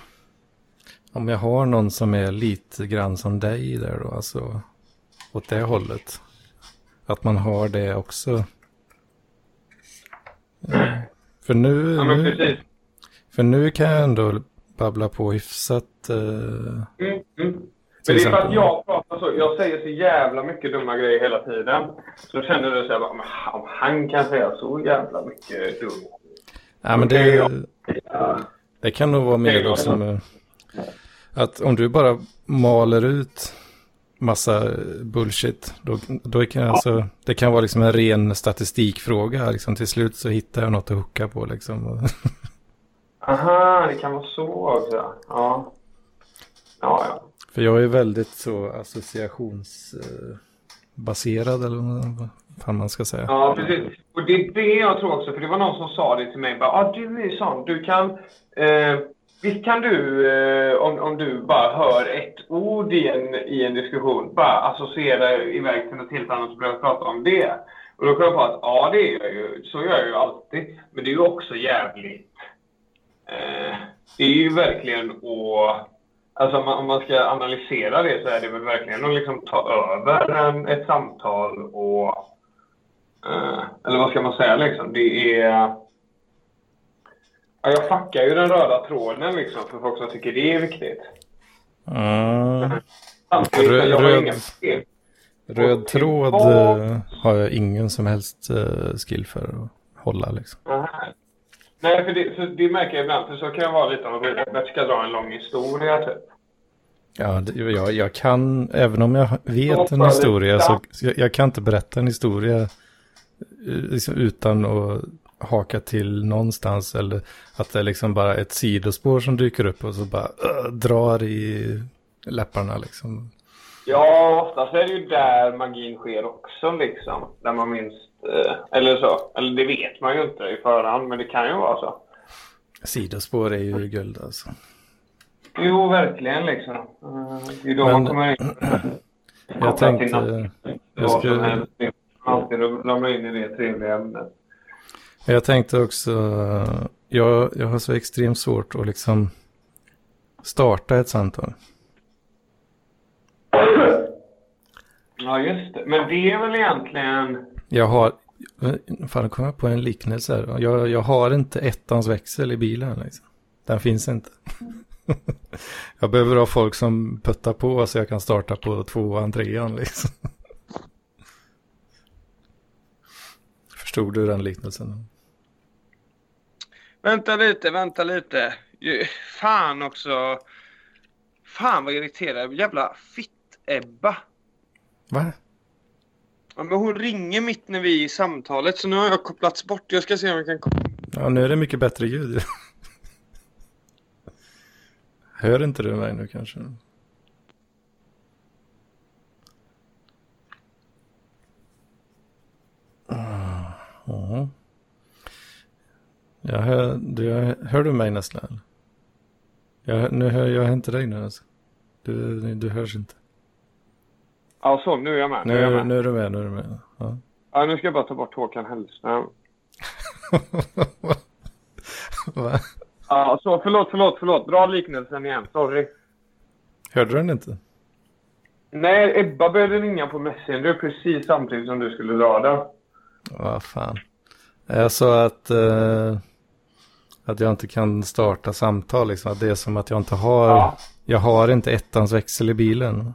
om jag har någon som är lite grann som dig där då, alltså åt det hållet. Att man har det också. Eh, För nu, Ja, men nu, för nu kan jag ändå babbla på hyfsat. eh, Mm, mm. Men det är för att jag pratar så. Jag säger så jävla mycket dumma grejer hela tiden. Så känner du så här, men han- kan säga så jävla mycket dumt. Ja, men det, det kan nog vara mer då som att om du bara maler ut massa bullshit, då, då kan alltså, det kan vara liksom en ren statistikfråga. Liksom, till slut så hittar jag något att hucka på. Liksom. Aha, det kan vara så också. Ja. Ja, ja. För jag är väldigt så associationsbaserad eller vad fan man ska säga. Ja, precis. Och det är det jag tror också, för det var någon som sa det till mig. Bara, ah, du är sån, du kan... Eh, visst kan du, eh, om, om du bara hör ett ord i en, i en diskussion, bara associera iväg till något helt annat och börja prata om det. Och då kom jag på att ja, det gör jag ju. Så gör jag ju alltid. Men det är ju också jävligt... Eh, det är ju verkligen att... Alltså om man, om man ska analysera det så är det väl verkligen att liksom ta över en, ett samtal och Eh, eller vad ska man säga liksom? Det är... Ja, jag fuckar ju den röda tråden liksom för folk som tycker det är viktigt. Har röd- problem. Röd tråd eh, har jag ingen som helst eh, skill för att hålla. Liksom. Nej, för det, för det märker jag ibland. För så kan jag vara lite om Robert ska dra en lång historia typ. Ja, det, jag, jag kan, även om jag vet en historia, så så jag, jag kan inte berätta en historia liksom utan att haka till någonstans eller att det är liksom bara ett sidospår som dyker upp och så bara uh, drar i läpparna liksom. Ja, oftast är det ju där magin sker också liksom. Där man minst, eh, eller så. Eller det vet man ju inte i förhand, men det kan ju vara så. Sidospår är ju guld alltså. Jo, verkligen liksom. Eh, Det är då Men- man kommer in. Jag tänkte, jag skulle, Alltid ramla in i det trevliga ämnet. Jag tänkte också, jag, jag har så extremt svårt att liksom starta ett samtal. Ja, just det. Men det är väl egentligen... Jag har, fan nu kom jag på en liknelse här. Jag, jag har inte ettans växel i bilen liksom. Den finns inte. jag behöver ha folk som puttar på så jag kan starta på tvåan, trean liksom. Förstod du den liknelsen? Vänta lite, vänta lite. Fan också. Fan vad irriterad. Jävla fitt-Ebba. Va? Ja, men hon ringer mitt när vi är i samtalet så nu har jag kopplats bort. Jag ska se om jag kan koppla. Ja, nu är det mycket bättre ljud. Hör inte du mig nu kanske? Ah, ja. Jag hör, du, hör du mig nästan? Jag, nu hör jag inte dig nu alltså. Du, du hörs inte. Ja, så. Nu är jag med. Nu är jag Nu, med. nu är du med, nu är du med. Ja. Ja, nu ska jag bara ta bort Håkan Hellström. Va? Ja, så. Förlåt, förlåt, förlåt. Dra liknelsen igen. Sorry. Hörde du den inte? Nej, Ebba började ringa på Messenger precis samtidigt som du skulle dra den. Vad fan. Jag sa att, eh, att jag inte kan starta samtal. Liksom. Att det är som att jag inte har, Ja. jag har inte ettans växel i bilen.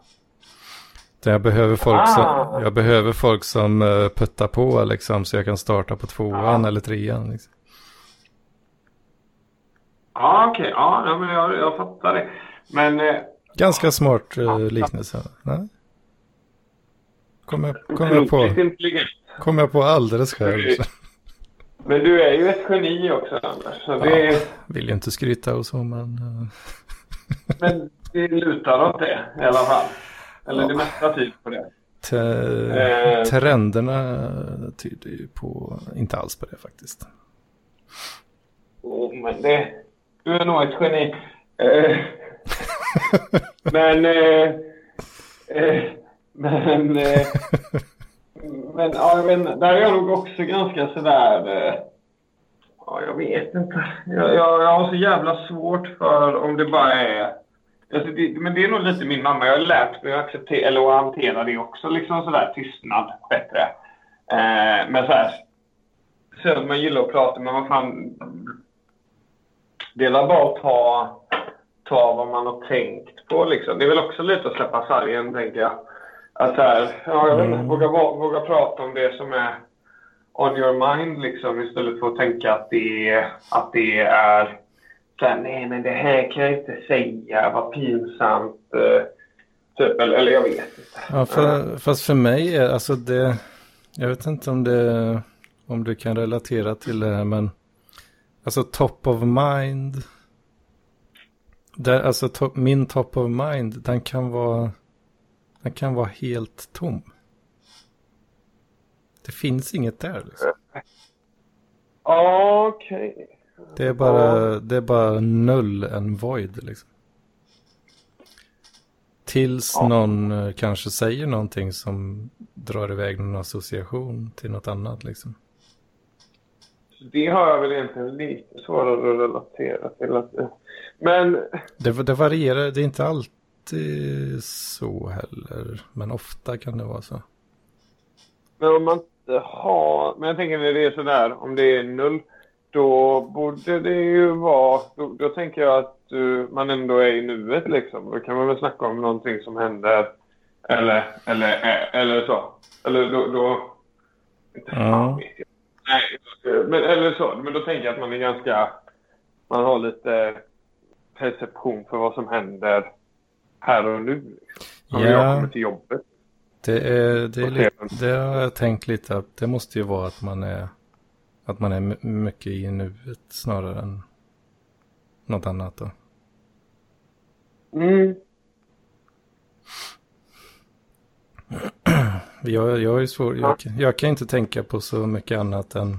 Utan jag behöver folk Ah. som, jag behöver folk som eh, puttar på liksom, så jag kan starta på tvåan Ja. eller trean. Liksom. Ja, okej. Ja, ja, men jag, jag fattar det. Men... Eh, Ganska smart eh, liknelse. Nej? Kom jag, kom, jag på, kom jag på alldeles själv. Men du är ju ett geni också, Anders. Så det, Vill ju inte skryta och så men. eh, Men det lutar åt det i alla fall. Eller det mesta tyder på det. Te- Eh. Trenderna tyder ju på, inte alls på det faktiskt. Oh, men det, du är nog ett geni. Eh, men... Eh, eh, men... Men ja, jag vet. Där är jag nog också ganska sådär... Eh, ja, jag vet inte. Jag, jag, jag har så jävla svårt för om det bara är... Alltså det, men det är nog lite min mamma. Jag har lärt mig att acceptera eller att hantera det också. Liksom sådär tystnad bättre. Eh, men såhär... Sen att man gillar att prata, men vad fan... Det är väl bara att ta, ta vad man har tänkt på liksom. Det är väl också lite att släppa sargen, tänker jag. Att här, ja, jag vet inte, Mm. våga, våga prata om det som är on your mind liksom istället för att tänka att det är, att det är så här, nej men det här kan jag inte säga, vad pinsamt. Eh, typ, eller, eller jag vet inte. Ja, för, fast för mig är alltså det, jag vet inte om det, om du kan relatera till det här men, alltså top of mind, där, alltså top, min top of mind, den kan vara, den kan vara helt tom. Det finns inget där liksom. Okej. Det är bara, det är bara null en void liksom. Tills någon eh, kanske säger någonting som drar iväg någon association till något annat liksom. Det har jag väl egentligen lite svårare att relatera till. Att, men Det, det varierar, det är inte alltid så heller. Men ofta kan det vara så. Men om man inte har... Men jag tänker när det är sådär, om det är noll, då borde det ju vara... Då, då tänker jag att uh, man ändå är i nuet liksom. Då kan man väl snacka om någonting som händer. Eller, eller, eh, eller så. Eller då... då inte Ja. vet jag. Nej, men eller så. Men då tänker jag att man är ganska... Man har lite perception för vad som händer här och nu. Om Ja. jag kommer till jobbet. Det, är, det, är lite, det har jag tänkt lite att det måste ju vara att man är, att man är my- mycket i nuet snarare än något annat då. Mm. Jag, jag, är svår, jag, jag kan inte tänka på så mycket annat än,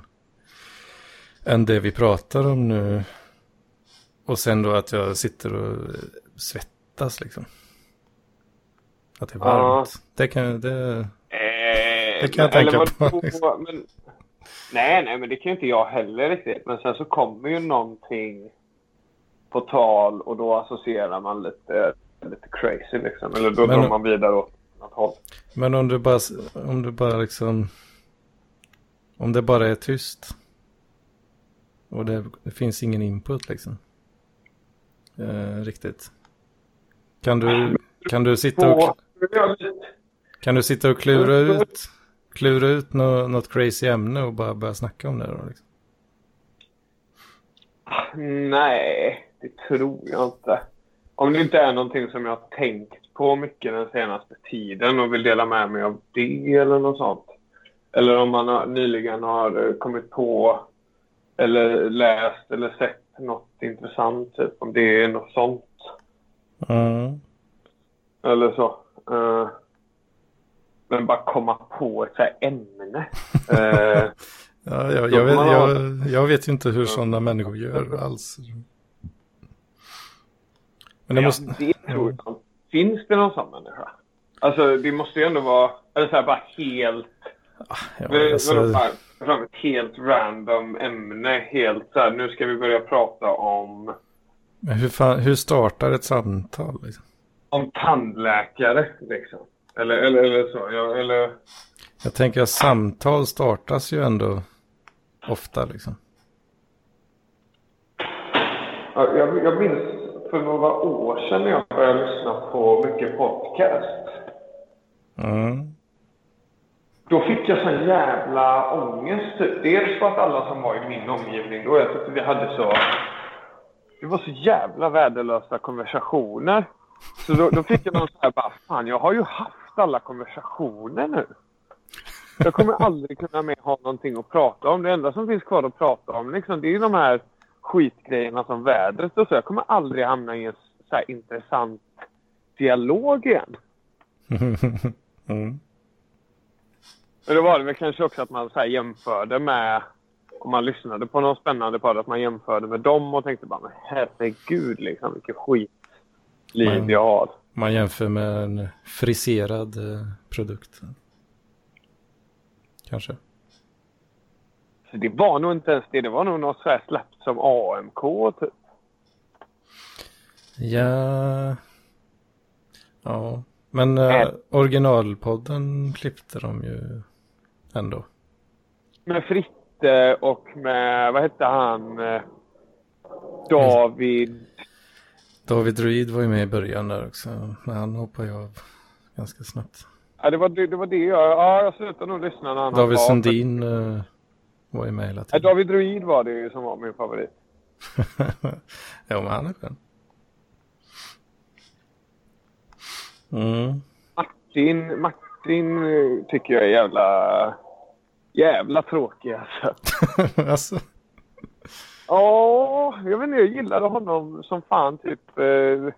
än det vi pratar om nu. Och sen då att jag sitter och svettas liksom. Att det är varmt. Det kan, det, Eh, Det kan jag tänka på, vadå? liksom. Men, nej, nej, men det kan ju inte jag heller riktigt. Men sen så kommer ju någonting på tal och då associerar man lite, lite crazy liksom. Eller då Men- drar man vidare åt något håll. Men om du bara, om du bara liksom, om det bara är tyst. Och det, det finns ingen input liksom. Eh, riktigt. Kan du, kan du sitta och, kan du sitta och klura ut, klura ut nå, något crazy ämne och bara börja snacka om det då? Liksom? nej, det tror jag inte. Om det inte är någonting som jag har tänkt på mycket den senaste tiden och vill dela med mig av det eller något sånt. Eller om man har, nyligen har eh, kommit på eller läst eller sett något intressant. Typ, om det är något sånt. Mm. Eller så. Eh, men bara komma på ett så här ämne. Eh, Ja, jag, jag, vet, jag, jag vet ju inte hur sådana människor gör alls. Men det ja, måste... det tror jag. Finns det någon sån människa? Alltså det måste ju ändå vara, eller så här bara helt, Ja, vadå, alltså, fram ett helt random ämne. Helt så här, nu ska vi börja prata om, men hur, fan, hur startar ett samtal? Liksom? om tandläkare liksom. Eller, eller, eller så. Ja, eller, Jag tänker att samtal startas ju ändå ofta liksom. ja, jag, jag minns för några år sedan när jag började lyssna på mycket podcast. Mm. Då fick jag sån jävla ångest. Dels för att alla som var i min omgivning då, jag tyckte vi hade så... Det var så jävla värdelösa konversationer. Så då, då fick jag någon så här bara, fan jag har ju haft alla konversationer nu. Jag kommer aldrig kunna mer ha någonting att prata om. Det enda som finns kvar att prata om liksom, det är de här skitgrejerna som vädret och så. Jag kommer aldrig hamna i en så här intressant dialog igen. mm. Men då var det väl kanske också att man så jämförde med, om man lyssnade på någon spännande podd, att man jämförde med dem och tänkte bara, men herregud liksom, vilket skitliv Men- jag har. Man jämför med en friserad eh, produkt. Kanske. Så det var nog inte ens det, det var nog något så här släppt som AMK typ. Ja. Ja. Men Äh. originalpodden klippte de ju ändå. Med Fritte och med, vad hette han, eh, David. David Druid var ju med i början där också. Men han hoppade ju av ganska snabbt. Ja, det var det, det, var det jag, ja jag slutade nog lyssna när han David Sundin eh, var ju med hela Ja, tiden. David Druid var det ju som var min favorit. ja, men han är skön. Mm. Martin, Martin eh, tycker jag är jävla, jävla tråkig alltså. alltså. Ja, jag vet inte, jag gillade honom som fan typ. Eh,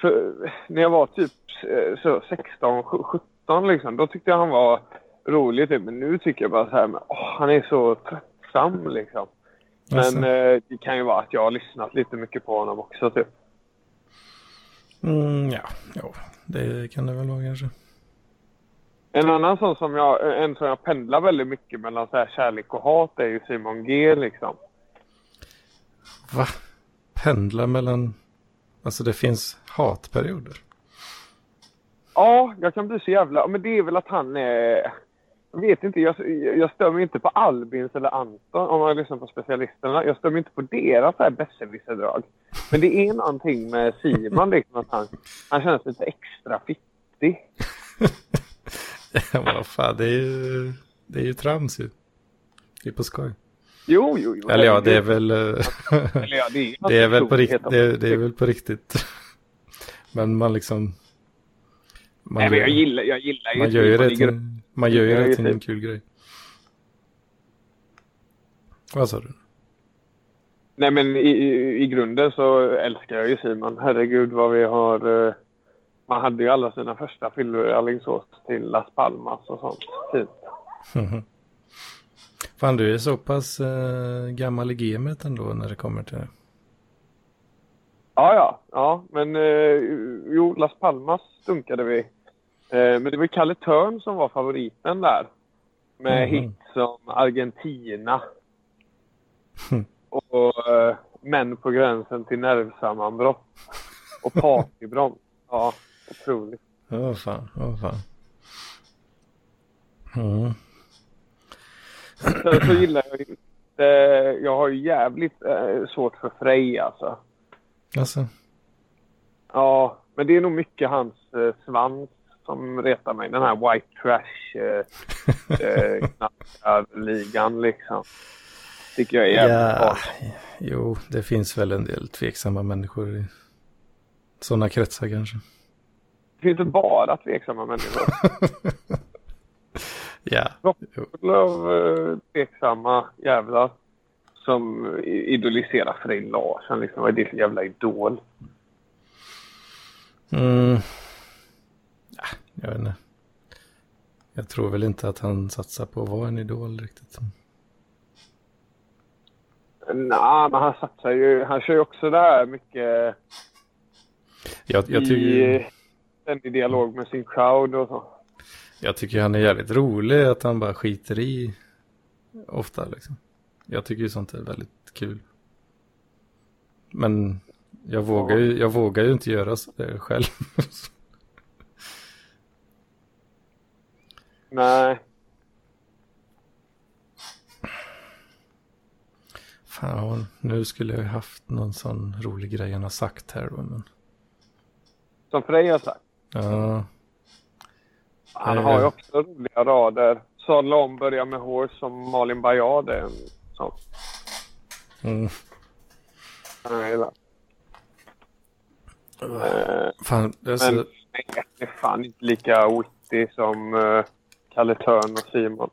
för, när jag var typ eh, så 16, 17 liksom. Då tyckte jag han var rolig typ. Men nu tycker jag bara så här, men, åh, han är så tröttsam liksom. Men Alltså. eh, det kan ju vara att jag har lyssnat lite mycket på honom också typ. Mm, ja, ja, det kan det väl vara kanske. En annan sån som jag, en som jag pendlar väldigt mycket mellan så här kärlek och hat är ju Simon G liksom. Va? Pendla mellan... Alltså det finns hatperioder. Ja, jag kan bli så jävla... Men det är väl att han är... Jag vet inte, jag, jag stör mig inte på Albins eller Anton om man lyssnar på specialisterna. Jag stör mig inte på deras besserwisser-drag. Men det är någonting med Simon liksom att han, han känns lite extra fittig. Vad fan, det är ju, det är ju trams ju. Det är på skoj. Jo, jo, jo. Eller ja, det är väl... eh, Eller ja, det är, det är väl på riktigt. Det, det är väl på riktigt. Men man liksom... Man Nej, men jag gör- gillar, jag gillar Man gör ju till, grund- man gör ju det gör till en kul grej. Vad sa du? Nej, men i, i, i grunden så älskar jag ju Simon. Herregud vad vi har... Man hade ju alla sina första fyllor i Alingsås till Las Palmas och sånt. Fint. Fan, du är så pass eh, gammal i gamet ändå när det kommer till det. Ja, ja. ja men eh, jo, Las Palmas dunkade vi. Eh, men det var ju Kalle Törn som var favoriten där. Med Mhm. hits som Argentina. Hmm. och eh, Män på gränsen till nervsammanbrott. Och Partybroms. Ja, otroligt. Åh fan, åh fan. Mm. Sen så gillar jag inte... Jag har ju jävligt eh, svårt för Frej alltså. Alltså, Ja, men det är nog mycket hans eh, svans som retar mig. Den här white trash eh, eh, knackarligan liksom. Tycker jag är jävligt ja, jo, det finns väl en del tveksamma människor i sådana kretsar kanske. Det finns inte bara tveksamma människor. Ja, av eh, tveksamma jävlar som i- idoliserar Frej Larsson. Liksom. Vad är det för jävla idol? Mm. Ja, jag vet inte. Jag tror väl inte att han satsar på att vara en idol riktigt. Nej, men han satsar ju. Han kör ju också där mycket Jag, jag, i tycker, ständig dialog med sin crowd och så. jag tycker han är jävligt rolig att han bara skiter i ofta liksom. Jag tycker ju sånt är väldigt kul. Men jag vågar ju, jag vågar ju inte göra så- det själv. Nej. Fan, nu skulle jag ju haft någon sån rolig grej han har sagt här då, men Som Frej har sagt. Ja. Han har ju också roliga rader. Sadla om, börja med horse som Malin Baryard är en sån. Mm. Jag gillar. Eh, Fan, det är så... men det är fan inte lika witty som uh, Kalle Törn och Simon.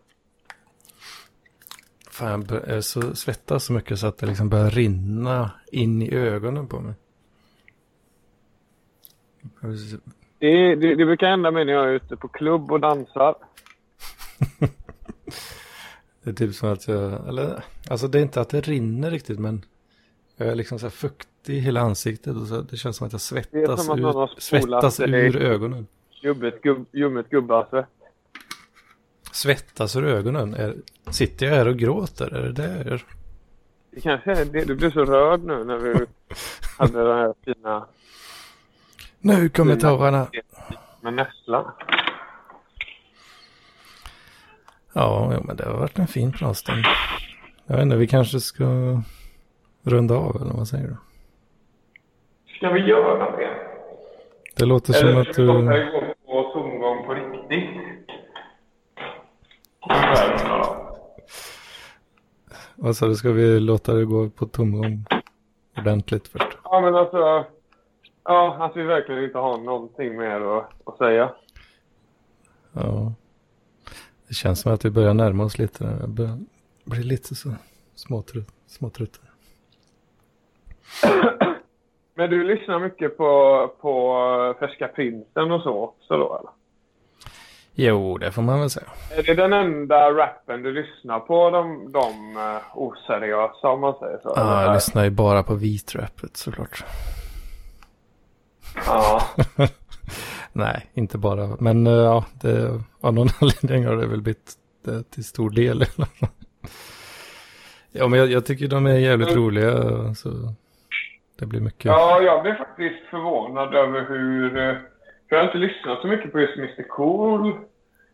Fan, jag så svettas så mycket så att det liksom börjar rinna in i ögonen på mig. Det, det, det brukar hända mig när jag är ute på klubb och dansar. Det är typ som att jag, eller, alltså det är inte att det rinner riktigt men jag är liksom så här fuktig i hela ansiktet och så, det känns som att jag svettas, som att spolat svettas ur ögonen. Ljummet, gubb, ljummet gubbasvett. Svettas ur ögonen? Är, sitter jag här och gråter? Är det det jag gör? Det kanske är det. Du blev så rörd nu när vi hade den här fina Nu kommer tårarna! med nässla. Ja, men det har varit en fin pratstund. Jag vet inte, vi kanske ska runda av eller vad säger du? Ska vi göra det? Det låter som Eller att ska vi låta du... det gå på tomgång på riktigt? Vad sa du, ska vi låta det gå på tomgång ordentligt först? Ja, men alltså... Ja, att vi verkligen inte har någonting mer att, att säga. Ja. Det känns som att vi börjar närma oss lite. Jag börjar bli lite så småtrött. småtrött. Men du lyssnar mycket på, på Färska Prinsen och så också då, eller? Jo, det får man väl säga. Är det den enda rappen du lyssnar på, de, de uh, oseriösa om man säger så? Ja, jag Eller? lyssnar ju bara på vitrapet såklart. Ja. Nej, inte bara. Men eh, ja, det, av någon anledning har det väl blivit det till stor del. ja, men jag, jag tycker de är jävligt roliga. Så det blir mycket. ja, jag blev faktiskt förvånad över hur... eh, För jag har inte lyssnat så mycket på just Mr Cool.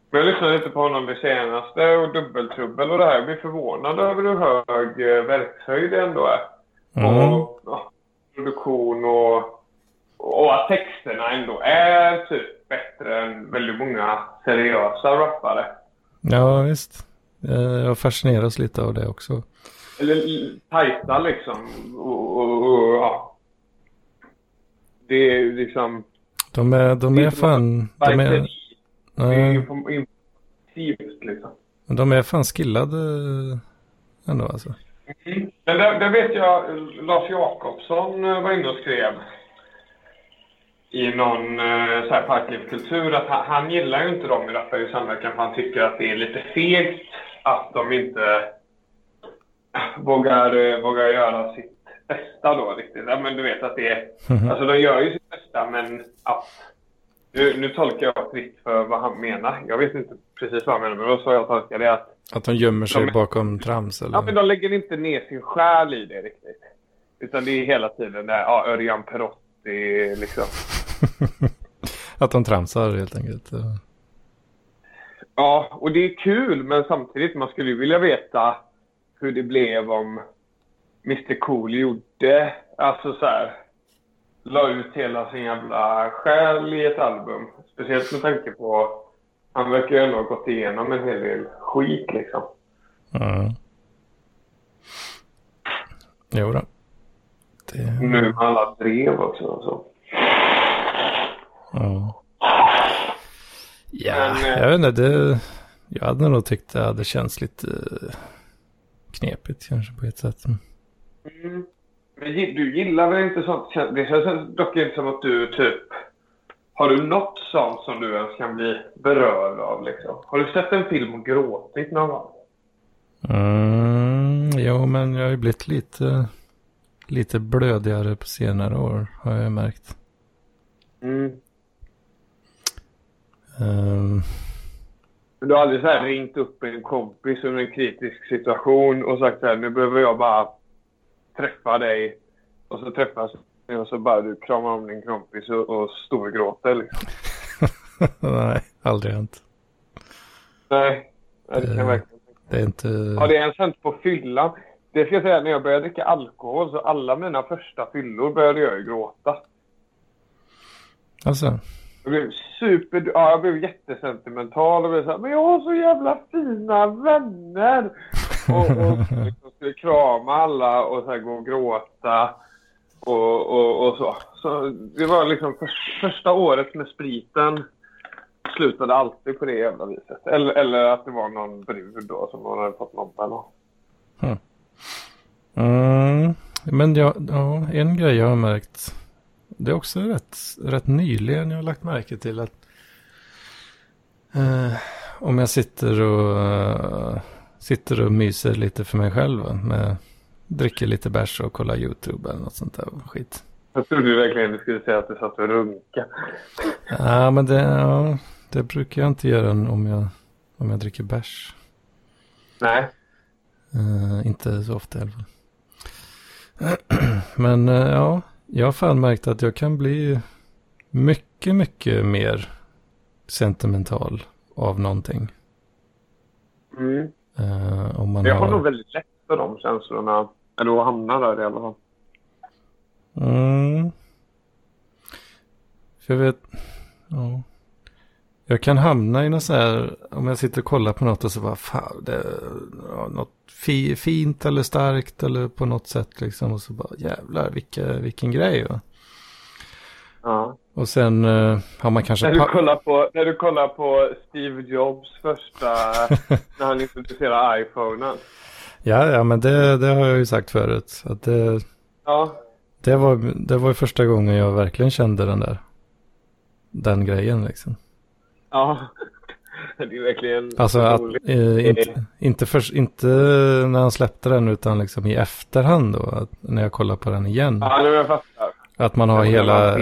Men jag lyssnade lite på honom det senaste och Dubbeltrubbel och det här. Jag blev förvånad över hur hög eh, verkshöjd det ändå är. Mm. Och ja, produktion och, och att texterna ändå är typ bättre än väldigt många seriösa rappare. Ja, visst. Eh, Jag fascineras lite av det också. Eller tajta liksom. Och, och, och, ja. Det är liksom... De är, de är fan... De är. Det nej, liksom. de är fan skillade ändå alltså. Men där, där vet jag Lars Jakobsson eh, var inne och skrev i någon eh, så här parklivskultur att han, han gillar ju inte dem i Rappare i samverkan för han tycker att det är lite fegt att de inte vågar, eh, vågar göra sitt bästa då riktigt. Ja, men du vet att det är, alltså de gör ju sitt bästa men att nu, nu tolkar jag fritt för vad han menar. Jag vet inte precis vad han menar men då så jag tolkar det att Att de gömmer sig De bakom trams eller? Ja, men de lägger inte ner sin själ i det riktigt. Utan det är hela tiden där, ja, Örjan Perotti liksom. Att de tramsar helt enkelt. Ja, och det är kul, men samtidigt, man skulle ju vilja veta hur det blev om Mr Cool gjorde, alltså så här, la ut hela sin jävla själ i ett album. Speciellt med tanke på, han verkar ju ändå ha gått igenom en hel del skit liksom. Ja. Jo då. Det, Nu med alla brev också och så. Ja. Ja, Men, eh, jag vet inte. Det, jag hade nog tyckt det hade känts lite eh, knepigt kanske på ett sätt. Mm. Du gillar väl inte sånt? Det känns dock inte som att du typ... Har du något sånt som du ens kan bli berörd av liksom? Har du sett en film och gråtit någon gång? Mm, jo, men jag har ju blivit lite, lite blödigare på senare år har jag märkt. Mm. Ehm, Men du har aldrig så här ringt upp en kompis under en kritisk situation och sagt så här, nu behöver jag bara träffa dig. Och så träffas ni och så bara du kramar om din kompis och, och storgråter liksom. nej, aldrig hänt. Nej, det kan Eh. verkligen Det är inte... Har det ens hänt på fyllan? Det ska jag säga, när jag började dricka alkohol så alla mina första fyllor började jag ju gråta. Alltså, jag blev super... Ja, jag blev jättesentimental och blev så här, men jag har så jävla fina vänner! Och, och liksom skulle krama alla och så här gå och gråta och, och, och så. Så det var liksom för, första året med spriten slutade alltid på det jävla viset. Eller, eller att det var någon brud då som man hade fått nobben av. Hm. Mm, men ja, ja, en grej jag har märkt. Det är också rätt, rätt nyligen jag har lagt märke till att eh, om jag sitter och eh, sitter och myser lite för mig själv med dricker lite bärs och kollar YouTube eller något sånt där skit. Jag trodde verkligen du skulle säga att du satt och runka. Ja, men det, ja, det brukar jag inte göra om jag, om jag dricker bärs. Nej. Eh, inte så ofta i alla fall. Men eh, ja, jag har fan märkt att jag kan bli mycket, mycket mer sentimental av någonting. Mm. Eh, om man Jag har har... nog väldigt lätt för de känslorna. Eller att hamna där i alla fall. Mm. För jag vet... Ja. Jag kan hamna i något så här, om jag sitter och kollar på något och så bara, fan, det är något fi, fint eller starkt eller på något sätt liksom. Och så bara, jävlar, vilka, vilken grej va. Ja. Och sen eh, har man kanske... När, du kollar på, när du kollar på Steve Jobs första... när han introducerar iPhonen. Ja, ja, men det, det har jag ju sagt förut. Att det, Ja. det, var, det var första gången jag verkligen kände den där. Den grejen liksom. Ja. Det är verkligen Alltså att, eh, inte, inte, för, inte när han släppte den utan liksom i efterhand då. När jag kollar på den igen. Ja, nu jag fattar. Att man har hela,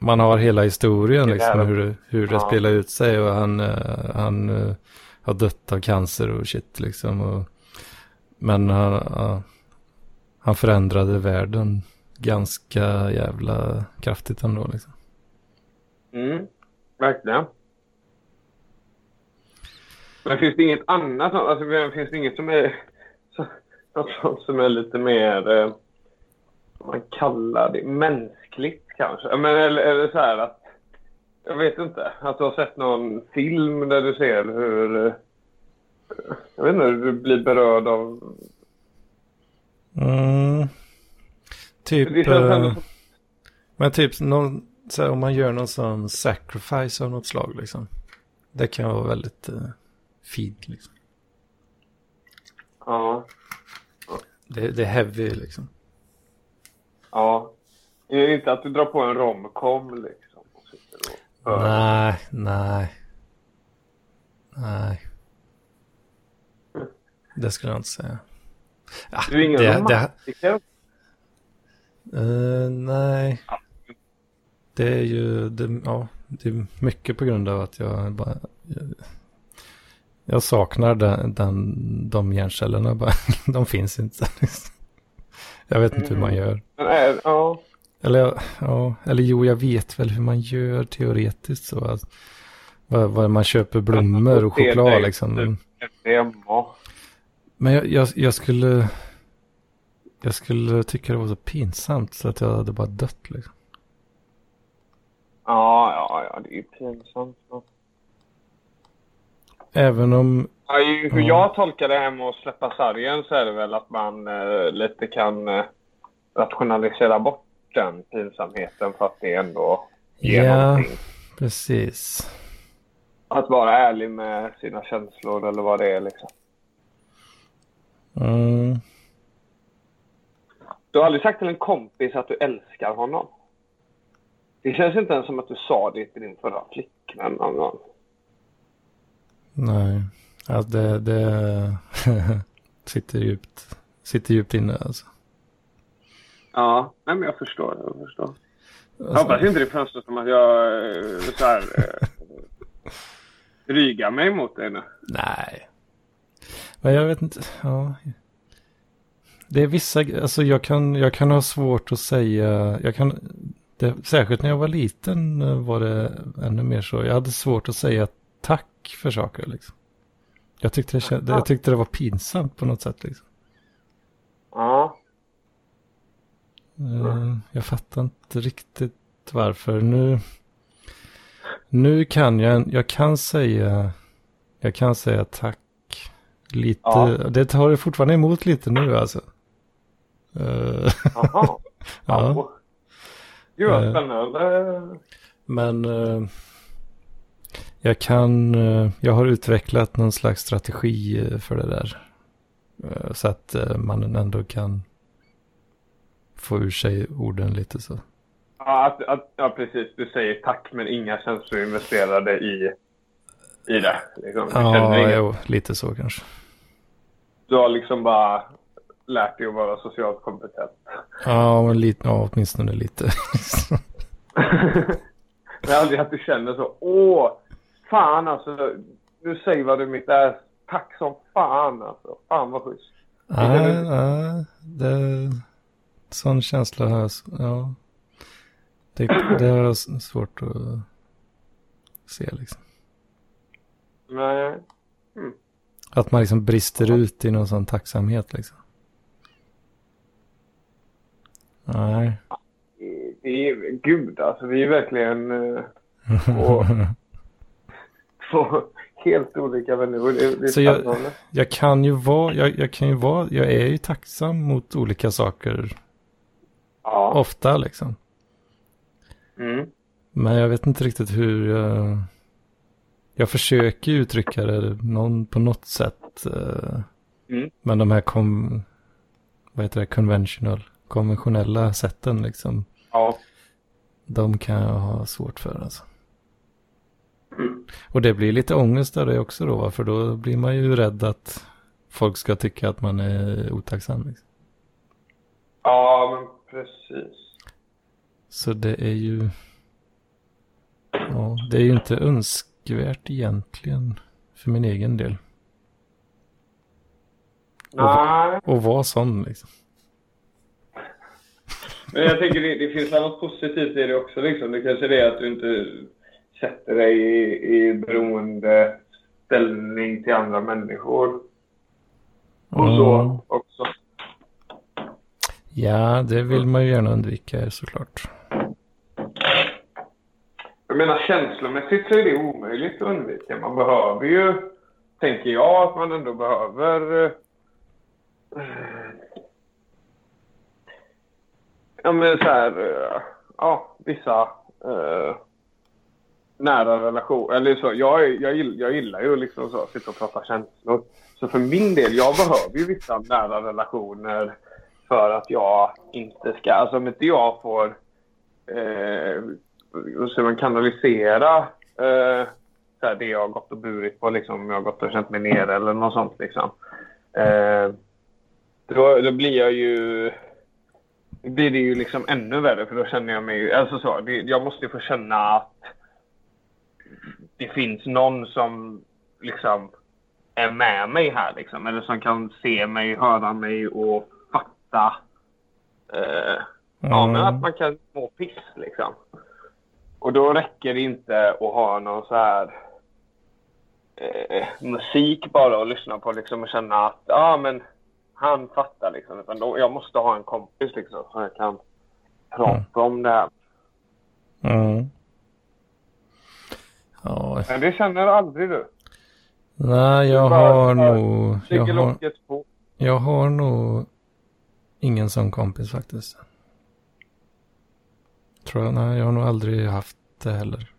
man har hela historien Det liksom. Hur, det- hur det Ja. spelar ut sig och han, eh, han eh, har dött av cancer och shit liksom. Och, men han, ja, han förändrade världen ganska jävla kraftigt ändå liksom. Mm. Verkligen. Men finns det inget annat? Alltså, finns det inget som är... Något som är lite mer... Eh, vad man kallar det? Mänskligt kanske? Men, eller, eller så här att... Jag vet inte. Att du har sett någon film där du ser hur... eh, Jag vet inte, hur du blir berörd av... Mm. Typ, eh, men typ någon, så här, om man gör någon sån sacrifice av något slag liksom. Det kan vara väldigt uh, fint liksom. Ja. Det, det är heavy liksom. Ja. Det är inte att du drar på en romcom liksom. Och. Nej, nej. Nej. Det skulle jag inte säga. Ja, Du är ingen det, det, romantiker. Eh, nej. Det är ju, det, ja, det är mycket på grund av att jag bara, jag, jag saknar den, den, de hjärncellerna bara, de finns inte. Jag vet inte hur man gör. Är, ja. Eller, ja, eller jo, jag vet väl hur man gör teoretiskt så. Att, vad, vad man köper blommor och choklad det, liksom. Men jag, jag, jag skulle, jag skulle tycka det var så pinsamt så att jag hade bara dött liksom. Ja, ja, ja, det är ju pinsamt. Även om, Ja, hur Ja. jag tolkar det här med att släppa sargen så är det väl att man eh, lite kan eh, rationalisera bort den pinsamheten för att det ändå ger Ja. någonting. precis. Att vara ärlig med sina känslor eller vad det är liksom. Mm. Du har aldrig sagt till en kompis att du älskar honom. Det känns inte ens som att du sa det till din förra flickvän någon gång. Nej, alltså det, det sitter djupt, sitter djupt inne alltså. Ja, nej men jag förstår. Jag förstår. Jag alltså hoppas inte det framstår som att jag eh, så här, eh, drygar mig mot dig nu. nej. Men jag vet inte, ja. Det är vissa, alltså jag kan, jag kan ha svårt att säga, jag kan, det, särskilt när jag var liten eh, var det ännu mer så. Jag hade svårt att säga tack för saker liksom. Jag tyckte det, kän- jag tyckte det var pinsamt på något sätt liksom. Ja. Eh, Jag fattar inte riktigt varför. Nu, nu kan jag, jag kan säga, jag kan säga tack lite. Ja. Det tar det fortfarande emot lite nu alltså. Eh, Jaha. ja, Gud vad Eh. spännande. men jag kan, eh, jag har utvecklat någon slags strategi eh, för det där. Eh, Så att man ändå kan få ur sig orden lite så. Ja, att, att, ja, precis. Du säger tack men inga känslor investerade i, i det. Liksom. Ja, jo, lite så kanske. du har liksom bara lärt dig att vara socialt kompetent. Ja, men lite, ja, åtminstone lite. Men aldrig att du känner så. Åh, fan alltså. Nu säger vad du mitt är. Tack som fan alltså. Fan vad schysst. Nej, nej, det... Sån känsla s- ja. Det, det s- svårt att se liksom. Nej. Att man liksom brister ut i någon sån tacksamhet liksom. Nej. Det är, gud alltså. Vi är verkligen eh, på helt olika människor. Det, det Så jag-. Jag kan ju vara, jag, jag kan ju vara, jag är ju tacksam mot olika saker Ja. ofta liksom. Mm. Men jag vet inte riktigt hur jag... Jag försöker uttrycka det någon, på något sätt. eh, Mm. Men de här kom, vad heter det, conventional, konventionella sätten liksom. Ja. De kan jag ha svårt för alltså. Mm. Och det blir lite ångest av det också då, va? för då blir man ju rädd att folk ska tycka att man är otacksam. Liksom. ja, men precis. Så det är ju... Ja, det är ju inte önskvärt egentligen för min egen del. Nej. Och vara sån liksom. Men jag tänker det, det finns något positivt i det också. Liksom. Det kanske är det att du inte sätter dig i, i beroende ställning till andra människor. Och så Mm. också. Ja, det vill man ju gärna undvika såklart. Jag menar känslomässigt så är det omöjligt att undvika. Man behöver ju, tänker jag, att man ändå behöver eh, ja men så här, eh, ja, vissa eh, nära relation. Eller så, jag, jag, jag gillar ju liksom så, att sitta och prata känslor. Så för min del, jag behöver ju vissa nära relationer för att jag inte ska... Alltså om inte jag får eh, så man kanalisera eh, så här, det jag har gått och burit på, liksom, om jag har gått och känt mig nere eller något sånt. Liksom. Eh, då, då blir jag ju... Då blir det ju liksom ännu värre för då känner jag mig... Alltså så, det, jag måste ju få känna att det finns någon som liksom är med mig här liksom. Eller som kan se mig, höra mig och fatta. Eh, Ja, men att man kan må piss liksom. Och då räcker det inte att ha någon så här eh, musik bara att lyssna på liksom och känna att ja men han fattar liksom. Utan då, jag måste ha en kompis liksom så jag kan prata om det här. Mm. Ja, Men det känner aldrig du. nej jag har nog... Jag har, på. jag har nog ingen sån kompis faktiskt. Tror jag, nej jag har nog aldrig haft det heller.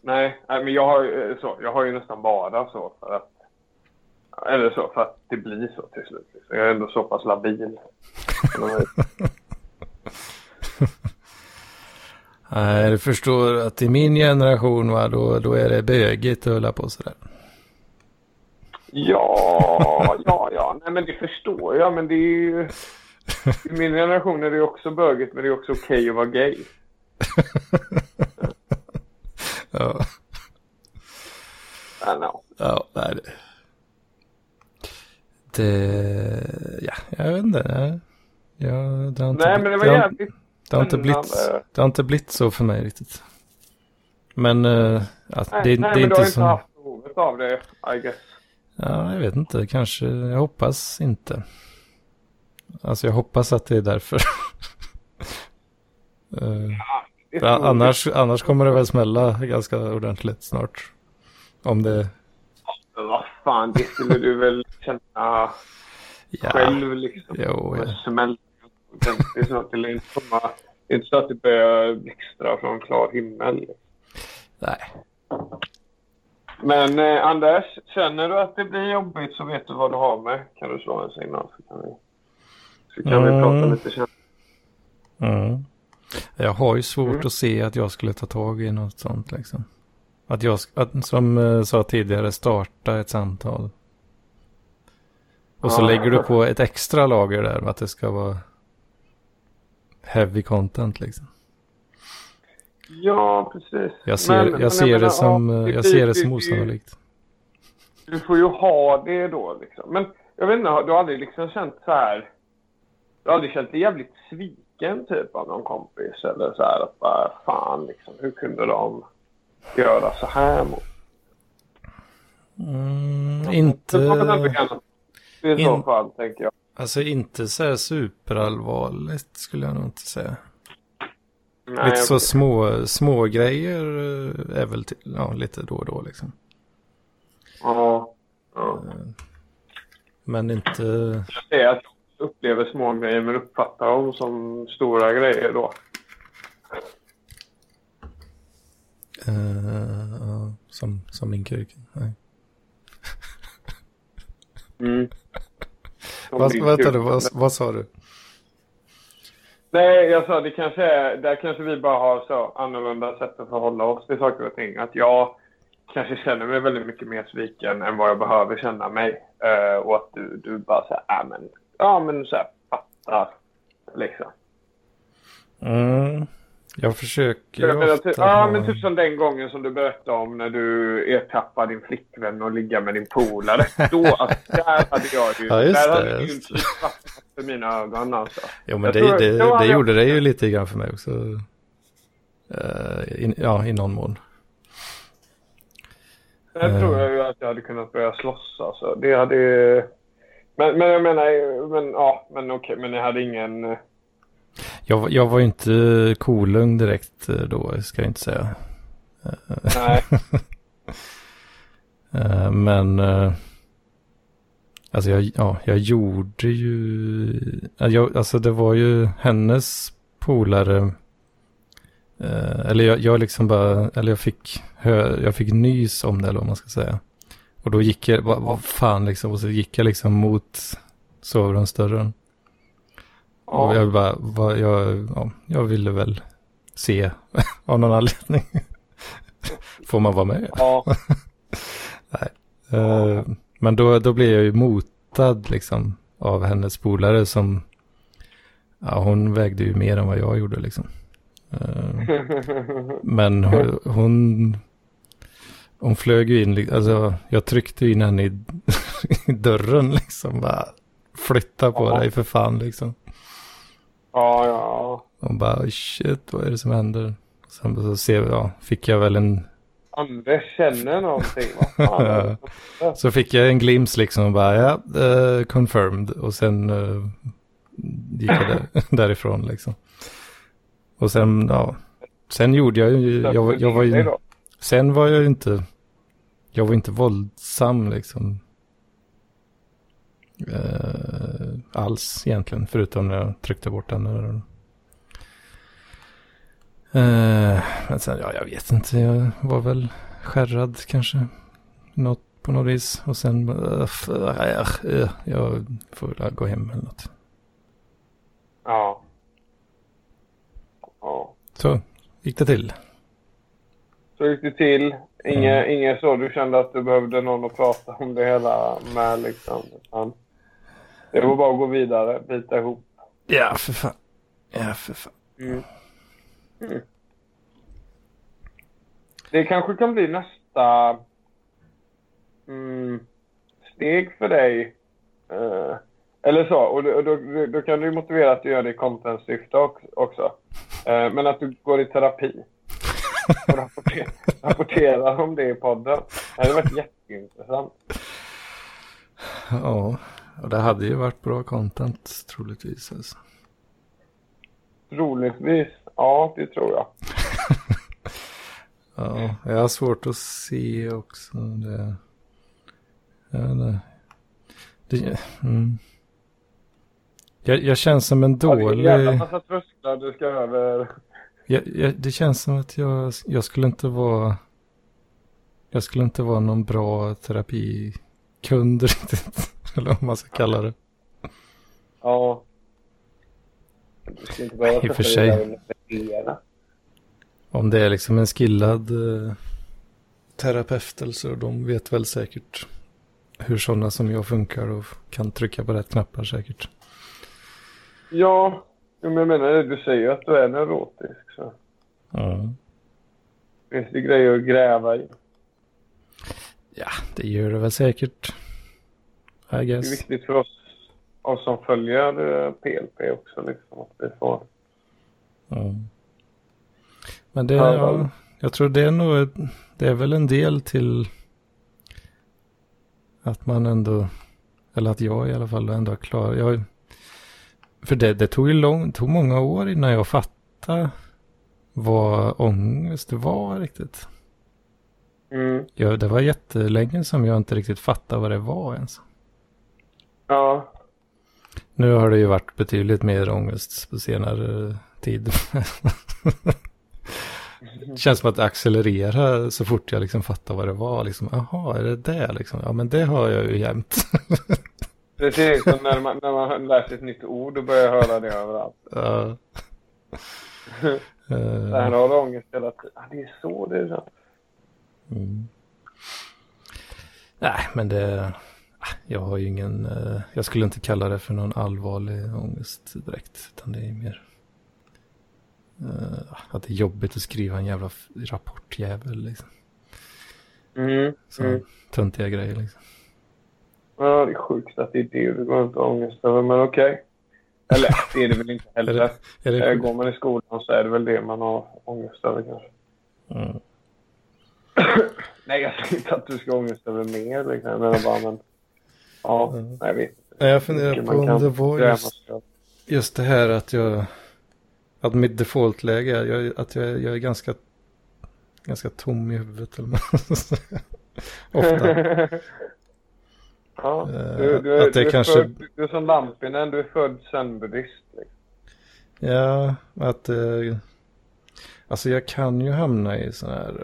Nej, men jag har, ju- så, jag har ju nästan bara så för att eller så, för att det blir så till slut. Jag är ändå så pass labil. Nej, du förstår att i min generation va, då, då är det bögigt att hålla på sådär. Ja, ja, ja. Nej, men det förstår jag. Men det är ju... I min generation är det också bögigt, men det är också okej att vara gay. Ja, I know. ja nej det... Det... Ja, jag vet inte. Jag, har inte, Nej, men det var jävligt det har inte blivit, spännande. det har inte blivit så för mig riktigt. Men uh, att Nej, det, nej, det är men du har inte inte som... haft behovet av det, I guess. Ja, jag vet inte. Kanske. Jag hoppas inte. Alltså jag hoppas att det är därför. Eh, Det är så- annars, annars kommer det väl smälla ganska ordentligt snart. Om det... Men Vad fan, det skulle du väl känna Ja, själv liksom. jo, ja. Snart. Det är inte komma- det är inte så att det börjar blixtra från klar himmel. nej. Men eh, Anders, känner du att det blir jobbigt så vet du vad du har med. Kan du slå en signal så kan vi, så kan vi Mm. prata lite sen. Mm. Jag har ju svårt Mm. att se att jag skulle ta tag i något sånt liksom. Att jag, att, som uh, sa tidigare, starta ett samtal. Och så Ja. lägger du på ett extra lager där att det ska vara heavy content liksom. Ja, precis. Jag ser, Men- jag ser menar, det som, ja, eh, jag ser det som blir- osannolikt. Du får ju ha det då liksom. Men jag vet inte, har- du har aldrig liksom känt så här... Du har aldrig känt dig jävligt sviken typ av någon kompis? Eller så här att bara fan liksom, hur kunde de göra så här mot Mm, Det inte, gärna- I så fall, tänker jag. Alltså inte så här superallvarligt skulle jag nog inte säga. Nej, lite så små, små grejer eh, är väl till, ja, lite då och då liksom. Ja. ja. Men inte, Jag säger att jag upplever små grejer men uppfattar dem som stora grejer då. eh, ja, som, som min kuk. Nej. Mm. Vad, vänta nu, vad, vad sa du? Nej, jag sa det kanske är, där kanske vi bara har så annorlunda sätt att förhålla oss till saker och ting. Att jag kanske känner mig väldigt mycket mer sviken än vad jag behöver känna mig. Eh, och att du, du bara säger, ja men, ja men så här, fattar. Liksom. Mm, jag försöker Jag ju menar, ofta typ, ja, men typ som den gången som du berättade om när du ertappade din flickvän och ligga med din polare. Då, alltså, där hade jag ju... Ja, just där det, hade ju just fattat för mina ögon alltså. Jo, men jag det, tror- det, det jag- gjorde det ju lite grann för mig också. Eh, in, ja, i någon mån. Där Eh. tror jag ju att jag hade kunnat börja slåss alltså. Det hade... Men, men jag menar, men ja, men okej, men jag hade ingen... Jag, jag var ju inte kolugn direkt eh, då, ska jag inte säga. Nej. Eh, Men eh, alltså jag, ja, jag gjorde ju, ja, jag, alltså det var ju hennes polare eller jag, jag liksom bara, eller jag fick, hö, jag fick nys om det eller vad man ska säga. Och då gick jag, vad, vad fan liksom, och så gick jag liksom mot sovrumsdörren. Och Ja. jag bara, vad, jag, ja, jag ville väl se av någon anledning. Får man vara med? Ja. Eh, men då, då blev jag ju motad liksom av hennes polare som, ja hon vägde ju mer än vad jag gjorde liksom. Eh, men hon, hon, hon flög ju in, alltså jag tryckte in henne i, i dörren liksom, bara flytta på Ja. dig för fan liksom. Ja, ja. Och bara shit, vad är det som händer? Sen så ser, ja, fick jag väl en Anders känner någonting. Vad fan är det? Så fick jag en glimt liksom och bara ja, eh, confirmed. Och sen eh, gick jag där, därifrån liksom. Och sen, ja. Sen gjorde jag ju, jag, var- jag var ju, sen var jag ju inte, jag var inte våldsam liksom. Eh, alls egentligen, förutom när jag tryckte bort den. Eh, men sen, ja jag vet inte, jag var väl skärrad kanske. Något på något vis. Och sen, äh, jag får väl gå hem eller något. Ja. Ja. Så gick det till. Så gick det till. Inget, inget så du kände att du behövde någon att prata om det hela med liksom. Utan det var bara att gå vidare, bita ihop. Ja, för fan. Ja, för fan. Mm. Mm. Det kanske kan bli nästa mm, steg för dig. Eh, eller så. Och då, då, då kan du ju motivera att du gör det i content-syfte också. Eh, men att du går i terapi. Och rapporterar, rapporterar om det i podden. Det hade varit jätteintressant. Ja, och det hade ju varit bra content troligtvis. Alltså. Troligtvis. Ja, det tror jag. Ja, jag har svårt att se också. Det, ja, det, det, mm. jag, jag känns som en Ja, det är en jävla dålig... massa trösklar du ska över. Jag, jag, det känns som att jag, jag skulle inte vara... Jag skulle inte vara någon bra terapikund riktigt. Eller vad man ska kalla det. Ja. Ska inte I och för sig. Om det är liksom en skillad eh, terapeut eller så. De vet väl säkert hur sådana som jag funkar och kan trycka på rätt knappar säkert. Ja, men jag menar det. Du säger ju att du är neurotisk. Så Ja. finns det grejer att gräva i. ja, det gör det väl säkert. I Det är guess. viktigt för oss, oss som följer eh, PLP också. Liksom, att vi får... Ja. Men det, Ja, ja, jag tror det är nog, det är väl en del till att man ändå, eller att jag i alla fall ändå har klarat, jag, för det, det tog ju lång, tog många år innan jag fattade vad ångest var riktigt. Mm. Jag, det var jättelänge som jag inte riktigt fattade vad det var ens. Ja. Nu har det ju varit betydligt mer ångest på senare tid. Det känns som att det accelererar så fort jag liksom fattar vad det var. Liksom, Jaha, är det det liksom? Ja, men det har jag ju jämt. Precis som när man, när man lär sig ett nytt ord och börjar höra det överallt. Ja. Eh, Där har du ångest hela tiden. Ah, det är så det är. Så. mm. Nej, men det... Jag har ju ingen... eh, Jag skulle inte kalla det för någon allvarlig ångest direkt. Utan det är mer... eh, Att det är jobbigt att skriva en jävla rapportjävel liksom. Mm. Så Mm. töntiga grejer liksom. Ja, det är sjukt att det är det du går runt och ångest över, men okej. Eller det är det väl inte Är heller. det, är det Eh? Går man i skolan så är det väl det man har ångest över kanske. Mm. Nej, jag säger inte att du ska ha ångest över mer. Liksom. Jag menar bara, men... Ja, Mm. jag vet Jag funderar på om det var just, just det här att jag... Att mitt defaultläge är jag, att jag, jag är ganska, ganska tom i huvudet. Eller. Ofta. ja, Eh, du, du, är- att det du, är kanske- född, du är som Lampinen, du är född zen-buddhist. Liksom. Ja, att, eh, Alltså jag kan ju hamna i sådana här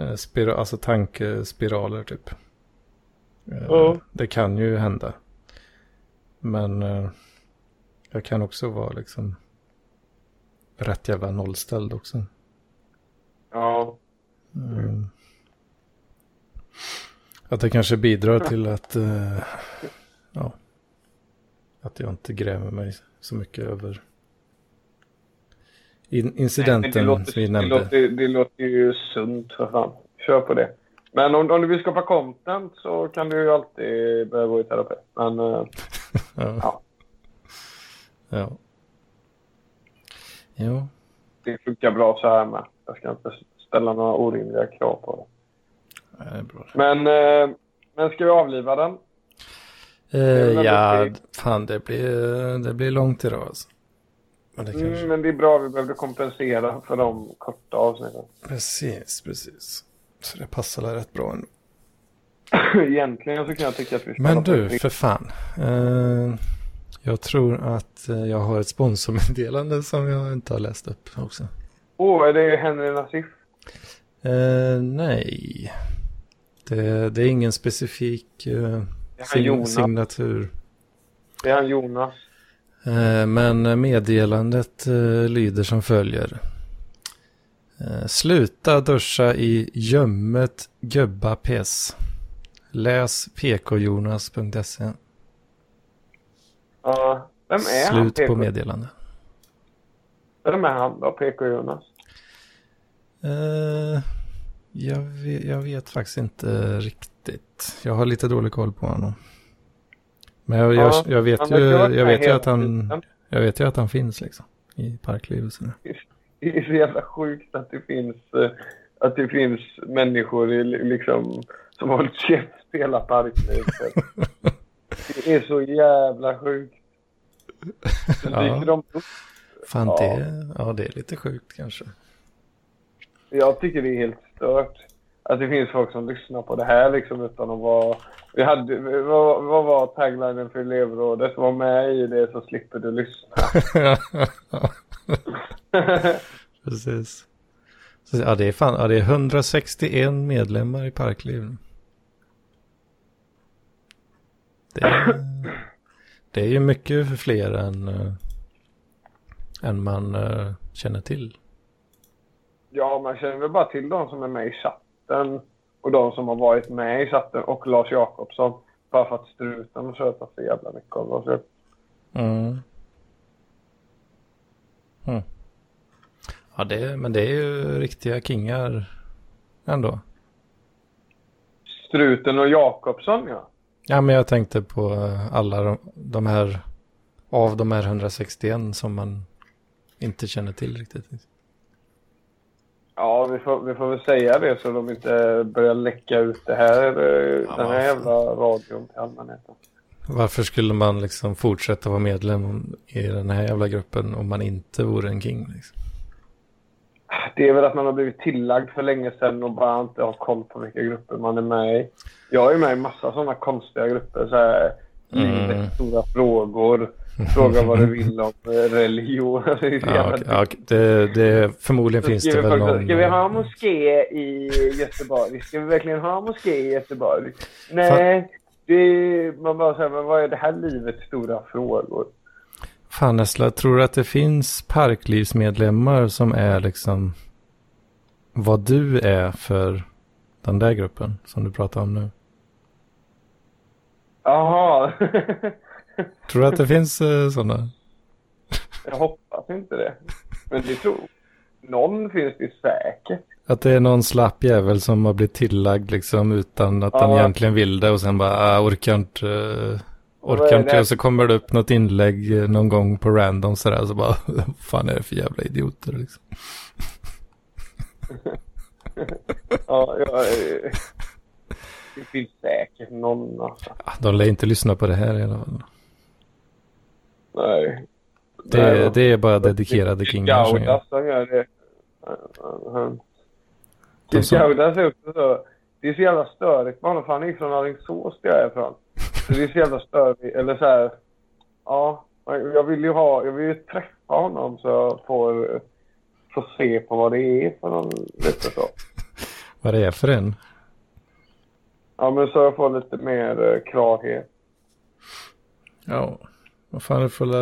uh, spira, alltså tankespiraler typ. Ja. Det kan ju hända. Men uh, jag kan också vara liksom rätt jävla nollställd också. Ja. Mm. Att det kanske bidrar till att, uh, ja, att jag inte grämer mig så mycket över in incidenten det, låter, vi det, nämnde. låter, det låter ju sunt för fan. Kör på det. Men om, om du vill skapa content så kan du ju alltid börja gå i terapi. Men eh, Ja. Ja. Ja. Jo. det funkar bra så här med. Jag ska inte ställa några orimliga krav på det. Det är bra. Men, eh, men ska vi avliva den? Eh, ja, det- fan det blir, det blir långt idag alltså. Men det kanske... Mm, men det är bra. Vi behövde kompensera för de korta avsnitten. Precis, precis. Så det passar väl rätt bra ändå. Egentligen så kan jag tycka att vi Men du, för fan. Eh, jag tror att eh, jag har ett sponsormeddelande som jag inte har läst upp också. Åh, är det Henry Nassif? Eh, nej. Det, det är ingen specifik eh, Det är han sign- signatur. Det är han Jonas. Eh, Men meddelandet eh, lyder som följer. Eh, Sluta duscha i gömmet göbba piss. Läs pkjonas.se. Ja, vem är han? Slut på PK? meddelande. Vem är han då? PK Jonas? Eh, jag, vet, jag vet faktiskt inte riktigt. Jag har lite dålig koll på honom. Men jag, jag, Ja, jag vet han ju, jag vet ju att han, jag vet ju att han finns liksom. I parkliv och sådär. Det är så jävla sjukt att det finns, eh, att det finns människor i, liksom, som har hållit käft hela parklivet. Det är så jävla sjukt. Så Ja. de upp. Fan Ja. det, ja det är lite sjukt kanske. Jag tycker det är helt stört. Att det finns folk som lyssnar på det här liksom utan att vara... Vi hade, vad, vad var taglinen för elevrådet? Var med i det så slipper du lyssna. Precis. Så, ja, det är fan, ja, det är 161 medlemmar i Parkliv. Det är, det är ju mycket fler än, äh, än man äh, känner till. Ja, man känner väl bara till de som är med i chatten och de som har varit med i chatten och Lars Jakobsson. Bara för att struten har tjötat så jävla mycket om oss. Mm. Mm. Ja, det, men det är ju riktiga kingar ändå. Struten och Jakobsson, ja. Ja, men jag tänkte på alla de, de här, av de här 161 som man inte känner till riktigt. Ja, vi får, vi får väl säga det så de inte börjar läcka ut det här, eh, Ja, den här jävla radion till allmänheten. Varför skulle man liksom fortsätta vara medlem i den här jävla gruppen om man inte vore en king? Liksom? Det är väl att man har blivit tillagd för länge sedan och bara inte har koll på vilka grupper man är med i. Jag är med i massa sådana konstiga grupper. Så här, Mm. stora frågor. Fråga vad du vill om eh, religion. Ja, okej, ja, det, det, förmodligen finns det väl någon... Ska vi ha eh, moské i Göteborg? Ska vi verkligen ha moské i Göteborg? Nej, det, man bara säger, men vad är det här livets stora frågor? Fan Nessla, tror du att det finns parklivsmedlemmar som är liksom vad du är för den där gruppen som du pratar om nu? Jaha. Tror du att det finns eh, sådana? Jag hoppas inte det. Men det tror Någon finns det säkert. Att det är någon slapp jävel som har blivit tillagd liksom utan att han Ja. egentligen vill det och sen bara ah, orkar inte, Vad orkar inte och så kommer det upp något inlägg eh, någon gång på random sådär så bara vad fan är det för jävla idioter liksom. Ja, jag, det finns säkert någon alltså. Ah, De lär inte lyssna på det här i alla fall. Nej. Det, det är bara dedikerade kingar som gör. Gaudas som gör det. Han- De som- Gaudas är också så. Det är så jävla störigt med honom för han är från Alingsås där jag är ifrån. Så det är så jävla störigt. Eller så här. Ja. Jag vill ju ha. Jag vill ju träffa honom så jag får, får se på vad det är för någon lite så. Vad det är för en? Ja, men så jag får lite mer eh, klarhet. Ja, vad fan, du får la...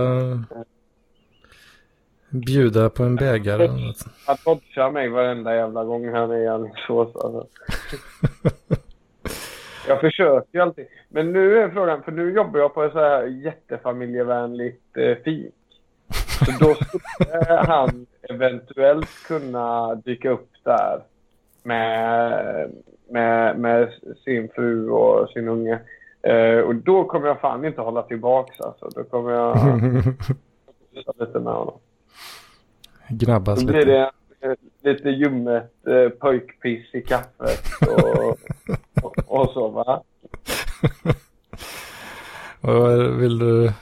bjuda på en bägare. Han dodgar mig varenda jävla gång han är i Alingsås. Alltså. jag försöker ju alltid. Men nu är frågan, för nu jobbar jag på ett så här jättefamiljevänligt eh, fik. Så då skulle han eventuellt kunna dyka upp där med, med, med sin fru och sin unge. Eh, och då kommer jag fan inte hålla tillbaks alltså. Då kommer jag lite med honom. Gnabbas Då blir lite. det lite ljummet eh, pojkpiss i kaffet och, och, och så va. Och vill du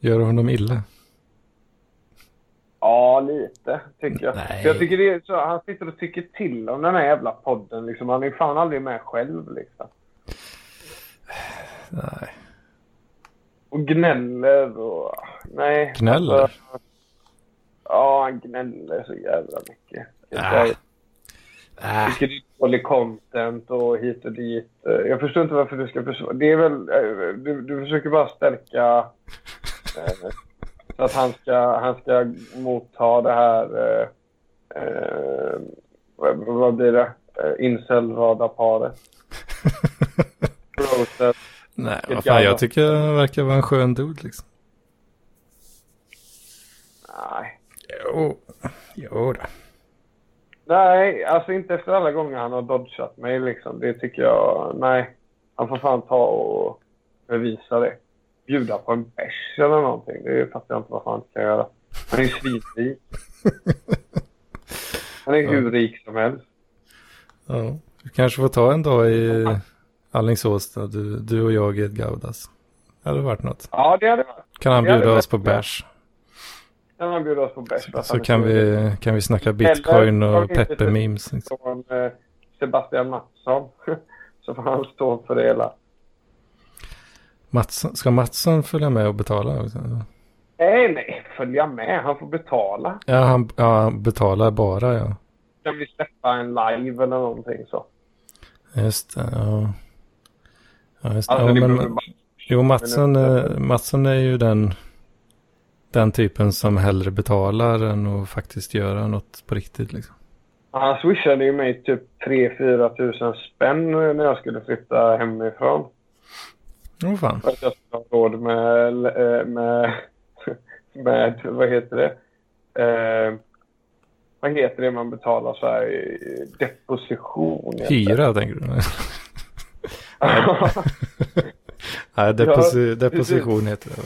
göra honom illa? Ja, lite tycker jag. Nej. Jag tycker det är så, han sitter och tycker till om den här jävla podden liksom. Han är fan aldrig med själv liksom. Nej. Och gnäller och... Nej. Gnäller? Alltså, ja, han gnäller så jävla mycket. Ah. Äh. tycker det är dålig content och hit och dit. Jag förstår inte varför du ska försvara. Det är väl... eh, Du, du försöker bara stärka... eh, Så att han ska, han ska motta det här... Eh, eh, vad, vad blir det? Eh, Incel-radarparet. Nej, vad fan, jag tycker han verkar vara en skön dude liksom. Nej. Jo, jo då. Nej, alltså inte efter alla gånger han har dodgat mig liksom. Det tycker jag, nej. Han får fan ta och bevisa det. Bjuda på en bärs eller någonting. Det fattar jag inte vad han ska göra. Han är ju svinrik. Han är hur rik som helst. Ja, du kanske får ta en dag i Alingsås du, du och jag i ett Gaudas. Det hade varit något. Ja, det hade varit. Kan han bjuda oss på bärs? Kan han bjuda oss på bärs? Så är kan vi, kan vi snacka bitcoin Eller- och peppermemes. Liksom. Eh, Sebastian Mattsson. Så får han stå för det hela. Mattsson, ska Mattsson följa med och betala? också? Nej, nej. Följa med. Han får betala. Ja, han, ja, han betalar bara ja. Kan vi släppa en live eller någonting så. Just det, ja. ja, just det. Alltså, ja men, bara- jo, Mattsson, är- Mattsson är ju den, den typen som hellre betalar än att faktiskt göra något på riktigt. Liksom. Han swishade ju mig typ 3-4 tusen spänn när jag skulle flytta hemifrån. Åh fan. För att jag skulle ha råd med, eh, med, med vad heter det? Eh, vad heter det man betalar så här? Deposition. Hyra tänker du? Nej, deposi, deposition heter det.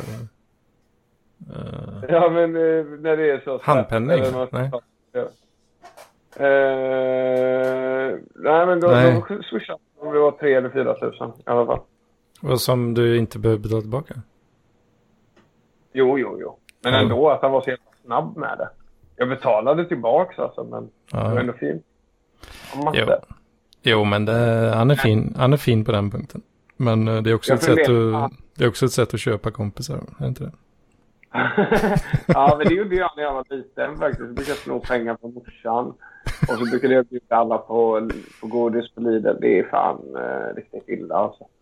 Eh, ja, men eh, när det är så. Handpenning? Nej. Ja. Eh, nej, men då, Nej. då swishade om det var 3 eller 4 tusen i alla fall. och som du inte behöver betala tillbaka? Jo, jo, jo. Men Ja. ändå att han var så jävla snabb med det. Jag betalade tillbaks alltså, men det var Ja. ändå fint. Jo. Jo, men det, han, är fin, han är fin på den punkten. Men eh, det är, också Jag ett sätt att, det är också ett sätt att köpa kompisar, är inte det? Ja, men det gjorde jag när jag var liten faktiskt. Jag brukade sno pengar på morsan. Och så brukade jag bjuda alla på, på godis på Lidl. Det är fan eh, riktigt illa alltså.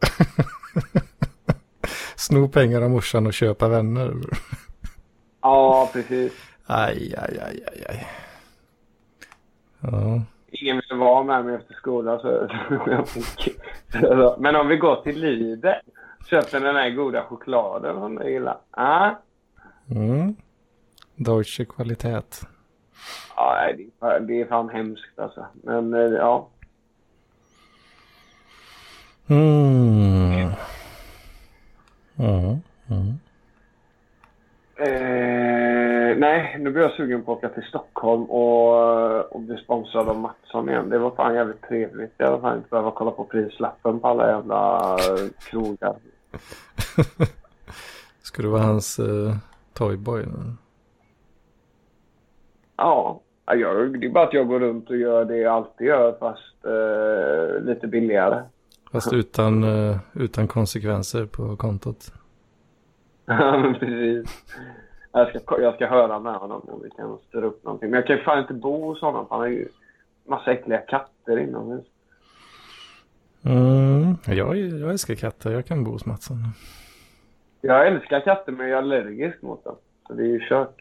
Sno pengar av morsan och köpa vänner. Ja, precis. Aj, aj, aj, aj, aj. Ja, Ingen ville vara med mig efter skolan så. Men om vi går till Lidl. Köper den här goda chokladen som du gillar. Ah? Mm. Deutsche kvalitet. Ja, det är fan- det hemskt alltså. Men eh, ja. Mm. Mm. Mm. Eh, nej, nu blir jag sugen på att åka till Stockholm och, och bli sponsrad av Mattsson igen. Det var fan jävligt trevligt. Jag hade fan inte behöva kolla på prislappen på alla jävla eh, krogar. Ska du vara hans uh, toyboy? Ja, ja, jag, det är bara att jag går runt och gör det jag alltid gör fast eh, lite billigare. Fast utan, eh, utan konsekvenser på kontot. Ja, men precis. Jag ska, jag ska höra med honom om vi kan styra upp någonting. Men jag kan ju fan inte bo hos honom. för Han har ju massa äckliga katter inomhus. Mm, jag, jag älskar katter. Jag kan bo hos Mattsson. Jag älskar katter men jag är allergisk mot dem. Så det är ju kört.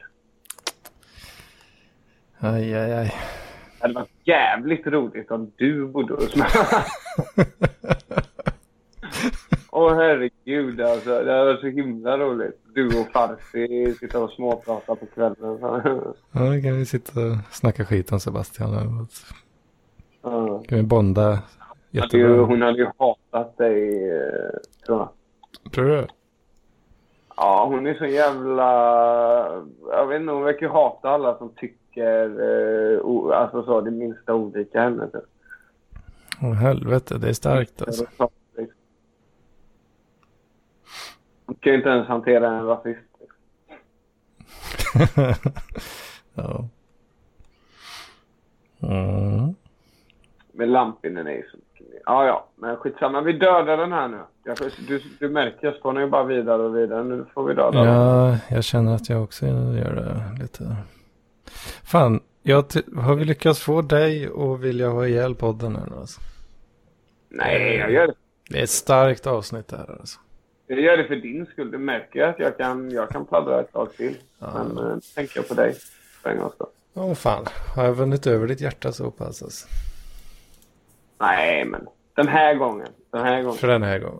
Aj, aj, aj. Det hade varit jävligt roligt om du bodde hos mig. Åh herregud alltså. Det hade varit så himla roligt. Du och Farsi sitter och småpratar på kvällen. Ja, då kan vi sitta och snacka skit om Sebastian. Ja. Kan vi bonda jättebra. hon hade ju hatat dig, eh, tror jag. Tror du? Ja, hon är så jävla... Jag vet inte, hon verkar hata alla som tycker eh, o, alltså så, det minsta olika henne. Typ. Åh helvete, det är starkt alltså. Hon kan ju inte ens hantera en rasist. ja. Mm. Men Lampinen är ju så Ja, ja, men skitsamma. Vi dödar den här nu. Jag, du, du märker, jag spånar ju bara vidare och vidare. Nu får vi döda den. Ja, jag känner att jag också gör det lite. Fan, jag har vi lyckats få dig och vilja ha ihjäl podden nu alltså? Nej, jag gör det. Det är ett starkt avsnitt det här alltså. Jag gör det för din skull. Du märker att jag kan, jag kan pladdra ett tag till. Men eh, nu tänker jag på dig. För en skull. Åh fan, har jag vunnit över ditt hjärta så pass alltså? Nej, men den här gången. Den här gången. För den här gången.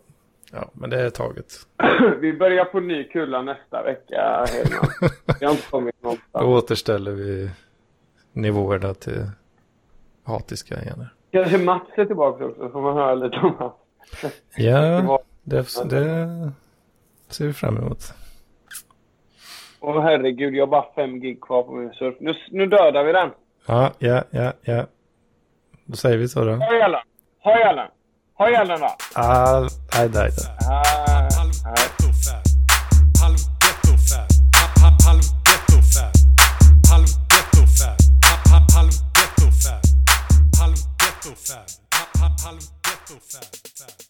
Ja, men det är taget. vi börjar på ny kulla nästa vecka, Hedman. Vi har inte kommit Då någonstans. återställer vi nivåerna till hatiska igen. här. Kanske Mats är tillbaka också, så får man höra lite om han. Ja, det, det ser vi fram emot. Åh herregud, jag har bara fem gig kvar på min surf. Nu, nu dödar vi den. Ja, ja, ja, ja. Då säger vi så då. Hojala! Hojala! Hojala då! Ah, nej, ah, nej, nej. Ah, Halv ghetto-fan.